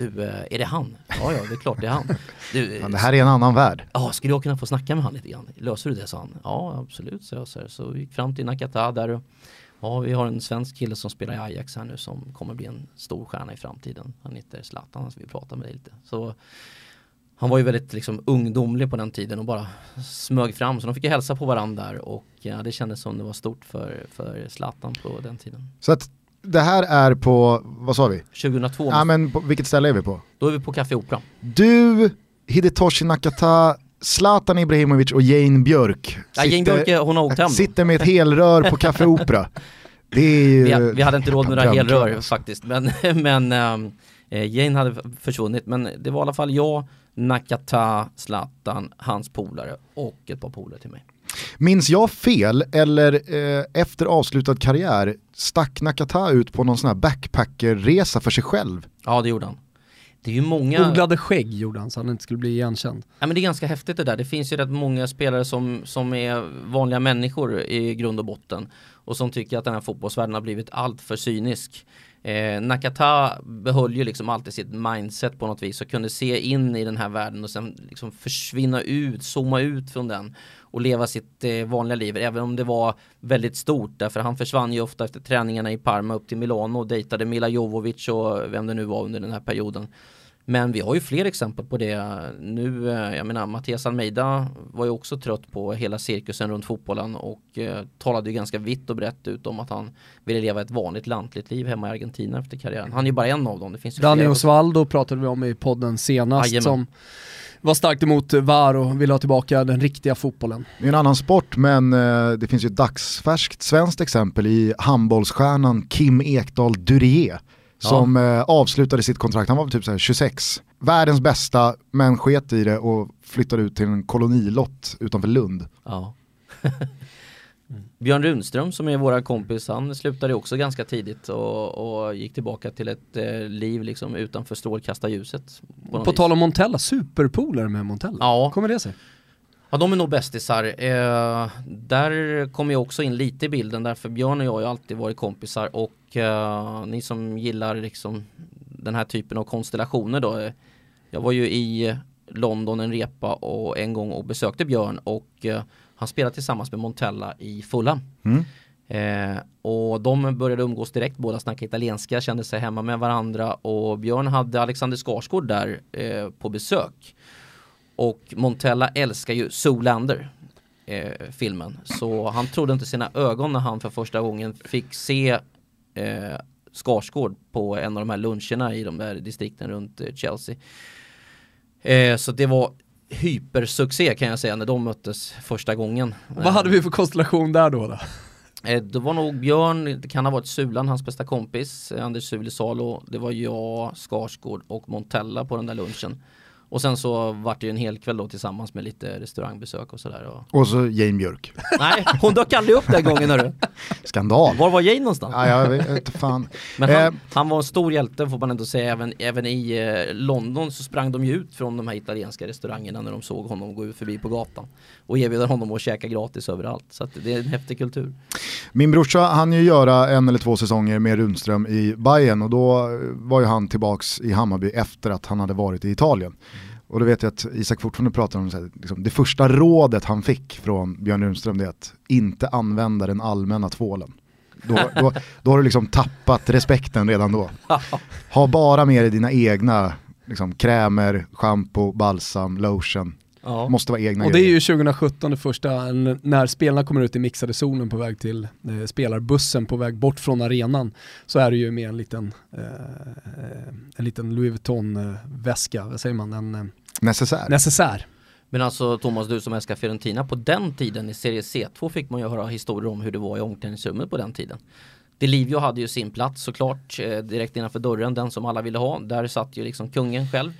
du, eh, är det han? Ja, ja, det är klart det är han. Du, Men det här är en annan värld. Ja, skulle jag kunna få snacka med han lite grann? Löser du det? sa han. Ja, absolut, så jag. Så, så vi gick fram till Nakata där och ja, vi har en svensk kille som spelar i Ajax här nu som kommer bli en stor stjärna i framtiden. Han heter Zlatan, så vi pratar med dig lite. Så han var ju väldigt liksom ungdomlig på den tiden och bara smög fram så de fick ju hälsa på varandra och ja, det kändes som det var stort för, för Zlatan på den tiden. Så att det här är på, vad sa vi? 2002, Ja men på, vilket ställe är vi på? då är vi på Café Opera. Du, Hidetoshi Nakata, Zlatan Ibrahimovic och Jane Björk Ja, Jane Björk, hon har åkt hem sitter med ett helrör på Café Opera. Det är ju... Vi, vi hade inte råd med några helrör faktiskt, men, men eh, Jane hade försvunnit. Men det var i alla fall jag, Nakata, Zlatan, hans polare och ett par polare till mig. Minns jag fel eller eh, efter avslutad karriär stack Nakata ut på någon sån här backpackerresa för sig själv? Ja, det gjorde han. Det är ju många... Odlade skägg gjorde han så han inte skulle bli igenkänd. Ja, men det är ganska häftigt det där. Det finns ju rätt många spelare som, som är vanliga människor i grund och botten och som tycker att den här fotbollsvärlden har blivit allt för cynisk. Eh, Nakata behöll ju liksom alltid sitt mindset på något vis och kunde se in i den här världen och sen liksom försvinna ut, zooma ut från den och leva sitt eh, vanliga liv även om det var väldigt stort därför han försvann ju ofta efter träningarna i Parma upp till Milano och dejtade Mila Jovovic och vem det nu var under den här perioden. Men vi har ju fler exempel på det nu. eh, Jag menar Mattias Almeida var ju också trött på hela cirkusen runt fotbollen och eh, talade ju ganska vitt och brett ut om att han ville leva ett vanligt lantligt liv hemma i Argentina efter karriären. Han är ju bara en av dem. Det finns ju Danny. Osvaldo pratade vi om i podden senast Jajamän. som var starkt emot VAR och ville ha tillbaka den riktiga fotbollen. Det är en annan sport men eh, det finns ju ett dagsfärskt svenskt exempel i handbollsstjärnan Kim Ekdahl Durier som eh, avslutade sitt kontrakt, han var typ så här 26. Världens bästa men sket i det och flyttade ut till en kolonilott utanför Lund. Ja. Björn Runström som är våra kompis, han slutade också ganska tidigt och, och gick tillbaka till ett eh, liv liksom utanför strålkastarljuset. På vis. tal om Montella, superpolare med Montella. Ja. Kommer det sig? Ja de är nog bästisar. Eh, där kommer jag också in lite i bilden därför Björn och jag har ju alltid varit kompisar och eh, ni som gillar liksom den här typen av konstellationer då. eh, Jag var ju i London en repa och en gång och besökte Björn och eh, han spelade tillsammans med Montella i Fulham. Mm. Eh, och de började umgås direkt, båda snackade italienska, kände sig hemma med varandra och Björn hade Alexander Skarsgård där eh, på besök. Och Montella älskar ju Zoolander eh, filmen. Så han trodde inte sina ögon när han för första gången fick se eh, Skarsgård på en av de här luncherna i de där distrikten runt eh, Chelsea. Eh, så det var hypersuccé kan jag säga när de möttes första gången. Vad hade vi för konstellation där då? då? Eh, det var nog Björn, det kan ha varit Sulan, hans bästa kompis, eh, Anders Sulisalo. Det var jag, Skarsgård och Montella på den där lunchen. Och sen så vart det ju en hel kväll då tillsammans med lite restaurangbesök och sådär. Och... Och så Jane Björk. Nej, hon dök aldrig upp den gången hörru. Skandal. Var var Jane någonstans? Ja, jag vet inte fan. Men Eh, han, han var en stor hjälte får man ändå säga. Även, även i eh, London så sprang de ju ut från de här italienska restaurangerna när de såg honom gå ut förbi på gatan. Och erbjöd honom att käka gratis överallt. Så det är en häftig kultur. Min brorsa han ju göra en eller två säsonger med Rundström i Bayern och då var ju han tillbaks i Hammarby efter att han hade varit i Italien. Och då vet jag att Isak fortfarande pratar om här, liksom, det första rådet han fick från Björn Rundström det är att inte använda den allmänna tvålen. Då, då, då har du liksom tappat respekten redan då. Ha bara med dig dina egna liksom, krämer, shampoo, balsam, lotion. Ja. Måste vara egna Och det är ju 2017 det första, när spelarna kommer ut i mixade zonen på väg till eh, spelarbussen på väg bort från arenan så är det ju med en liten, eh, eh, en liten Louis Vuitton-väska, vad säger man, en eh, Necessär. necessär. Men alltså Thomas, du som älskar Fiorentina, på den tiden i serie C2 fick man ju höra historier om hur det var i omklädningsrummet på den tiden. Delivio hade ju sin plats såklart eh, direkt innanför dörren, den som alla ville ha. Där satt ju liksom kungen själv.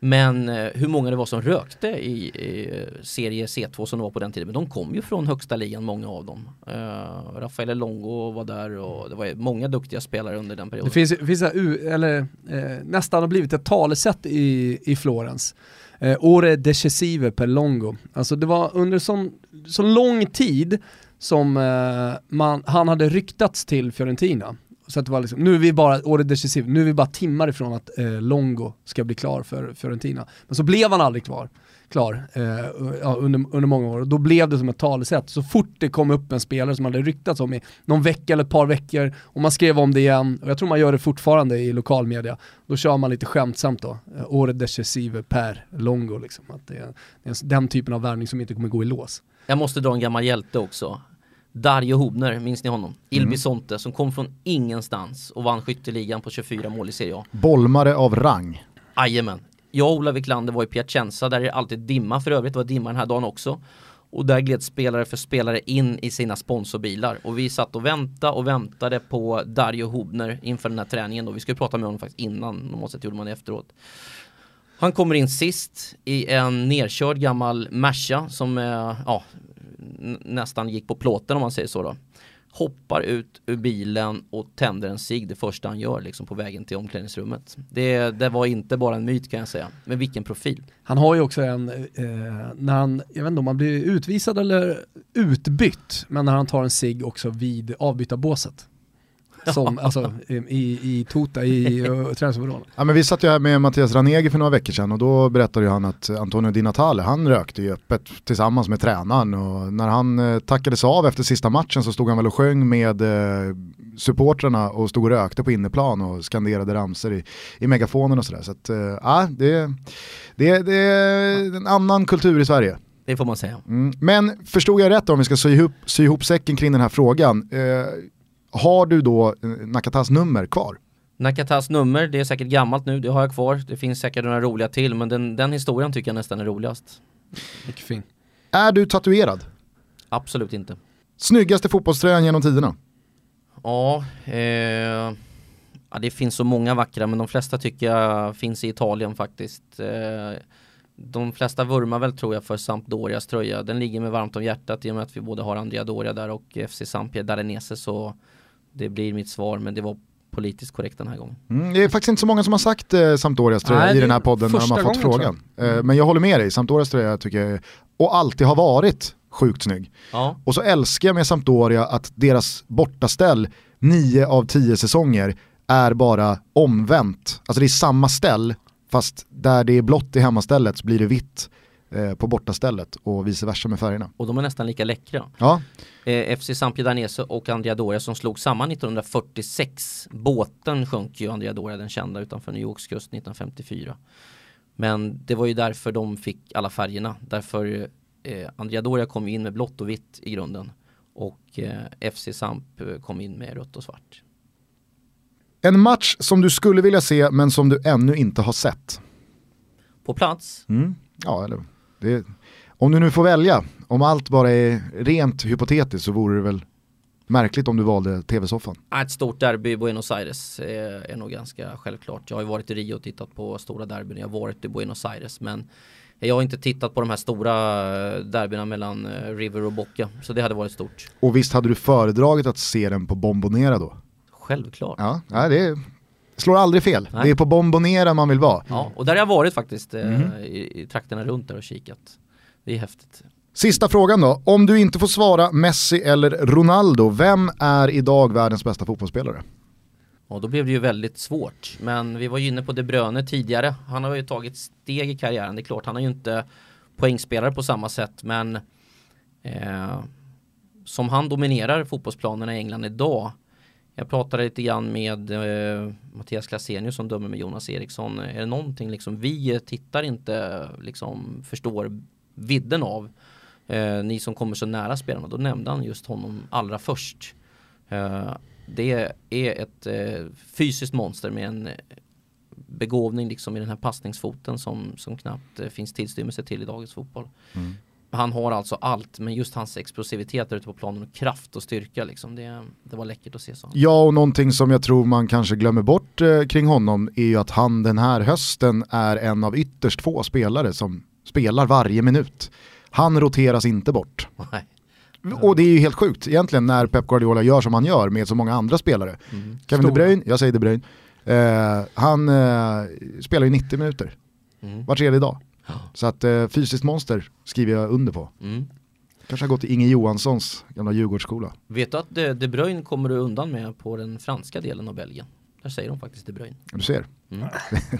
Men eh, hur många det var som rökte i, i eh, serie C2 som det var på den tiden. Men de kom ju från högsta ligan, många av dem. Uh, Rafael Longo var där och det var många duktiga spelare under den perioden. Det finns, finns det, eller, eh, nästan har blivit ett talesätt i, i Florens. Eh, ore decisive per longo. Alltså det var under sån, så lång tid som eh, man, han hade ryktats till Fiorentina. Så att det var liksom, nu är vi bara, året decisiv, nu är vi bara timmar ifrån att eh, Longo ska bli klar för Fiorentina. Men så blev han aldrig klar, klar eh, under, under många år. Och då blev det som ett talesätt. Så fort det kom upp en spelare som hade ryktats om i någon vecka eller ett par veckor och man skrev om det igen, och jag tror man gör det fortfarande i lokalmedia, då kör man lite skämtsamt då. Eh, Ore decisive per Longo liksom. Att det är, det är den typen av värvning som inte kommer gå i lås. Jag måste dra en gammal hjälte också. Dario Hobner, minns ni honom? Il Mm. Bisonte som kom från ingenstans och vann skytteligan på 24 mål i Serie A. Bolmare av rang. Jajamän. Jag och Ola Wiklander var i Piacenza, där är det alltid dimma för övrigt, det var dimma den här dagen också. Och där gled spelare för spelare in i sina sponsorbilar. Och vi satt och väntade och väntade på Dario Hubner inför den här träningen. Och vi skulle prata med honom faktiskt innan, normalt sett gjorde man det efteråt. Han kommer in sist i en nerkörd gammal Merca som eh, ja, nästan gick på plåten om man säger så då. Hoppar ut ur bilen och tänder en cigg det första han gör liksom på vägen till omklädningsrummet. Det, det var inte bara en myt kan jag säga. Men vilken profil. Han har ju också en, eh, när han, jag vet inte om han blir utvisad eller utbytt, men när han tar en sig också vid avbytarbåset. Som, alltså i, i Tota, i träningsoverallen. Ja, men vi satt ju här med Mattias Ranegi för några veckor sedan och då berättade ju han att Antonio Di Natale, han rökte ju öppet tillsammans med tränaren och när han eh, tackades av efter sista matchen så stod han väl och sjöng med eh, supportrarna och stod och rökte på inneplan och skanderade ramser i, i megafonen och sådär. Så att, eh, det, det, det är en annan kultur i Sverige. Det får man säga. Mm. Men förstod jag rätt om vi ska sy ihop, sy ihop säcken kring den här frågan, eh, har du då eh, Nakatas nummer kvar? Nakatas nummer, det är säkert gammalt nu, det har jag kvar. Det finns säkert några roliga till, men den, den historien tycker jag nästan är roligast. Mycket fin. Är du tatuerad? Absolut inte. Snyggaste fotbollströjan genom tiderna? Ja, eh, ja, det finns så många vackra men de flesta tycker jag finns i Italien faktiskt. Eh, de flesta vurmar väl tror jag för Sampdorias tröja. Den ligger med varmt om hjärtat i och med att vi både har Andrea Doria där och FC Sampie Darenese så det blir mitt svar men det var politiskt korrekt den här gången. Mm, det är faktiskt inte så många som har sagt eh, Sampdorias tröja Nej, i den här är podden när de har fått gången, frågan. Eh, men jag håller med dig, Sampdorias tröja tycker jag, och alltid har varit sjukt snygg. Ja, Och så älskar jag med Sampdoria att deras bortaställ, nio av tio säsonger, är bara omvänt. Alltså det är samma ställ, fast där det är blått i hemmastället så blir det vitt eh, på bortastället och vice versa med färgerna. och de är nästan lika läckra. Ja, Eh, FC Darenese och Andrea Doria som slog samman 1946. Båten sjönk ju Andrea Doria den kända utanför New Yorks kust 1954. Men det var ju därför de fick alla färgerna. Därför eh, Andrea Doria kom in med blått och vitt i grunden. Och eh, FC Samp eh, kom in med rött och svart. en match som du skulle vilja se men som du ännu inte har sett. På plats, Mm. Ja, eller det, om du nu får välja, om allt bara är rent hypotetiskt så vore det väl märkligt om du valde tv-soffan. ett stort derby i Buenos Aires är nog ganska självklart. Jag har ju varit i Rio och tittat på stora derbyn. Jag har varit i Buenos Aires men jag har inte tittat på de här stora eh, derbyna mellan eh, River och Boca. Så det hade varit stort. Och visst hade du föredragit att se den på Bombonera då? Självklart. Ja det är, slår aldrig fel. Nej. Det är på Bombonera man vill vara. Ja, och där har jag varit faktiskt eh, Mhm. i, i trakterna runt där och kikat. Det är häftigt. Sista frågan då, om du inte får svara Messi eller Ronaldo, vem är idag världens bästa fotbollsspelare? Och då blev det ju väldigt svårt. Men vi var ju inne på De Bruyne tidigare. Han har ju tagit steg i karriären. Det är klart, han är ju inte poängspelare på samma sätt. Men eh, som han dominerar fotbollsplanerna i England idag. Jag pratade lite grann med eh, Mattias Klasenius som dömer med Jonas Eriksson. Är det någonting liksom vi eh, tittar inte liksom förstår vidden av? Eh, ni som kommer så nära spelarna. Då nämnde han just honom allra först. Eh, det är ett eh, fysiskt monster med en eh, begåvning liksom i den här passningsfoten som, som knappt eh, finns tillstymmelse till i dagens fotboll. Mm. Han har alltså allt, men just hans explosivitet ute på planen och kraft och styrka liksom, det, det var läckert att se så. Ja, och någonting som jag tror man kanske glömmer bort eh, kring honom är ju att han den här hösten är en av ytterst få spelare som spelar varje minut. Han roteras inte bort. Nej. Och det är ju helt sjukt egentligen när Pep Guardiola gör som han gör med så många andra spelare. Mm. Kevin De. Bruyne, jag säger De Bruyne, eh, han eh, spelar ju 90 minuter Mm. var tredje dag. Ja. Så att eh, fysiskt monster skriver jag under på. Mm. Kanske har gått till Inge Johanssons gamla Djurgårdsskola. Vet du att De, De Bruyne kommer du undan med på den franska delen av Belgien? Där säger de faktiskt De Bruyne. Du ser. Mm.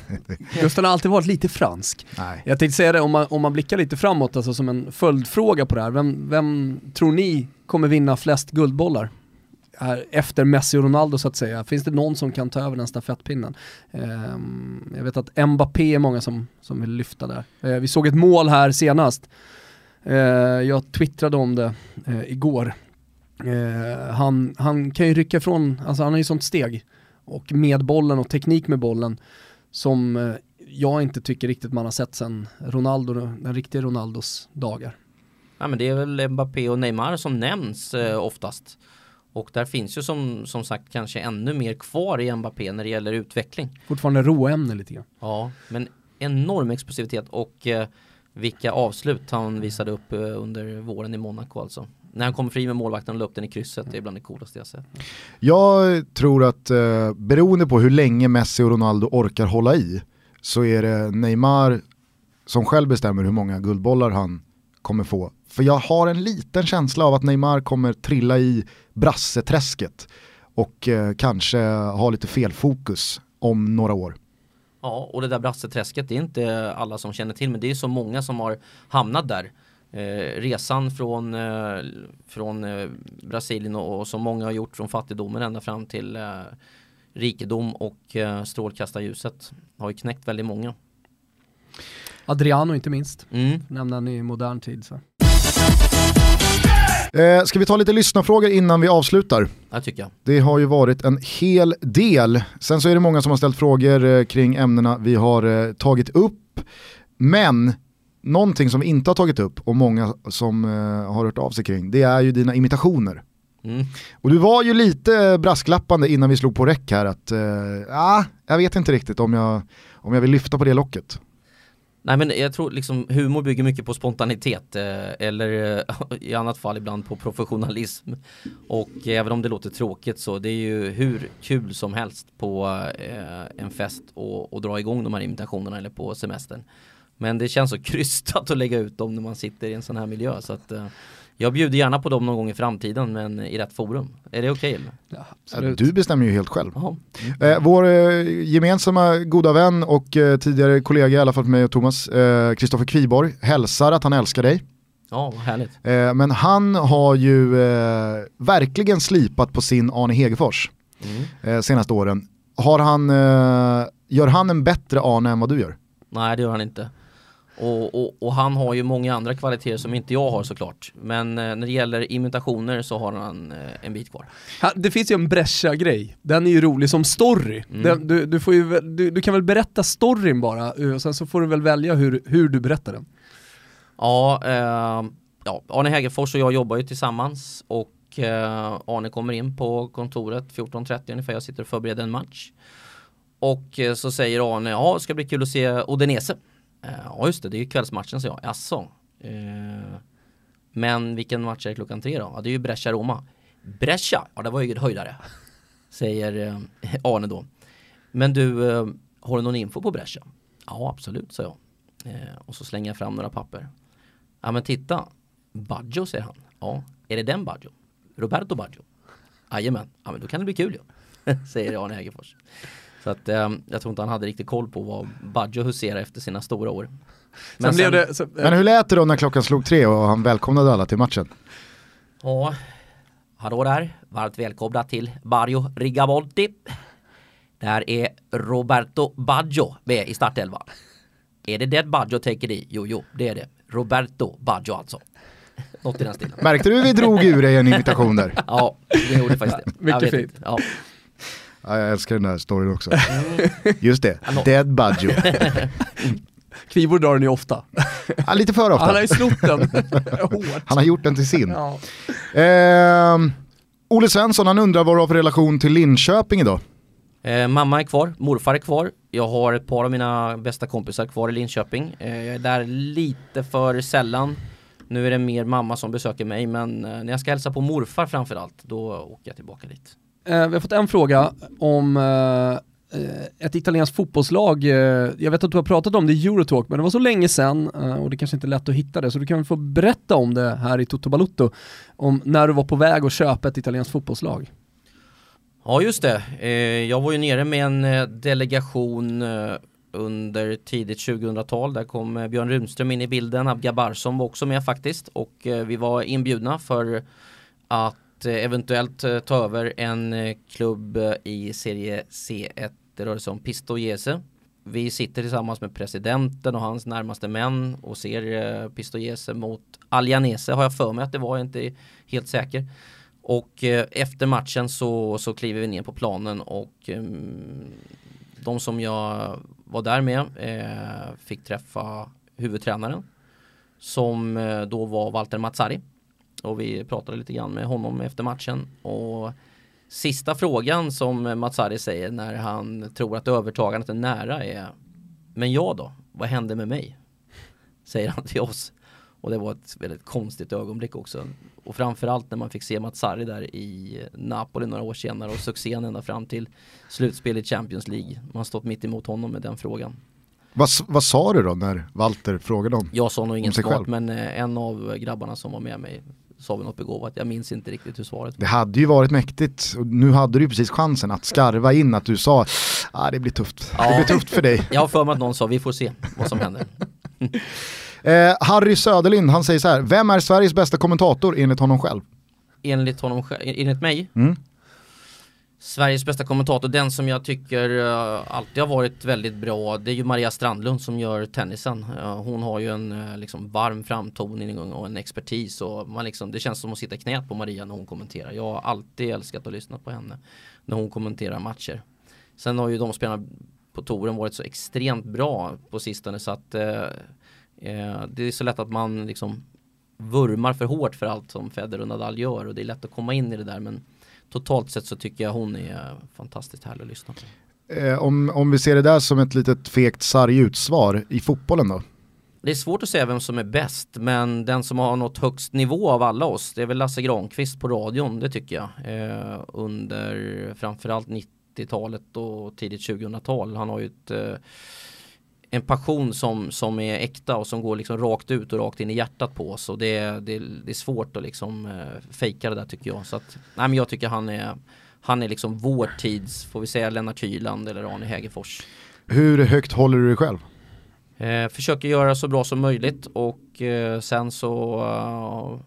Gusten har alltid varit lite fransk. Nej. Jag tänkte säga det, om man, om man blickar lite framåt, alltså som en följdfråga på det här. Vem, vem tror ni kommer vinna flest guldbollar? Är efter Messi och Ronaldo så att säga. Finns det någon som kan ta över den stafettpinnen? Ehm, jag vet att Mbappé är många som, som vill lyfta där. Eh, vi såg ett mål här senast. Eh, jag twittrade om det eh, igår. Eh, han, han kan ju rycka ifrån, alltså han har ju sånt steg och med bollen och teknik med bollen som eh, jag inte tycker riktigt man har sett sen Ronaldo, den riktiga Ronaldos dagar. Ja, men det är väl Mbappé och Neymar som nämns eh, oftast. Och där finns ju som, som sagt kanske ännu mer kvar i Mbappé när det gäller utveckling. Fortfarande råämne lite grann. Ja, men enorm explosivitet och eh, vilka avslut han visade upp eh, under våren i Monaco alltså. När han kom fri med målvakten och la upp den i krysset, det är bland det coolaste jag sett. Jag tror att eh, beroende på hur länge Messi och Ronaldo orkar hålla i så är det Neymar som själv bestämmer hur många guldbollar han kommer få. För jag har en liten känsla av att Neymar kommer trilla i brasseträsket och eh, kanske ha lite fel fokus om några år. Ja, och det där brasseträsket, det är inte alla som känner till, men det är så många som har hamnat där. Eh, resan från, eh, från eh, Brasilien och, och som många har gjort från fattigdomen ända fram till eh, rikedom och eh, strålkastarljuset har ju knäckt väldigt många. Adriano inte minst, Mm. nämna i modern tid. Så. Eh, ska vi ta lite lyssnarfrågor innan vi avslutar? Det tycker jag. Det har ju varit en hel del. Sen så är det många som har ställt frågor eh, kring ämnena vi har eh, tagit upp. Men någonting som vi inte har tagit upp och många som har hört av sig kring, det är ju dina imitationer. Mm. Och du var ju lite brasklappande innan vi slog på räck här att, eh, ah, jag vet inte riktigt om jag, om jag vill lyfta på det locket. Nej men jag tror liksom humor bygger mycket på spontanitet eh, eller eh, i annat fall ibland på professionalism. Och även om det låter tråkigt så det är ju hur kul som helst på eh, en fest och, och dra igång de här imitationerna eller på semestern. Men det känns så krystat att lägga ut dem när man sitter i en sån här miljö så att eh, jag bjuder gärna på dem någon gång i framtiden men i rätt forum. Är det okej eller? Ja, absolut. Du bestämmer ju helt själv. Jaha. Eh, vår eh, gemensamma goda vän och eh, tidigare kollega, i alla fall för mig och Thomas, eh, Kristoffer Kviborg, hälsar att han älskar dig. Ja, vad härligt. Eh, men han har ju eh, verkligen slipat på sin Arne Hegerfors Mm. eh, senaste åren. Har han, eh, gör han en bättre Arne än vad du gör? Nej det gör han inte. Och, och, och han har ju många andra kvaliteter som inte jag har såklart. Men eh, när det gäller imitationer så har han eh, en bit kvar. Ha, Det finns ju en Brescia-grej, den är ju rolig som story. Mm. Den, du, du, får ju, du, du kan väl berätta storyn bara, eh, och sen så får du väl välja hur, hur du berättar den. Ja, eh, ja, Arne Hägerfors och jag jobbar ju tillsammans och eh, Arne kommer in på kontoret 14.30 ungefär, jag sitter och förbereder en match. Och eh, så säger Arne, ja ska bli kul att se Odenese. Eh, ja just det, det är ju kvällsmatchen så jag, jaså. Eh, men vilken match är det klockan tre då? Ja det är ju Brescia-Roma. Brescia, ja det var ju en höjdare. Säger eh, Arne då. Men du, eh, har du någon info på Brescia? Ja absolut, sa jag. Eh, och så slänger jag fram några papper. Ja men titta, Baggio säger han. Ja, är det den Baggio? Roberto Baggio? Jajamän, ja men då kan det bli kul ju. säger Arne Hägerfors. Så att eh, jag tror inte han hade riktigt koll på vad Baggio huserar efter sina stora år. Sen, blev det, så, Men hur lät det då när klockan slog tre och han välkomnade alla till matchen? Ja, hallå där. Varmt välkomna till Mario Rigamonti. Där är Roberto Baggio med i startelvan. Är det den Baggio tänker ni? Jo, jo, det är det. Roberto Baggio alltså. Något i den stilen. Märkte du hur vi drog ur dig en imitation där? Ja, det gjorde faktiskt det. Mycket fint. inte. Ja. Ja, jag älskar den där storyn också. Just det. Dead Baggio. Kvibor drar den ju ofta. Ja, lite för ofta. Han har ju snott den hårt. Han har gjort den till sin. Ja. Ehm, Olle Svensson han undrar vad du har för relation till Linköping idag? Eh, mamma är kvar, morfar är kvar. Jag har ett par av mina bästa kompisar kvar i Linköping. Eh, jag är där lite för sällan. Nu är det mer mamma som besöker mig men eh, när jag ska hälsa på morfar framförallt då åker jag tillbaka dit. Eh, vi har fått en fråga om eh, eh, ett italienskt fotbollslag. Eh, jag vet att du har pratat om det i Eurotalk, men det var så länge sedan eh, och det kanske inte är lätt att hitta det, så du kan väl få berätta om det här i Toto Balutto, om när du var på väg att köpa ett italienskt fotbollslag. Ja just det, eh, jag var ju nere med en eh, delegation eh, under tidigt 2000-tal. Där kom eh, Björn Runström in i bilden, Abga Barsson var också med faktiskt och vi var inbjudna för att Eh, eventuellt eh, ta över en eh, klubb i serie C1. Det rör sig om Pistoiese. Vi sitter tillsammans med presidenten och hans närmaste män och ser Pisto Jese mot Alianese har jag för mig att det var, jag är inte helt säker. Och efter matchen så, så kliver vi ner på planen och mm, de som jag var där med fick träffa huvudtränaren som då var Walter Mazzari. Och vi pratade lite grann med honom efter matchen. Och sista frågan som Mazzari säger när han tror att övertagandet är nära är Men jag då? Vad hände med mig? Säger han till oss. Och det var ett väldigt konstigt ögonblick också. Och framförallt när man fick se Mazzari där i Napoli några år senare och succén ända fram till slutspel i Champions League. Man har stått mitt emot honom med den frågan. Vad, vad sa du då när Walter frågade om Jag sa nog inget smart men eh, en av grabbarna som var med mig sa väl något begåvat. Jag minns inte riktigt hur svaret var. Det hade ju varit mäktigt, nu hade du ju precis chansen att skarva in att du sa ah, det blir tufft, det Ja. blir tufft för dig. Jag har för mig att någon sa vi får se vad som händer. Eh, Harry Söderlind, han säger så här, vem är Sveriges bästa kommentator enligt honom själv? Enligt honom enligt mig Mm. Sveriges bästa kommentator, den som jag tycker uh, alltid har varit väldigt bra Det är ju Maria Strandlund som gör tennisen. Uh, Hon har ju en uh, liksom varm framtoning och en expertis och man liksom, det känns som att sitta i knät på Maria när hon kommenterar. Jag har alltid älskat att lyssna på henne När hon kommenterar matcher. Sen har ju de spelarna på touren varit så extremt bra på sistone så att eh, det är så lätt att man liksom vurmar för hårt för allt som Federer och Nadal gör och det är lätt att komma in i det där men totalt sett så tycker jag hon är fantastiskt härlig att lyssna på. Eh, om, om vi ser det där som ett litet fegt sargutsvar i fotbollen då? Det är svårt att säga vem som är bäst men den som har nått högst nivå av alla oss det är väl Lasse Granqvist på radion det tycker jag. Eh, under framförallt 90-talet och tidigt 2000-tal. Han har ju ett eh, en passion som, som är äkta och som går liksom rakt ut och rakt in i hjärtat på oss och det, det, det är svårt att liksom eh, fejka det där tycker jag. Så att, nej men jag tycker han är han är liksom vår tids, får vi säga Lennart Hyland eller Arne Hägerfors. Hur högt håller du dig själv? Eh, försöker göra så bra som möjligt och eh, sen så eh,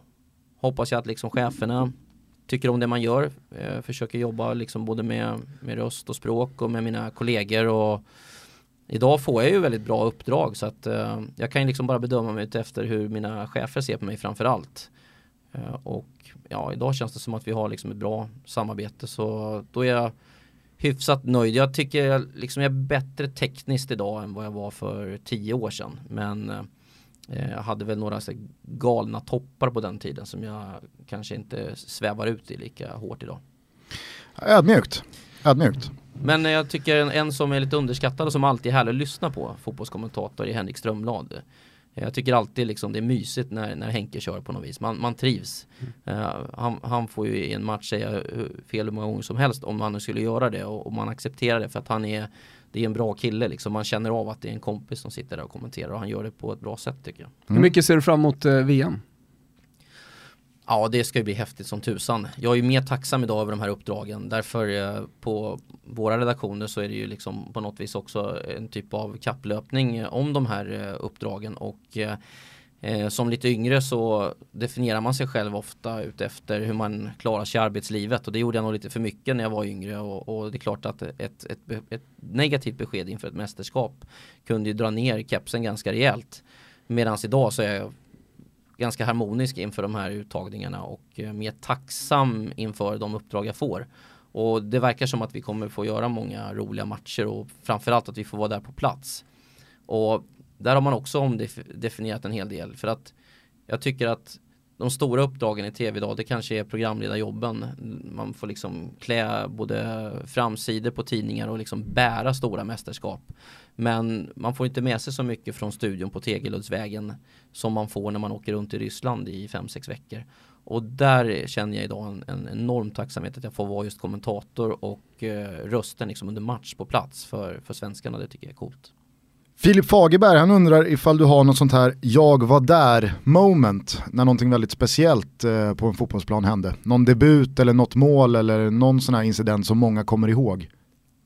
hoppas jag att liksom cheferna tycker om det man gör. Eh, försöker jobba liksom både med, med röst och språk och med mina kollegor och idag får jag ju väldigt bra uppdrag så att eh, jag kan ju liksom bara bedöma mig efter hur mina chefer ser på mig framför allt. Eh, och ja, idag känns det som att vi har liksom ett bra samarbete så då är jag hyfsat nöjd. Jag tycker jag, liksom jag är bättre tekniskt idag än vad jag var för tio år sedan. Men eh, eh jag hade väl några så galna toppar på den tiden som jag kanske inte svävar ut i lika hårt idag. Ödmjukt. Ödmjukt. Men jag tycker en, en som är lite underskattad och som alltid är härlig att lyssna på, fotbollskommentator, är Henrik Strömblad. Jag tycker alltid liksom det är mysigt när, när Henke kör på något vis. Man, man trivs. Eh, han, han får ju i en match säga fel hur många gånger som helst om han skulle göra det och, och man accepterar det för att han är det är en bra kille liksom. Man känner av att det är en kompis som sitter där och kommenterar och han gör det på ett bra sätt tycker jag. Hur mycket ser du fram emot eh, VM? Ja, det ska ju bli häftigt som tusan. Jag är ju mer tacksam idag över de här uppdragen. Därför eh, på våra redaktioner så är det ju liksom på något vis också en typ av kapplöpning eh, om de här eh, uppdragen. Och eh, eh, som lite yngre så definierar man sig själv ofta utefter hur man klarar sig i arbetslivet. Och det gjorde jag nog lite för mycket när jag var yngre. Och, och det är klart att ett, ett, ett negativt besked inför ett mästerskap kunde ju dra ner kepsen ganska rejält. Medan idag så är jag ganska harmonisk inför de här uttagningarna och eh, mer tacksam inför de uppdrag jag får. Och det verkar som att vi kommer få göra många roliga matcher och framförallt att vi får vara där på plats. Och där har man också omdefinierat en hel del för att jag tycker att de stora uppdragen i tv idag det kanske är programledarjobben. Man får liksom klä både framsidor på tidningar och liksom bära stora mästerskap. Men man får inte med sig så mycket från studion på Tegeluddsvägen som man får när man åker runt i Ryssland i 5-6 veckor. Och där känner jag idag en, en enorm tacksamhet att jag får vara just kommentator och eh, rösten liksom under match på plats för, för svenskarna. Det tycker jag är coolt. Filip Fagerberg, han undrar ifall du har något sånt här jag var där moment när någonting väldigt speciellt eh, på en fotbollsplan hände. Någon debut eller något mål eller någon sån här incident som många kommer ihåg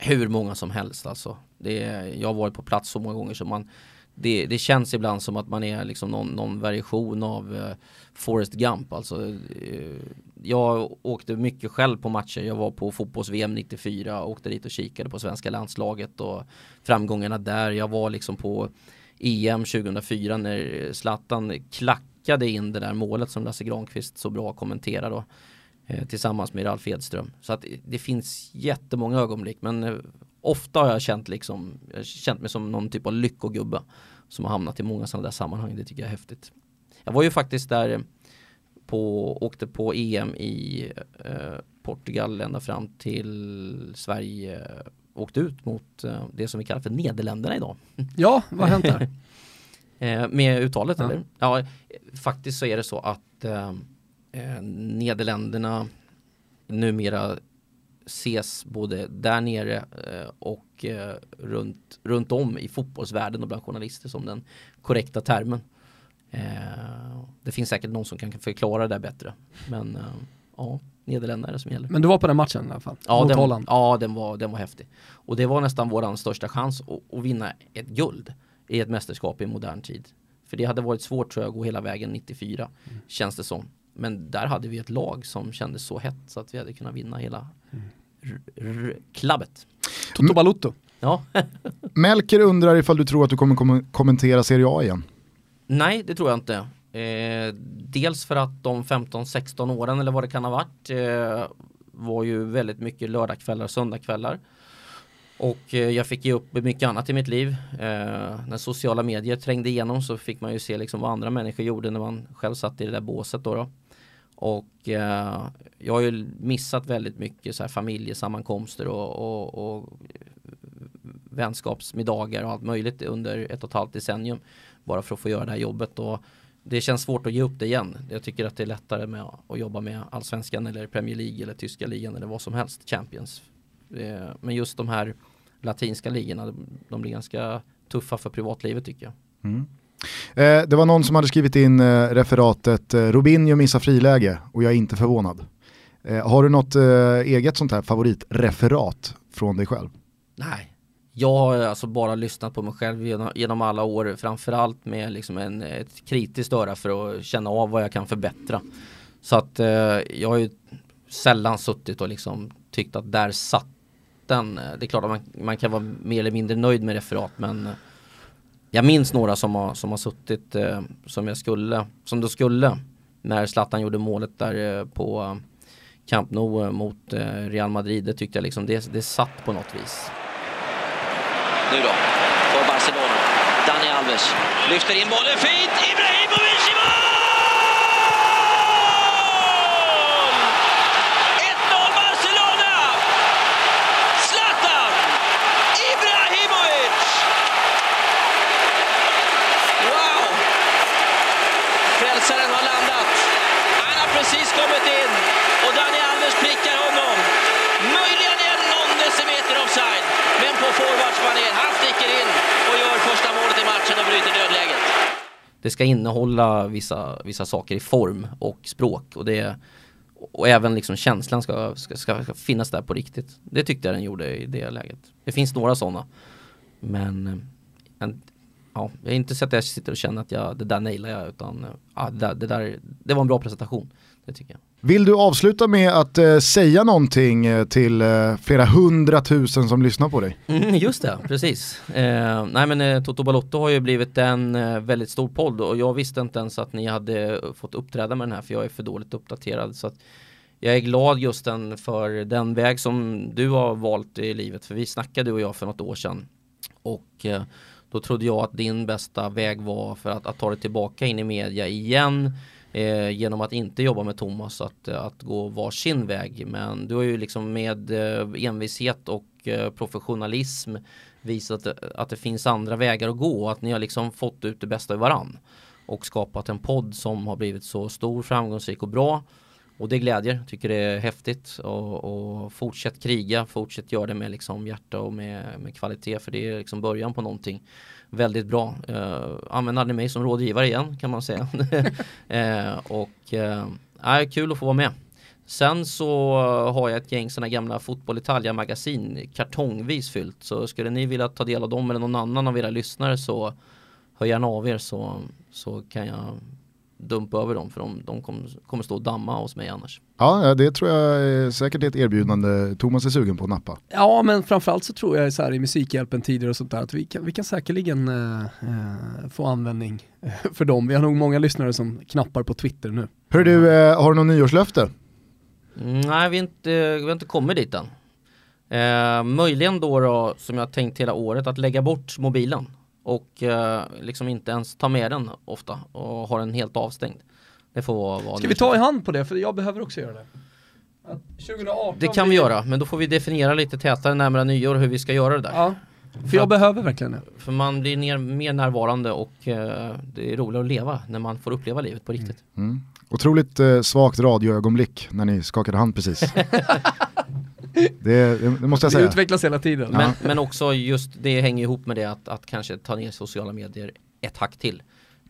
hur många som helst alltså. Det är, jag har varit på plats så många gånger så man det, det känns ibland som att man är liksom någon, någon version av eh, Forrest Gump. Alltså, eh, jag åkte mycket själv på matcher. Jag var på fotbolls-VM 94 åkte dit och kikade på svenska landslaget och framgångarna där. Jag var liksom på EM 2004 när Zlatan klackade in det där målet som Lasse Granqvist så bra kommenterade. Och tillsammans med Ralf Edström. Så att det finns jättemånga ögonblick men eh, ofta har jag känt, liksom, jag känt mig som någon typ av lyckogubbe som har hamnat i många sådana där sammanhang. Det tycker jag är häftigt. Jag var ju faktiskt där på, åkte på EM i eh, Portugal ända fram till Sverige åkte ut mot eh, det som vi kallar för Nederländerna idag. Ja, vad har hänt där? eh, med uttalet Ja. eller? Ja, faktiskt så är det så att eh, Nederländerna numera ses både där nere eh, och eh, runt, runt om i fotbollsvärlden och bland journalister som den korrekta termen. Eh, det finns säkert någon som kan förklara det där bättre. Men ja, Nederländerna som gäller. Men du var på den matchen i alla fall? Ja, mot den, Holland? ja den, var, den var häftig. Och det var nästan våran största chans att, att vinna ett guld i ett mästerskap i modern tid. För det hade varit svårt tror jag att gå hela vägen 94, Mm. känns det som. Men där hade vi ett lag som kändes så hett så att vi hade kunnat vinna hela klabbet. Toto Balutto? Ja, Melker undrar ifall du tror att du kommer kom kommentera Serie A igen. nej det tror jag inte. Eh, dels för att de 15-16 åren eller vad det kan ha varit eh, var ju väldigt mycket lördagskvällar och söndagskvällar. Och eh, jag fick ge upp mycket annat i mitt liv. Eh, när sociala medier trängde igenom så fick man ju se liksom vad andra människor gjorde när man själv satt i det där båset då. då. Och eh, jag har ju missat väldigt mycket så här familjesammankomster och, och, och vänskapsmiddagar och allt möjligt under ett och ett halvt decennium. Bara för att få göra det här jobbet. Och det känns svårt att ge upp det igen. Jag tycker att det är lättare med att jobba med allsvenskan eller Premier League eller tyska ligan eller vad som helst, Champions. Eh, Men just de här latinska ligorna, de- blir ganska tuffa för privatlivet tycker jag. Mm. Eh, det var någon som hade skrivit in eh, referatet eh, Robinho missar friläge och jag är inte förvånad. Eh, har du något eh, eget sånt här favoritreferat från dig själv? Nej, jag har eh, alltså bara lyssnat på mig själv genom, genom alla år, framförallt med liksom en, ett kritiskt öra för att känna av vad jag kan förbättra. Så att eh, jag har ju sällan suttit och liksom tyckt att där satt den. Eh, det är klart att man, man kan vara mer eller mindre nöjd med referat men eh, jag minns några som har, som har suttit eh, som jag skulle, som då skulle när Zlatan gjorde målet där eh, på eh, Camp Nou eh, mot eh, Real Madrid. Det tyckte jag liksom, det, det satt på något vis. Nu då, för Barcelona. Dani Alves lyfter in bollen fint. Ibrahim i mål! 1-0 Barcelona! Zlatan Ibrahimovic! Wow! Frälsaren har landat. Han har precis kommit in och Dani Alves prickar honom. Möjligen en någon decimeter offside, men på forwards manér. Han sticker in och gör första målet i matchen och bryter dödläget det ska innehålla vissa, vissa saker i form och språk och det och även liksom känslan ska, ska, ska finnas där på riktigt. Det tyckte jag den gjorde i det läget. Det finns några sådana. Men en, ja, jag har inte sett att jag sitter och känner att jag, det där nailar jag utan ja, det, där, det, där, det var en bra presentation. Det tycker jag. Vill du avsluta med att eh, säga någonting eh, till eh, flera hundratusen som lyssnar på dig? Mm, just det, precis. Eh, nej men eh, Toto Balotto har ju blivit en eh, väldigt stor podd och jag visste inte ens att ni hade fått uppträda med den här för jag är för dåligt uppdaterad. Så jag är glad just den för den väg som du har valt i livet för vi snackade du och jag för något år sedan. Och eh, då trodde jag att din bästa väg var för att, att ta dig tillbaka in i media igen eh, genom att inte jobba med Thomas att, eh, att gå varsin väg. Men du har ju liksom med eh, envishet och eh, professionalism visat eh, att det finns andra vägar att gå. Att ni har liksom fått ut det bästa i varann. Och skapat en podd som har blivit så stor, framgångsrik och bra. Och det glädjer, tycker det är häftigt. Och, och fortsätt kriga, fortsätt göra det med liksom hjärta och med, med kvalitet. För det är liksom början på någonting väldigt bra. Uh, använd aldrig mig som rådgivare igen kan man säga. Eh, och är kul att få vara med. Sen så har jag ett gäng sådana gamla Fotboll Italia magasin kartongvis fyllt. Så skulle ni vilja ta del av dem eller någon annan av era lyssnare så hör gärna av er så, så kan jag dumpa över dem för de, de kommer, kommer stå och damma hos mig annars. Ja, det tror jag är säkert är ett erbjudande Thomas är sugen på att nappa. Ja, men framförallt så tror jag så här i Musikhjälpen-tider och sånt där att vi kan, vi kan säkerligen eh, eh, få användning eh, för dem. Vi har nog många lyssnare som knappar på Twitter nu. Hör du, eh, har du någon nyårslöfte? Mm, nej, vi, inte, vi har inte kommit dit än. Eh, möjligen då, då, som jag tänkt hela året, att lägga bort mobilen och eh, liksom inte ens ta med den ofta och ha den helt avstängd. Det får vara Ska vi ta i hand på det? För jag behöver också göra det. Att 2018 Det kan vi göra, men då får vi definiera lite tätare närmare nyår hur vi ska göra det där. Ja, för jag behöver verkligen det. För man blir ner, mer närvarande och eh, det är roligare att leva när man får uppleva livet på riktigt. Mm. Otroligt eh, svagt radioögonblick när ni skakade hand precis. det, det, det måste jag Det säga. utvecklas hela tiden. Men, men också just det hänger ihop med det att, att kanske ta ner sociala medier ett hack till.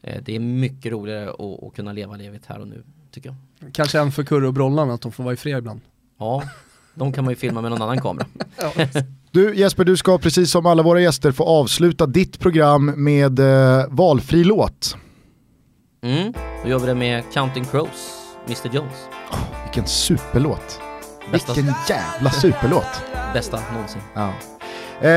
Eh, det är mycket roligare att, att kunna leva livet här och nu, tycker jag. Kanske en för Kurre och Brollan att de får vara i fred ibland. Ja, de kan man ju filma med någon annan kamera. Du Jesper, du ska precis som alla våra gäster få avsluta ditt program med eh, valfri låt. Mm, då gör vi det med Counting Crows, Mr Jones. Vilken superlåt. Bästa, Vilken jävla superlåt. bästa någonsin. Ja, eh,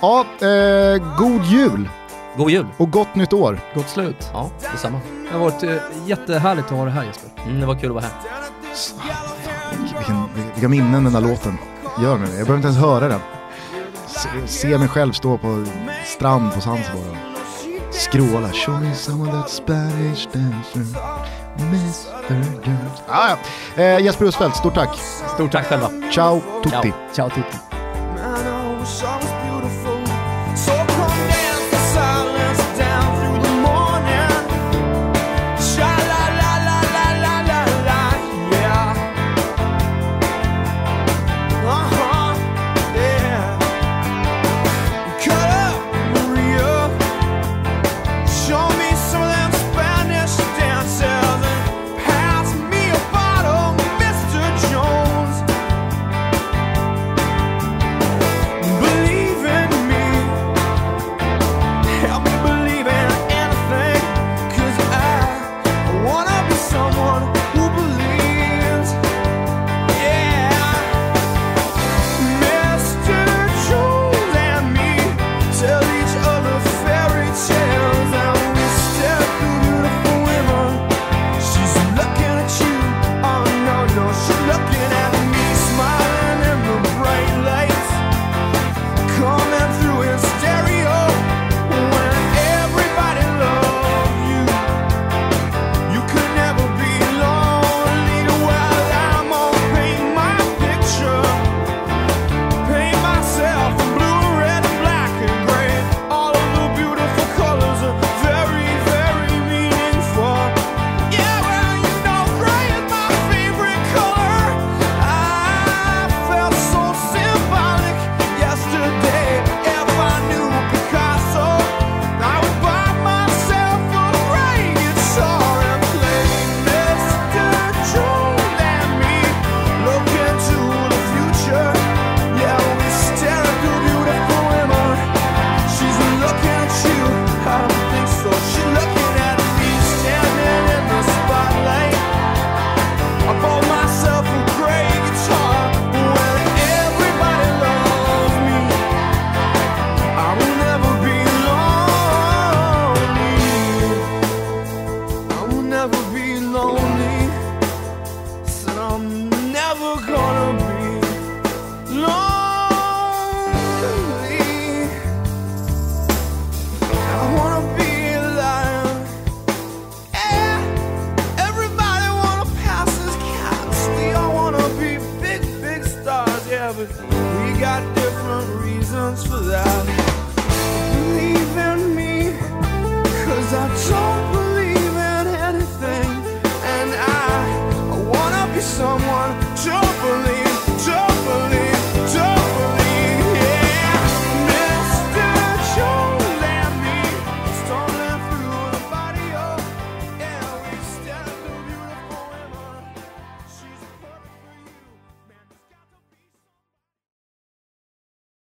ja eh, god jul God jul! och gott nytt år. Gott slut. Ja, detsamma. Det har varit eh, jättehärligt att ha det här Jesper. Mm, det var kul att vara här. Vilken, vilka minnen den där låten gör med mig. Jag behöver inte ens höra den. Se, se mig själv stå på strand på Zanzibar och skråla. Show me some of that Spanish dancer, Mr. Jones. Ah, ja. eh, Jesper Husfeldt, stort tack. Stort tack själva. Ciao tutti. Ciao. Ciao tutti.